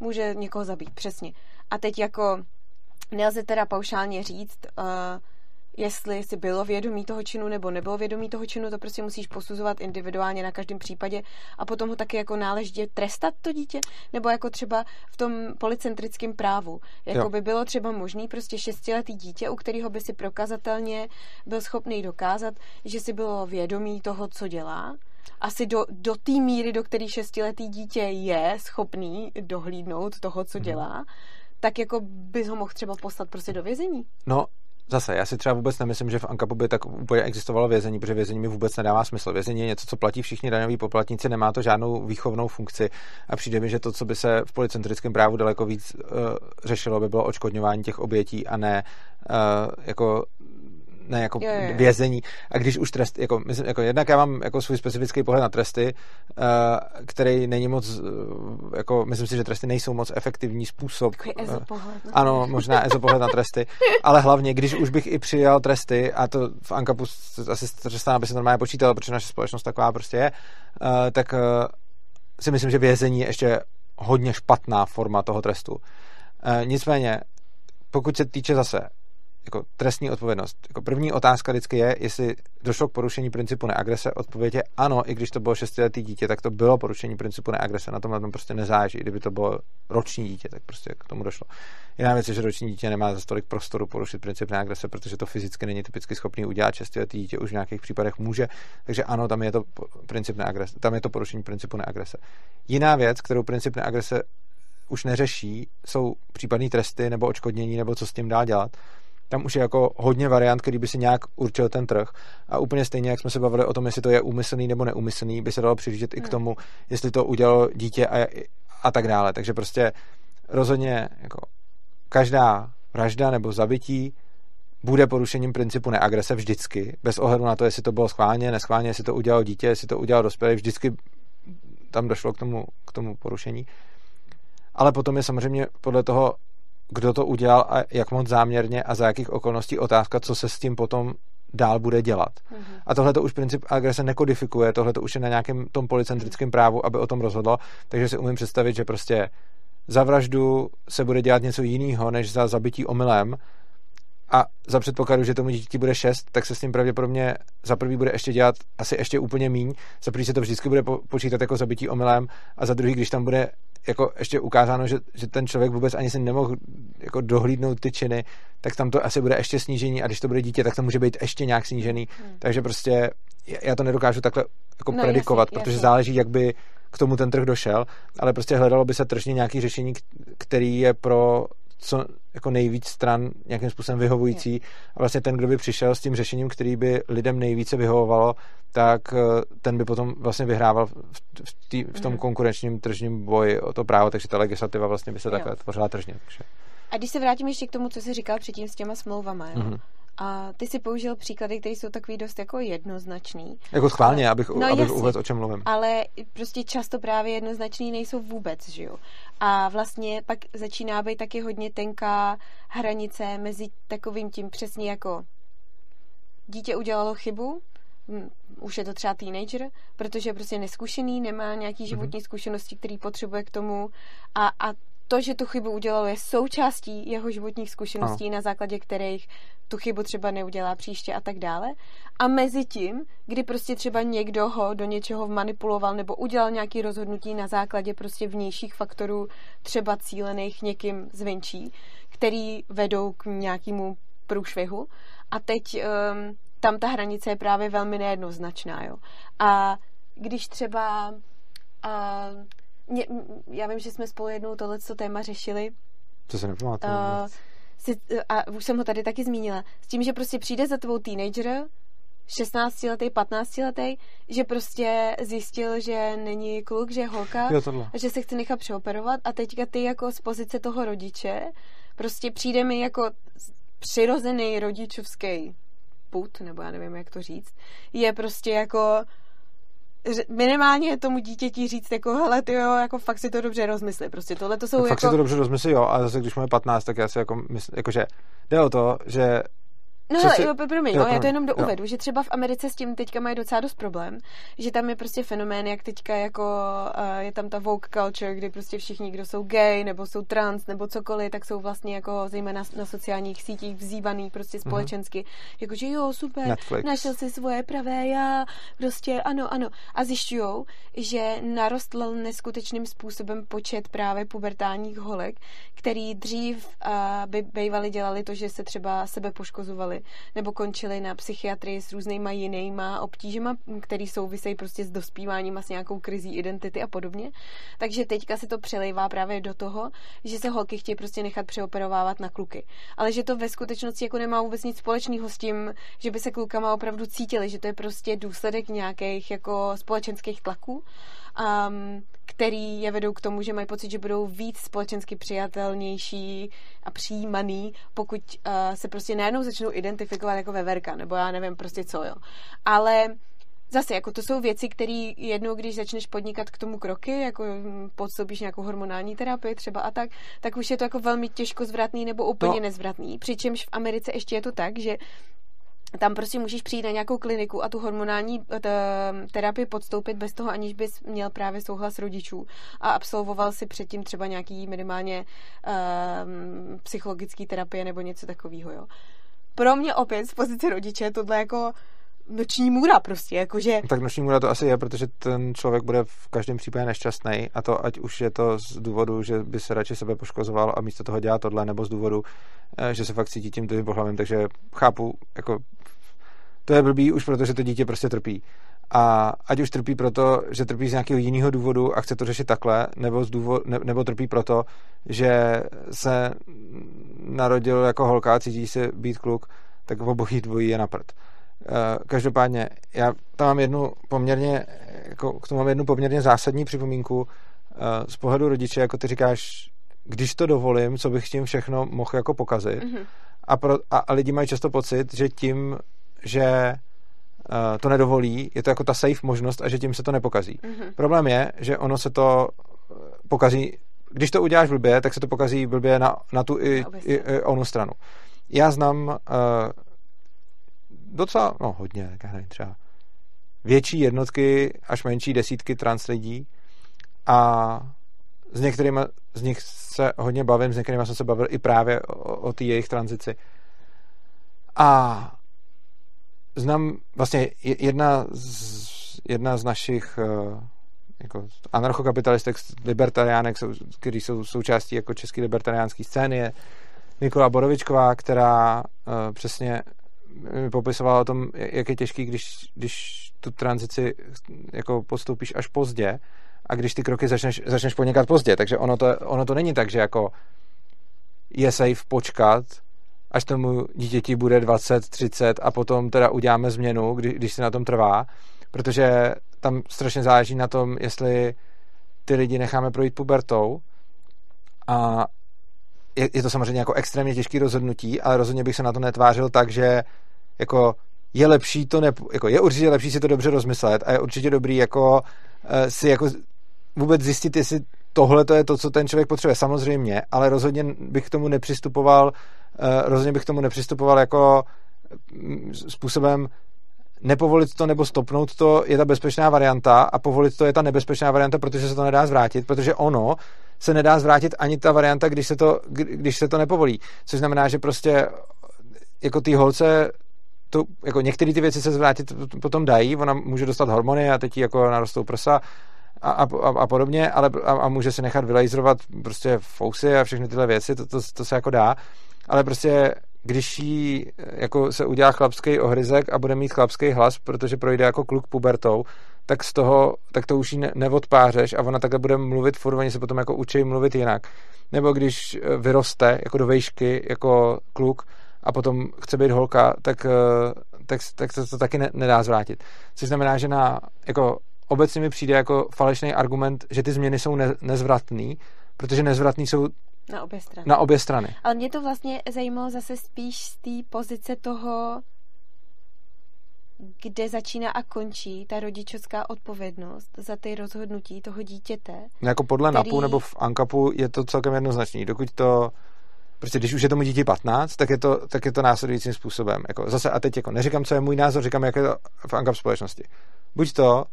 může někoho zabít, přesně. A teď jako nelze teda paušálně říct, uh, jestli si bylo vědomí toho činu nebo nebylo vědomí toho činu, to prostě musíš posuzovat individuálně na každém případě a potom ho taky jako náležitě trestat to dítě, nebo jako třeba v tom policentrickém právu. Jako jo. by bylo třeba možný prostě šestiletý dítě, u kterého by si prokazatelně byl schopný dokázat, že si bylo vědomí toho, co dělá, asi do, do té míry, do které šestiletý dítě je schopný dohlídnout toho, co mhm. dělá, tak jako bys ho mohl třeba poslat prostě do vězení. No, Zase, já si třeba vůbec nemyslím, že v Ankapu by tak úplně existovalo vězení, protože vězení mi vůbec nedává smysl. Vězení je něco, co platí všichni daňoví poplatníci, nemá to žádnou výchovnou funkci a přijde mi, že to, co by se v policentrickém právu daleko víc uh, řešilo, by bylo očkodňování těch obětí a ne uh, jako ne jako Jo, jo, jo. vězení. A když už trest, jako, myslím, jako jednak já mám jako svůj specifický pohled na tresty, uh, který není moc, uh, jako, myslím si, že tresty nejsou moc efektivní způsob. Takový no. ano, možná ezo pohled na tresty, ale hlavně, když už bych i přijal tresty, a to v Ankapu asi trestná, aby se normálně počítalo, protože naše společnost taková prostě je, uh, tak uh, si myslím, že vězení je ještě hodně špatná forma toho trestu. Uh, nicméně, pokud se týče zase jako trestní odpovědnost. Jako první otázka vždycky je, jestli došlo k porušení principu neagrese. Odpověď je ano, i když to bylo šestiletý dítě, tak to bylo porušení principu neagrese. Na tom na tom prostě nezáleží. I Kdyby to bylo roční dítě, tak prostě k tomu došlo. Jiná věc je, že roční dítě nemá za tolik prostoru porušit princip neagrese, protože to fyzicky není typicky schopný udělat. Šestiletý dítě už v nějakých případech může. Takže ano, tam je to princip neagrese, tam je to porušení principu neagrese. Jiná věc, kterou princip neagrese už neřeší, jsou případné tresty nebo odškodnění, nebo co s tím dál dělat tam už je jako hodně variant, který by si nějak určil ten trh. A úplně stejně, jak jsme se bavili o tom, jestli to je úmyslný nebo neúmyslný, by se dalo přiřídit i k Hmm. tomu, jestli to udělalo dítě a, a tak dále. Takže prostě rozhodně jako každá vražda nebo zabití bude porušením principu neagrese vždycky, bez ohledu na to, jestli to bylo schválně, neschválně, jestli to udělalo dítě, jestli to udělal dospělý, vždycky tam došlo k tomu, k tomu porušení. Ale potom je samozřejmě podle toho, kdo to udělal a jak moc záměrně a za jakých okolností otázka, co se s tím potom dál bude dělat. Mhm. A tohle to už princip agrese nekodifikuje, tohle to už je na nějakém tom policentrickém právu, aby o tom rozhodlo, takže si umím představit, že prostě za vraždu se bude dělat něco jiného, než za zabití omylem a za předpokladu, že tomu dítěti bude 6, tak se s tím pravděpodobně za prvý bude ještě dělat asi ještě úplně míň, za prvý se to vždycky bude po- počítat jako zabití omylem a za druhý, když tam bude jako ještě ukázáno, že, že ten člověk vůbec ani si nemohl jako dohlídnout ty činy, tak tam to asi bude ještě snížení a když to bude dítě, tak to může být ještě nějak snížený. Hmm. Takže prostě já to nedokážu takhle jako No, predikovat, jasně, protože jasně. záleží, jak by k tomu ten trh došel, ale prostě hledalo by se tržně nějaký řešení, který je pro co jako nejvíc stran nějakým způsobem vyhovující a vlastně ten, kdo by přišel s tím řešením, který by lidem nejvíce vyhovovalo, tak eh, ten by potom vlastně vyhrával v, v, tý, v tom Mhm. konkurenčním tržním boji o to právo, takže ta legislativa vlastně by se Jo. takhle tvořila tržně. Takže. A když se vrátím ještě k tomu, co jsi říkal předtím s těma smlouvama, jo? Mhm. A ty si použil příklady, které jsou takový dost jako jednoznačný, Jako schválně, abych, No, no, abych jasně. uvedl, o čem mluvím. ale prostě často právě jednoznačný nejsou vůbec, že jo? A vlastně pak začíná být taky hodně tenká hranice mezi takovým tím přesně jako dítě udělalo chybu, už je to třeba teenager, protože je prostě neskušený, nemá nějaký životní zkušenosti, který potřebuje k tomu a, a to, že tu chybu udělal, je součástí jeho životních zkušeností, na základě kterých tu chybu třeba neudělá příště a tak dále. A mezi tím, kdy prostě třeba někdo ho do něčeho manipuloval nebo udělal nějaký rozhodnutí na základě prostě vnějších faktorů, třeba cílených někým zvenčí, který vedou k nějakému průšvihu. A teď um, tam ta hranice je právě velmi nejednoznačná. Jo. A když třeba uh, mě, já vím, že jsme spolu jednou tohleto téma řešili, To se nepamatuju. uh, si, a už jsem ho tady taky zmínila, s tím, že prostě přijde za tebou teenager, 16 letý, 15 letý, že prostě zjistil, že není kluk, že je holka, jo, tohle. a že se chce nechat přeoperovat a teďka ty jako z pozice toho rodiče prostě přijde mi jako přirozený rodičovský put, nebo já nevím, jak to říct, je prostě jako minimálně tomu dítěti říct jako hele ty jo, jako fakt si to dobře rozmysli, prostě tohle to jsou Tak jako... fakt si to dobře rozmyslí, jo, a zase když mu je 15, tak já si jako myslím, jakože jde o to, že No hele, si- jo, promiň, jo, jo, já to jenom jo. douvedu, že třeba v Americe s tím teďka mají docela dost problém, že tam je prostě fenomén, jak teďka jako uh, je tam ta woke culture, kdy prostě všichni, kdo jsou gay, nebo jsou trans, nebo cokoliv, tak jsou vlastně jako zejména na sociálních sítích vzývaný prostě společensky, jakože jo, super, Netflix. našel si svoje pravé já, prostě ano, ano. A zjišťujou, že narostl neskutečným způsobem počet právě pubertálních holek, který dřív uh, by bývali dělali to, že se třeba sebe poškozovali nebo končili na psychiatrii s různýma jinýma obtížema, který souvisejí prostě s dospíváním a s nějakou krizí identity a podobně. Takže teďka se to přelejvá právě do toho, že se holky chtějí prostě nechat přeoperovávat na kluky. Ale že to ve skutečnosti jako nemá vůbec nic společného s tím, že by se klukama opravdu cítili, že to je prostě důsledek nějakých jako společenských tlaků um, který je vedou k tomu, že mají pocit, že budou víc společensky přijatelnější a přijímaný, pokud uh, se prostě najednou začnou identifikovat jako veverka, nebo já nevím prostě co, jo. Ale Zase, jako to jsou věci, které jednou, když začneš podnikat k tomu kroky, jako podstoupíš nějakou hormonální terapii třeba a tak, tak už je to jako velmi těžko zvratný nebo úplně no. nezvratný. Přičemž v Americe ještě je to tak, že tam prostě můžeš přijít na nějakou kliniku a tu hormonální eh, terapii podstoupit bez toho, aniž bys měl právě souhlas rodičů a absolvoval si předtím třeba nějaký minimálně um, psychologický terapie nebo něco takového. Jo. Pro mě opět z pozice rodiče tohle jako noční můra prostě, jakože... Tak noční můra to asi je, protože ten člověk bude v každém případě nešťastný a to ať už je to z důvodu, že by se radši sebe poškozoval a místo toho dělá tohle, nebo z důvodu, eh, že se fakt cítí tím druhým pohlavím, takže chápu, jako to je blbý už protože to dítě prostě trpí. A ať už trpí proto, že trpí z nějakého jiného důvodu a chce to řešit takhle, nebo, z důvod, ne, nebo trpí proto, že se narodil jako holka a cítí se být kluk, tak obojí dvojí je na prd. Eh, každopádně, já tam mám jednu poměrně, jako k tomu mám jednu poměrně zásadní připomínku eh, z pohledu rodiče, jako ty říkáš, když to dovolím, co bych tím všechno mohl jako pokazit. Mm-hmm. A, pro, a, a lidi mají často pocit, že tím, že uh, to nedovolí, je to jako ta safe možnost a že tím se to nepokazí. Mm-hmm. Problém je, že ono se to pokazí, když to uděláš blbě, tak se to pokazí blbě na, na tu i, i, i onu stranu. Já znám uh, docela, no hodně, tak já nevím, třeba větší jednotky až menší desítky trans lidí a s některými z nich se hodně bavím, s některými jsem se bavil i právě o, o té jejich tranzici. A znám vlastně jedna z, jedna z našich uh, jako anarchokapitalistek, libertariánek, kteří jsou součástí jako české libertariánské scény, je Nikola Borovičková, která uh, přesně mi popisovala o tom, jak je těžký, když, když tu tranzici jako podstoupíš až pozdě a když ty kroky začneš, začneš podnikat pozdě. Takže ono to, ono to není tak, že jako je safe počkat, až tomu dítěti bude 20, 30 a potom teda uděláme změnu, kdy, když se na tom trvá, protože tam strašně záleží na tom, jestli ty lidi necháme projít pubertou a je, je to samozřejmě jako extrémně těžké rozhodnutí, ale rozhodně bych se na to netvářil tak, že jako je lepší to ne, jako je určitě lepší si to dobře rozmyslet a je určitě dobrý jako uh, si jako vůbec zjistit, jestli tohle to je to, co ten člověk potřebuje. Samozřejmě, ale rozhodně bych k tomu nepřistupoval, rozhodně bych k tomu nepřistupoval jako mm, způsobem nepovolit to nebo stopnout to je ta bezpečná varianta a povolit to je ta nebezpečná varianta, protože se to nedá zvrátit, protože ono se nedá zvrátit ani ta varianta, když se to, když se to nepovolí. Což znamená, že prostě jako ty holce to, jako některé ty věci se zvrátit potom dají, ona může dostat hormony a teď jí jako narostou prsa a, a, a podobně, ale a, a může se nechat vylejzrovat prostě fousy a všechny tyhle věci, to, to, to se jako dá, ale prostě když jí jako se udělá chlapský ohryzek a bude mít chlapský hlas, protože projde jako kluk pubertou, tak z toho, tak to už jí ne, neodpářeš a ona takhle bude mluvit furt, oni se potom jako učí mluvit jinak. Nebo když vyroste jako do vejšky, jako kluk, a potom chce být holka, tak, eh, tak, tak se to taky ne, nedá zvrátit. Což znamená, že na, jako obecně mi přijde jako falešný argument, že ty změny jsou ne, nezvratný, protože nezvratný jsou na obě strany. Na obě strany. Ale mě to vlastně zajímalo zase spíš z té pozice toho, kde začíná a končí ta rodičovská odpovědnost za ty rozhodnutí toho dítěte. No jako podle který... NAPu nebo v ANKAPu je to celkem jednoznačný. Dokud to Prostě když už je tomu dítě 15, tak je to, tak je to následujícím způsobem. Jako zase a teď jako neříkám, co je můj názor, říkám, jak je to v ANKAP společnosti. Buď to,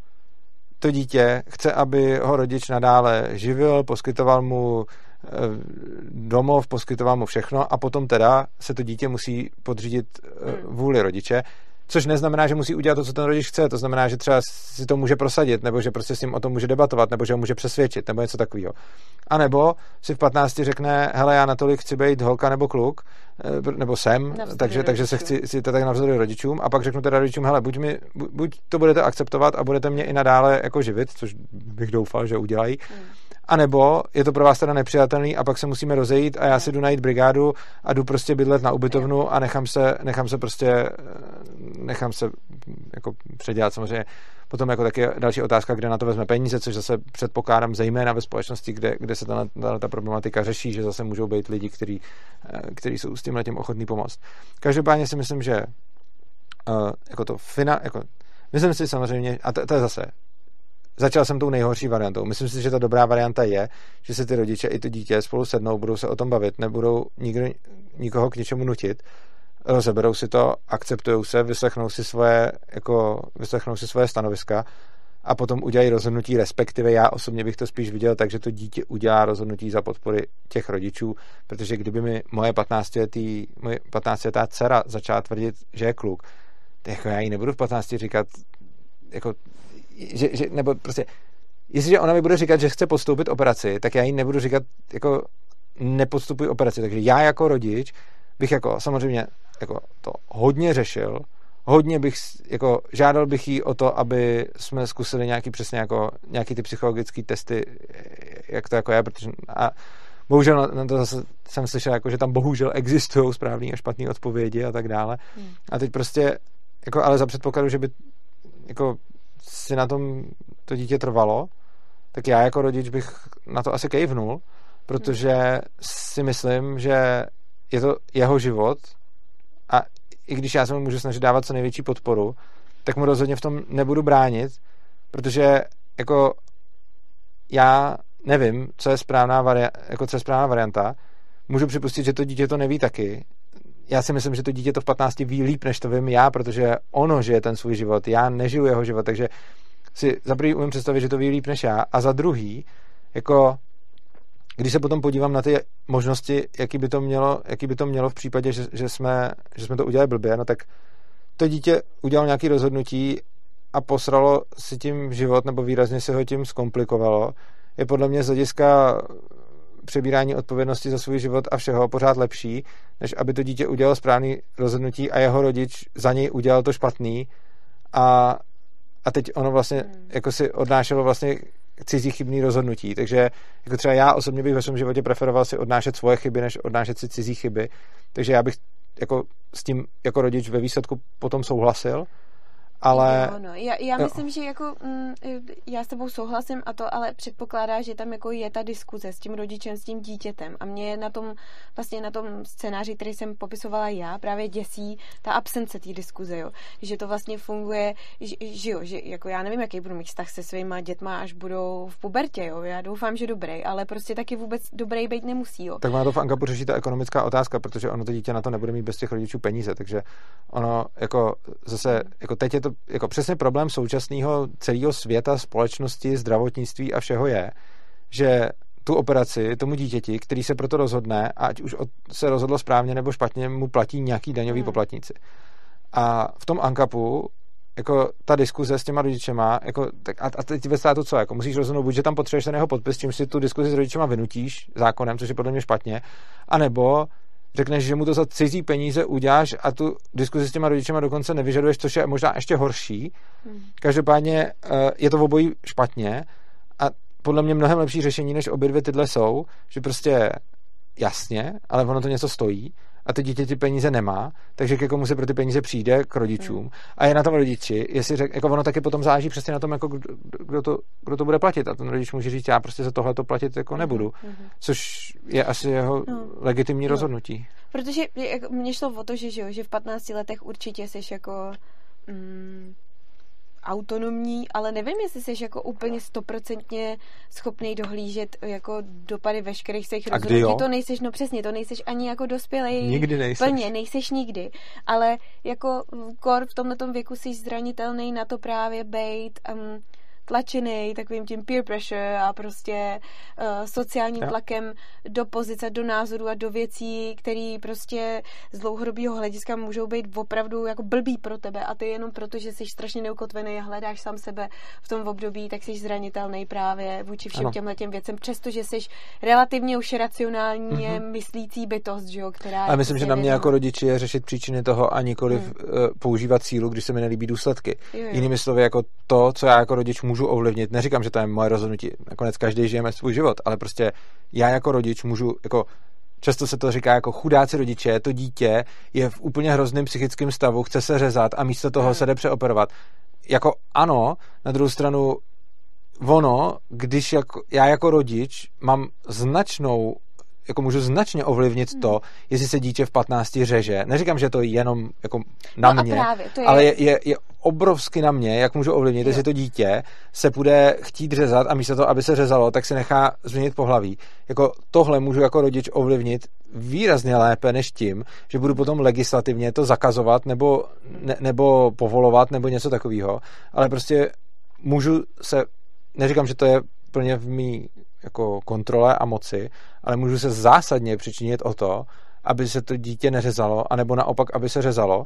to dítě chce, aby ho rodič nadále živil, poskytoval mu domov, poskytoval mu všechno a potom teda se to dítě musí podřídit eh, hmm. vůli rodiče, Což neznamená, že musí udělat to, co ten rodič chce. To znamená, že třeba si to může prosadit, nebo že prostě s ním o tom může debatovat, nebo že ho může přesvědčit, nebo něco takového. A nebo si v 15 řekne, hele, já natolik chci být holka nebo kluk, eh, nebo jsem, takže, takže se chci, si to tak navzdory rodičům. A pak řeknu teda rodičům, hele, buď, mi, buď to budete akceptovat a budete mě i nadále jako živit, což bych doufal, že udělají, hmm. A nebo je to pro vás teda nepřijatelný a pak se musíme rozejít a já si jdu najít brigádu a jdu prostě bydlet na ubytovnu a nechám se, nechám se prostě eh, nechám se jako předělat samozřejmě. Potom jako taky další otázka, kde na to vezme peníze, což zase předpokládám zejména ve společnosti, kde, kde se ta, ta, problematika řeší, že zase můžou být lidi, kteří, eh, kteří jsou s tím letím ochotní pomoct. Každopádně si myslím, že uh, jako to fina, jako, myslím si samozřejmě, a to, to je zase začal jsem tou nejhorší variantou. Myslím si, že ta dobrá varianta je, že se ty rodiče i to dítě spolu sednou, budou se o tom bavit, nebudou nikdo, nikoho k něčemu nutit, rozeberou si to, akceptují se, vyslechnou si svoje, jako, vyslechnou si svoje stanoviska a potom udělají rozhodnutí, respektive já osobně bych to spíš viděl tak, že to dítě udělá rozhodnutí za podpory těch rodičů, protože kdyby mi moje 15-letý, moje 15-letá dcera začala tvrdit, že je kluk, tak jako já jí nebudu v 15 říkat, jako že, že, nebo prostě, jestliže ona mi bude říkat, že chce podstoupit operaci, tak já jí nebudu říkat, jako nepodstupuj operaci. Takže já jako rodič bych jako samozřejmě jako to hodně řešil, hodně bych, jako žádal bych jí o to, aby jsme zkusili nějaký přesně jako, nějaký ty psychologické testy, jak to jako je, protože a bohužel na, na to zase jsem slyšel, jako, že tam bohužel existují správné a špatné odpovědi a tak dále. Hmm. A teď prostě, jako, ale za předpokladu, že by jako si na tom to dítě trvalo, tak já jako rodič bych na to asi kejvnul, protože si myslím, že je to jeho život a i když já se mu můžu snažit dávat co největší podporu, tak mu rozhodně v tom nebudu bránit, protože jako já nevím, co je správná, varia- jako co je správná varianta. Můžu připustit, že to dítě to neví taky, já si myslím, že to dítě to v 15 ví líp, než to vím já, protože ono žije ten svůj život, já nežiju jeho život, takže si za prvý umím představit, že to ví líp než já, a za druhý, jako když se potom podívám na ty možnosti, jaký by to mělo, jaký by to mělo v případě, že, že, jsme, že jsme to udělali blbě, no tak to dítě udělalo nějaké rozhodnutí a posralo si tím život, nebo výrazně se ho tím zkomplikovalo, je podle mě z hlediska přebírání odpovědnosti za svůj život a všeho pořád lepší, než aby to dítě udělalo správný rozhodnutí a jeho rodič za něj udělal to špatný a, a teď ono vlastně hmm. jako si odnášelo vlastně cizí chybný rozhodnutí. Takže jako třeba já osobně bych ve svém životě preferoval si odnášet svoje chyby, než odnášet si cizí chyby. Takže já bych jako s tím jako rodič ve výsledku potom souhlasil ale... Jo, no. já, já myslím, že jako mm, já s tebou souhlasím a to ale předpokládá, že tam jako je ta diskuze s tím rodičem, s tím dítětem a mě na tom vlastně na tom scénáři, který jsem popisovala já, právě děsí ta absence té diskuze, jo. Že to vlastně funguje, že, že jo, že jako já nevím, jaký budu mít vztah se svýma dětma, až budou v pubertě, jo. Já doufám, že dobrý, ale prostě taky vůbec dobrý být nemusí, jo. Tak má to v Ankapu řeší ta ekonomická otázka, protože ono to dítě na to nebude mít bez těch rodičů peníze, takže ono jako zase, jako teď je to jako přesně problém současného celého světa, společnosti, zdravotnictví a všeho je, že tu operaci tomu dítěti, který se proto rozhodne, ať už se rozhodlo správně nebo špatně, mu platí nějaký daňový hmm. poplatníci. A v tom ANKAPu jako ta diskuze s těma rodičema, jako, tak a, a teď ve státu co, jako musíš rozhodnout, buď, že tam potřebuješ ten jeho podpis, čím si tu diskuzi s rodičema vynutíš zákonem, což je podle mě špatně, anebo řekneš, že mu to za cizí peníze uděláš a tu diskuzi s těma rodičema dokonce nevyžaduješ, což je možná ještě horší. Hmm. Každopádně eh, je to v obojí špatně a podle mě mnohem lepší řešení, než obě dvě tyhle jsou, že prostě jasně, ale ono to něco stojí a to dítě ty peníze nemá, takže ke komu se pro ty peníze přijde, k rodičům. Hmm. A je na tom rodiči, jestli řek, jako ono taky potom záleží přesně na tom, jako kdo, kdo, to, kdo to bude platit. A ten rodič může říct, já prostě za tohle to platit jako hmm. nebudu. Hmm. Což je asi jeho no. legitimní no. rozhodnutí. Protože jako, mně šlo o to, že, že, že v 15 letech určitě jsi jako... Mm, autonomní, ale nevím, jestli jsi jako úplně stoprocentně schopný dohlížet jako dopady veškerých svých rozhodnutí. To nejseš, no přesně, to nejseš ani jako dospělej. Nikdy nejseš. Plně, nejseš nikdy. Ale jako kor v tomhle věku jsi zranitelný na to právě bejt um, tlačený takovým tím peer pressure a prostě uh, sociálním Jo. tlakem do pozice, do názoru a do věcí, které prostě z dlouhodobého hlediska můžou být opravdu jako blbý pro tebe a ty jenom proto, že jsi strašně neukotvený a hledáš sám sebe v tom období, tak jsi zranitelný právě vůči všem těmhle těm věcem, přestože jsi relativně už racionálně Mhm. myslící bytost, že jo, která je myslím, že prostě na mě vědomá. jako rodiči je řešit příčiny toho a nikoliv Hmm. hmm. používat sílu, když se mi nelíbí důsledky. Jo, jo. Jinými slovy, jako to, co já jako rodič můžu ovlivnit, neříkám, že to je moje rozhodnutí, nakonec každý žijeme svůj život, ale prostě já jako rodič můžu, jako často se to říká jako chudáci rodiče, to dítě je v úplně hrozném psychickém stavu, chce se řezat a místo toho Hmm. se jde přeoperovat. Jako ano, na druhou stranu ono, když jako, já jako rodič mám značnou jako můžu značně ovlivnit Hmm. to, jestli se dítě v 15 řeže. Neříkám, že to je jenom jako na no mě, právě, je, ale je, je, je obrovsky na mě, jak můžu ovlivnit, Jo. jestli to dítě se bude chtít řezat a místo toho, aby se řezalo, tak se nechá změnit pohlaví. Jako tohle můžu jako rodič ovlivnit výrazně lépe než tím, že budu potom legislativně to zakazovat nebo, ne, nebo povolovat nebo něco takového, ale prostě můžu se, neříkám, že to je plně v mý jako kontrole a moci, ale můžu se zásadně přičinit o to, aby se to dítě neřezalo, anebo naopak, aby se řezalo.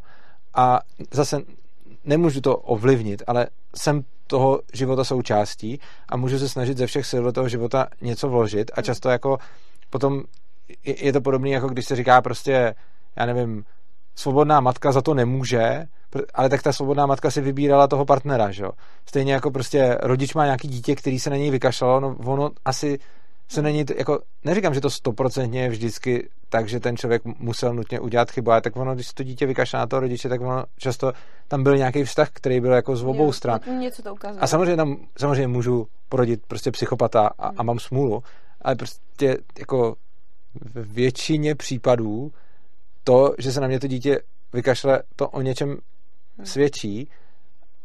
A zase nemůžu to ovlivnit, ale jsem toho života součástí a můžu se snažit ze všech sil do toho života něco vložit a často jako potom je je to podobné, jako když se říká prostě, já nevím, svobodná matka za to nemůže, ale tak ta svobodná matka si vybírala toho partnera, že jo. Stejně jako prostě rodič má nějaký dítě, který se na něj vykašlalo, no ono asi se není, to- jako, neříkám, že to stoprocentně je vždycky tak, že ten člověk musel nutně udělat chybu, ale tak ono, když se to dítě vykašlá na toho rodiče, tak ono často tam byl nějaký vztah, který byl jako z obou stran. Něco to ukazuje. A samozřejmě tam samozřejmě můžu porodit prostě psychopata a, Hmm. a mám smůlu, ale prostě jako v většině případů to, že se na mě to dítě vykašle, to o něčem svědčí.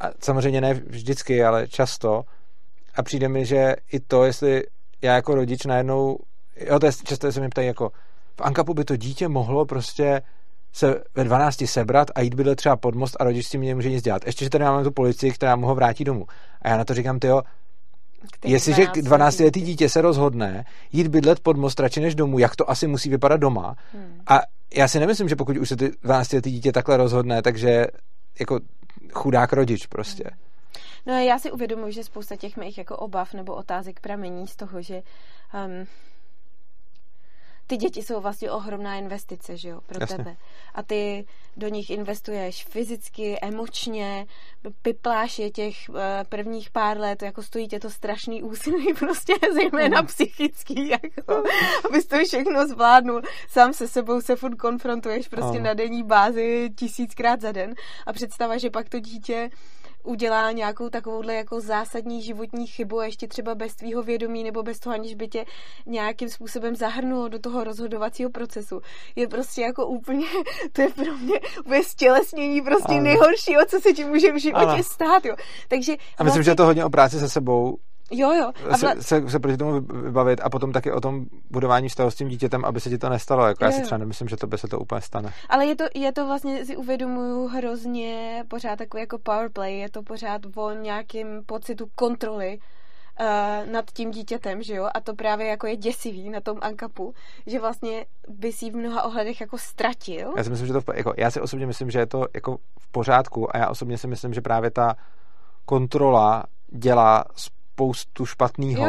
A samozřejmě ne vždycky, ale často. A přijde mi, že i to, jestli já jako rodič najednou, jo, to je, často se mi ptají jako, v Ankapu by to dítě mohlo prostě se ve 12 sebrat a jít bydlet třeba pod most a rodič s tím nemůže nic dělat. Ještě, že tady máme tu policii, která mu ho vrátí domů. A já na to říkám, tyjo, Který Jestliže 12 12-letý dítě se rozhodne jít bydlet pod most radši než domů, jak to asi musí vypadat doma. Hmm. A já si nemyslím, že pokud už se ty 12-letý dítě takhle rozhodne, takže jako chudák rodič prostě. No a já si uvědomuji, že spousta těch mých jako obav nebo otázek pramení z toho, že um, ty děti jsou vlastně ohromná investice, že jo, pro Jasně. tebe. A ty do nich investuješ fyzicky, emočně, pipláš je těch uh, prvních pár let, jako stojí tě to strašný úsilí, prostě zejména Mhm. psychický, jako, abys to všechno zvládnul. Sám se sebou se furt konfrontuješ prostě Ano. na denní bázi tisíckrát za den a představa, že pak to dítě udělá nějakou takovouhle jako zásadní životní chybu a ještě třeba bez tvýho vědomí nebo bez toho, aniž by tě nějakým způsobem zahrnulo do toho rozhodovacího procesu. Je prostě jako úplně, to je pro mě úplně stělesnění prostě Ano. nejhoršího, co se ti může v životě Ano. stát, jo. Takže A myslím, že je to hodně o práci se sebou, Jo, jo. A se, vla... se, se proti tomu vybavit a potom taky o tom budování vztahu s tím dítětem, aby se ti to nestalo. Jako já Jo, si jo. třeba nemyslím, že to by se to úplně stane. Ale je to, je to vlastně, si uvědomuju hrozně pořád takový jako powerplay, je to pořád o nějakém pocitu kontroly uh, nad tím dítětem, že jo, a to právě jako je děsivý na tom ankapu, že vlastně by si v mnoha ohledech jako ztratil. Já si myslím, že to v, jako, já si osobně myslím, že je to jako v pořádku a já osobně si myslím, že právě ta kontrola dělá spoustu špatného.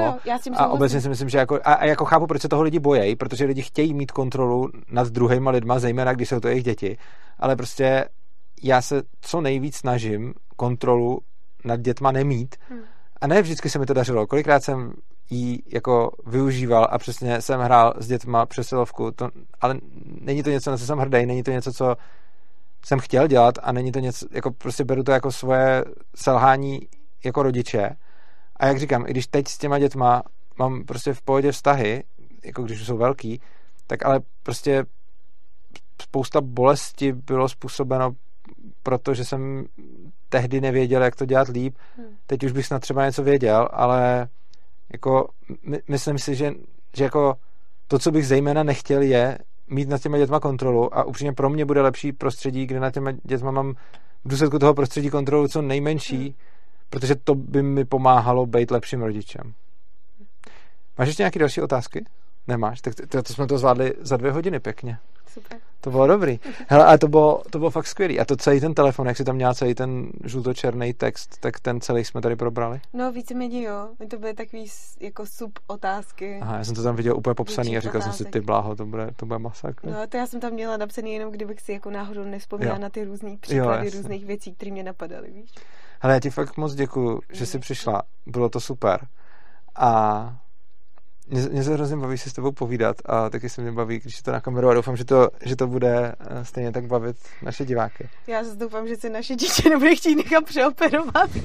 A obecně si myslím, že jako, a, a jako chápu, proč se toho lidi bojejí, protože lidi chtějí mít kontrolu nad druhýma lidma, zejména když jsou to jejich děti, ale prostě já se co nejvíc snažím kontrolu nad dětma nemít Hmm. a ne vždycky se mi to dařilo. Kolikrát jsem jí jako využíval a přesně jsem hrál s dětma přesilovku, to, ale není to něco, na co jsem hrdý, není to něco, co jsem chtěl dělat a není to něco, jako prostě beru to jako svoje selhání jako rodiče a jak říkám, i když teď s těma dětma mám prostě v pohodě vztahy, jako když už jsou velký, tak ale prostě spousta bolesti bylo způsobeno protože jsem tehdy nevěděl, jak to dělat líp. Hmm. Teď už bych snad třeba něco věděl, ale jako my, myslím si, že, že jako to, co bych zejména nechtěl, je mít nad těma dětma kontrolu a upřímně pro mě bude lepší prostředí, kde nad těma dětma mám v důsledku toho prostředí kontrolu co nejmenší, Hmm. Protože to by mi pomáhalo být lepším rodičem. Máš ještě nějaké další otázky? Nemáš? Tak to, to jsme to zvládli za dvě hodiny pěkně. Super. To bylo dobrý. Hele, ale to bylo, to bylo fakt skvělý. A to celý ten telefon, jak si tam měla celý ten žlutočerný text, tak ten celý jsme tady probrali? No víceméně jo. My to byly takový jako sub otázky. Aha, já jsem to tam viděl úplně popsaný Větší a říkal jsem si, otázek. ty bláho, to bude, to bude masakr. No to já jsem tam měla napsaný jenom, kdybych si jako náhodou nevzpomněla Jo. na ty různý příklady jasně. různých věcí, které mě napadaly, víš? Hele, já ti fakt moc děkuju, že jsi přišla. Bylo to super. A mě, mě se hrozně baví si s tebou povídat a taky se mě baví, když je to na kameru a doufám, že to, že to bude eh, stejně tak bavit naše diváky. Já zase doufám, že se naše dítě nebude chtít někam přeoperovat.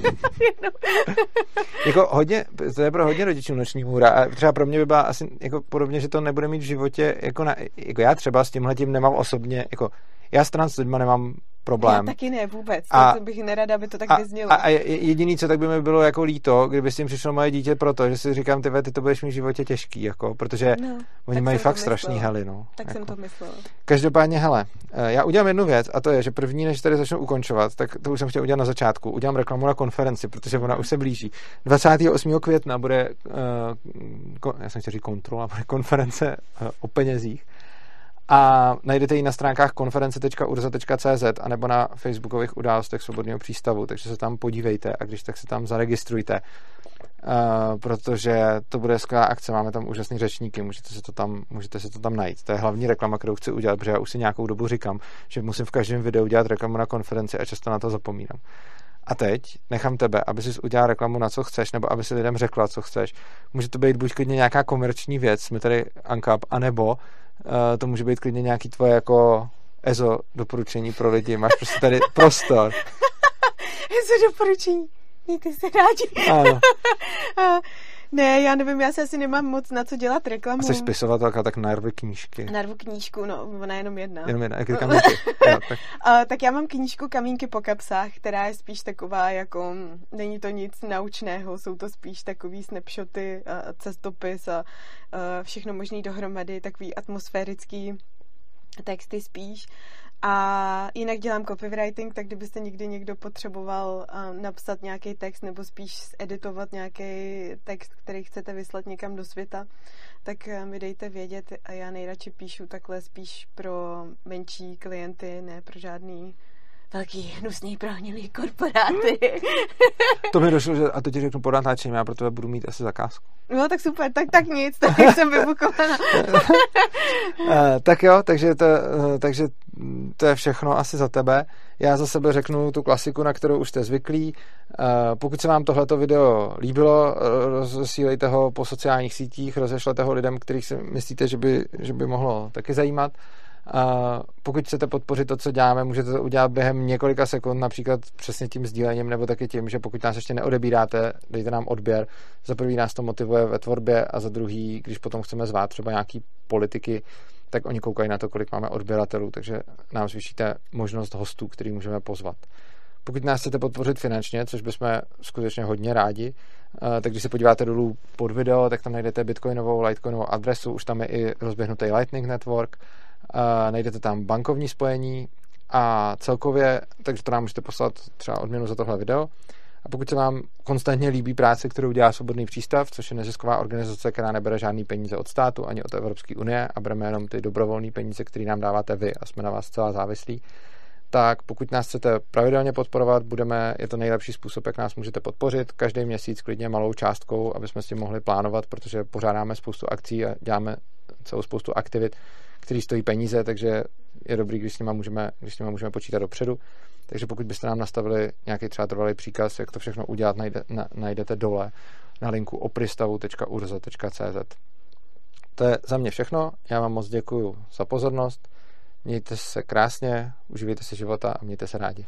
Jako hodně, to je pro hodně rodičů noční můra a třeba pro mě by byla asi jako podobně, že to nebude mít v životě, jako, na, jako já třeba s tímhle tím nemám osobně, jako já s trans lidma nemám problém. Já taky ne vůbec. A- to bych nerada, aby to tak A, vyznělo. a, a je- jediný, co tak by mi bylo jako líto, kdyby s tím přišlo moje dítě proto, že si říkám, ty, ty to budeš mít v životě těžký, jako, protože no, oni mají fakt strašný hely, no. Tak jako. jsem to myslela. Každopádně, hele, eh, já udělám jednu věc a to je, že první, než tady začnu ukončovat, tak to už jsem chtěl udělat na začátku, udělám reklamu na konferenci, protože ona už se blíží. 28. května bude, uh, já jsem chtěl říct kontrola, bude konference uh, o penězích a najdete ji na stránkách konference.urza.cz a nebo na facebookových událostech Svobodného přístavu, takže se tam podívejte a když tak se tam zaregistrujte, uh, protože to bude skvělá akce, máme tam úžasný řečníky, můžete se, to tam, můžete se to tam najít. To je hlavní reklama, kterou chci udělat, protože já už si nějakou dobu říkám, že musím v každém videu dělat reklamu na konferenci a často na to zapomínám. A teď nechám tebe, aby si udělal reklamu na co chceš, nebo aby si lidem řekla, co chceš. Může to být buď klidně nějaká komerční věc, jsme tady Uncap, anebo to může být klidně nějaký tvoje jako EZO doporučení pro lidi. Máš prostě tady prostor. Co doporučení? Mějte se rádi. Ano. Ne, já nevím, já se asi nemám moc na co dělat reklamu. A jsi spisovatelka, tak narvi knížky. Narvu knížku, no, ona je jenom jedna. Jenom jedna, jak kamínky. jo, tak. A, tak já mám knížku Kamínky po kapsách, která je spíš taková jako, není to nic naučného, jsou to spíš takový snapshoty, a cestopis a, a všechno možný dohromady, takový atmosférický texty spíš. A jinak dělám copywriting, tak kdybyste někdy někdo potřeboval a, napsat nějaký text nebo spíš editovat nějaký text, který chcete vyslat někam do světa, tak eh, mi dejte vědět a já nejradši píšu takhle spíš pro menší klienty, ne pro žádný velký hnusný prohnilý korporáty. To mi došlo, že, a to ti řeknu po natáčení, já pro tebe budu mít asi zakázku. No tak super, tak, tak nic, tak jsem vybukovaná. Uh, tak jo, takže to, uh, takže to je všechno asi za tebe. Já za sebe řeknu tu klasiku, na kterou už jste zvyklí. Uh, pokud se vám tohleto video líbilo, rozesílejte ho po sociálních sítích, rozešlete ho lidem, kterých si myslíte, že by, že by mohlo taky zajímat. Uh, pokud chcete podpořit to, co děláme, můžete to udělat během několika sekund, například přesně tím sdílením, nebo taky tím, že pokud nás ještě neodebíráte, dejte nám odběr. Za prvý nás to motivuje ve tvorbě a za druhý, když potom chceme zvát třeba nějaký politiky, tak oni koukají na to, kolik máme odběratelů, takže nám zvýšíte možnost hostů, který můžeme pozvat. Pokud nás chcete podpořit finančně, což bychom skutečně hodně rádi, eh, tak když se podíváte dolů pod video, tak tam najdete bitcoinovou, litecoinovou adresu, už tam je i rozběhnutý Lightning Network, najdete tam bankovní spojení a celkově, takže to nám můžete poslat třeba odměnu za tohle video. A pokud se vám konstantně líbí práce, kterou dělá Svobodný přístav, což je nezisková organizace, která nebere žádný peníze od státu ani od Evropské unie a bereme jenom ty dobrovolné peníze, které nám dáváte vy a jsme na vás celá závislí, tak pokud nás chcete pravidelně podporovat, budeme, je to nejlepší způsob, jak nás můžete podpořit. Každý měsíc klidně malou částkou, aby jsme si mohli plánovat, protože pořádáme spoustu akcí a děláme celou spoustu aktivit, které stojí peníze, takže je dobrý, když s nima můžeme, když s nima můžeme počítat dopředu. Takže pokud byste nám nastavili nějaký třeba trvalý příkaz, jak to všechno udělat, najde, na, najdete dole na linku opristavu.urza.cz. To je za mě všechno. Já vám moc děkuji za pozornost. Mějte se krásně, uživejte si života a mějte se rádi.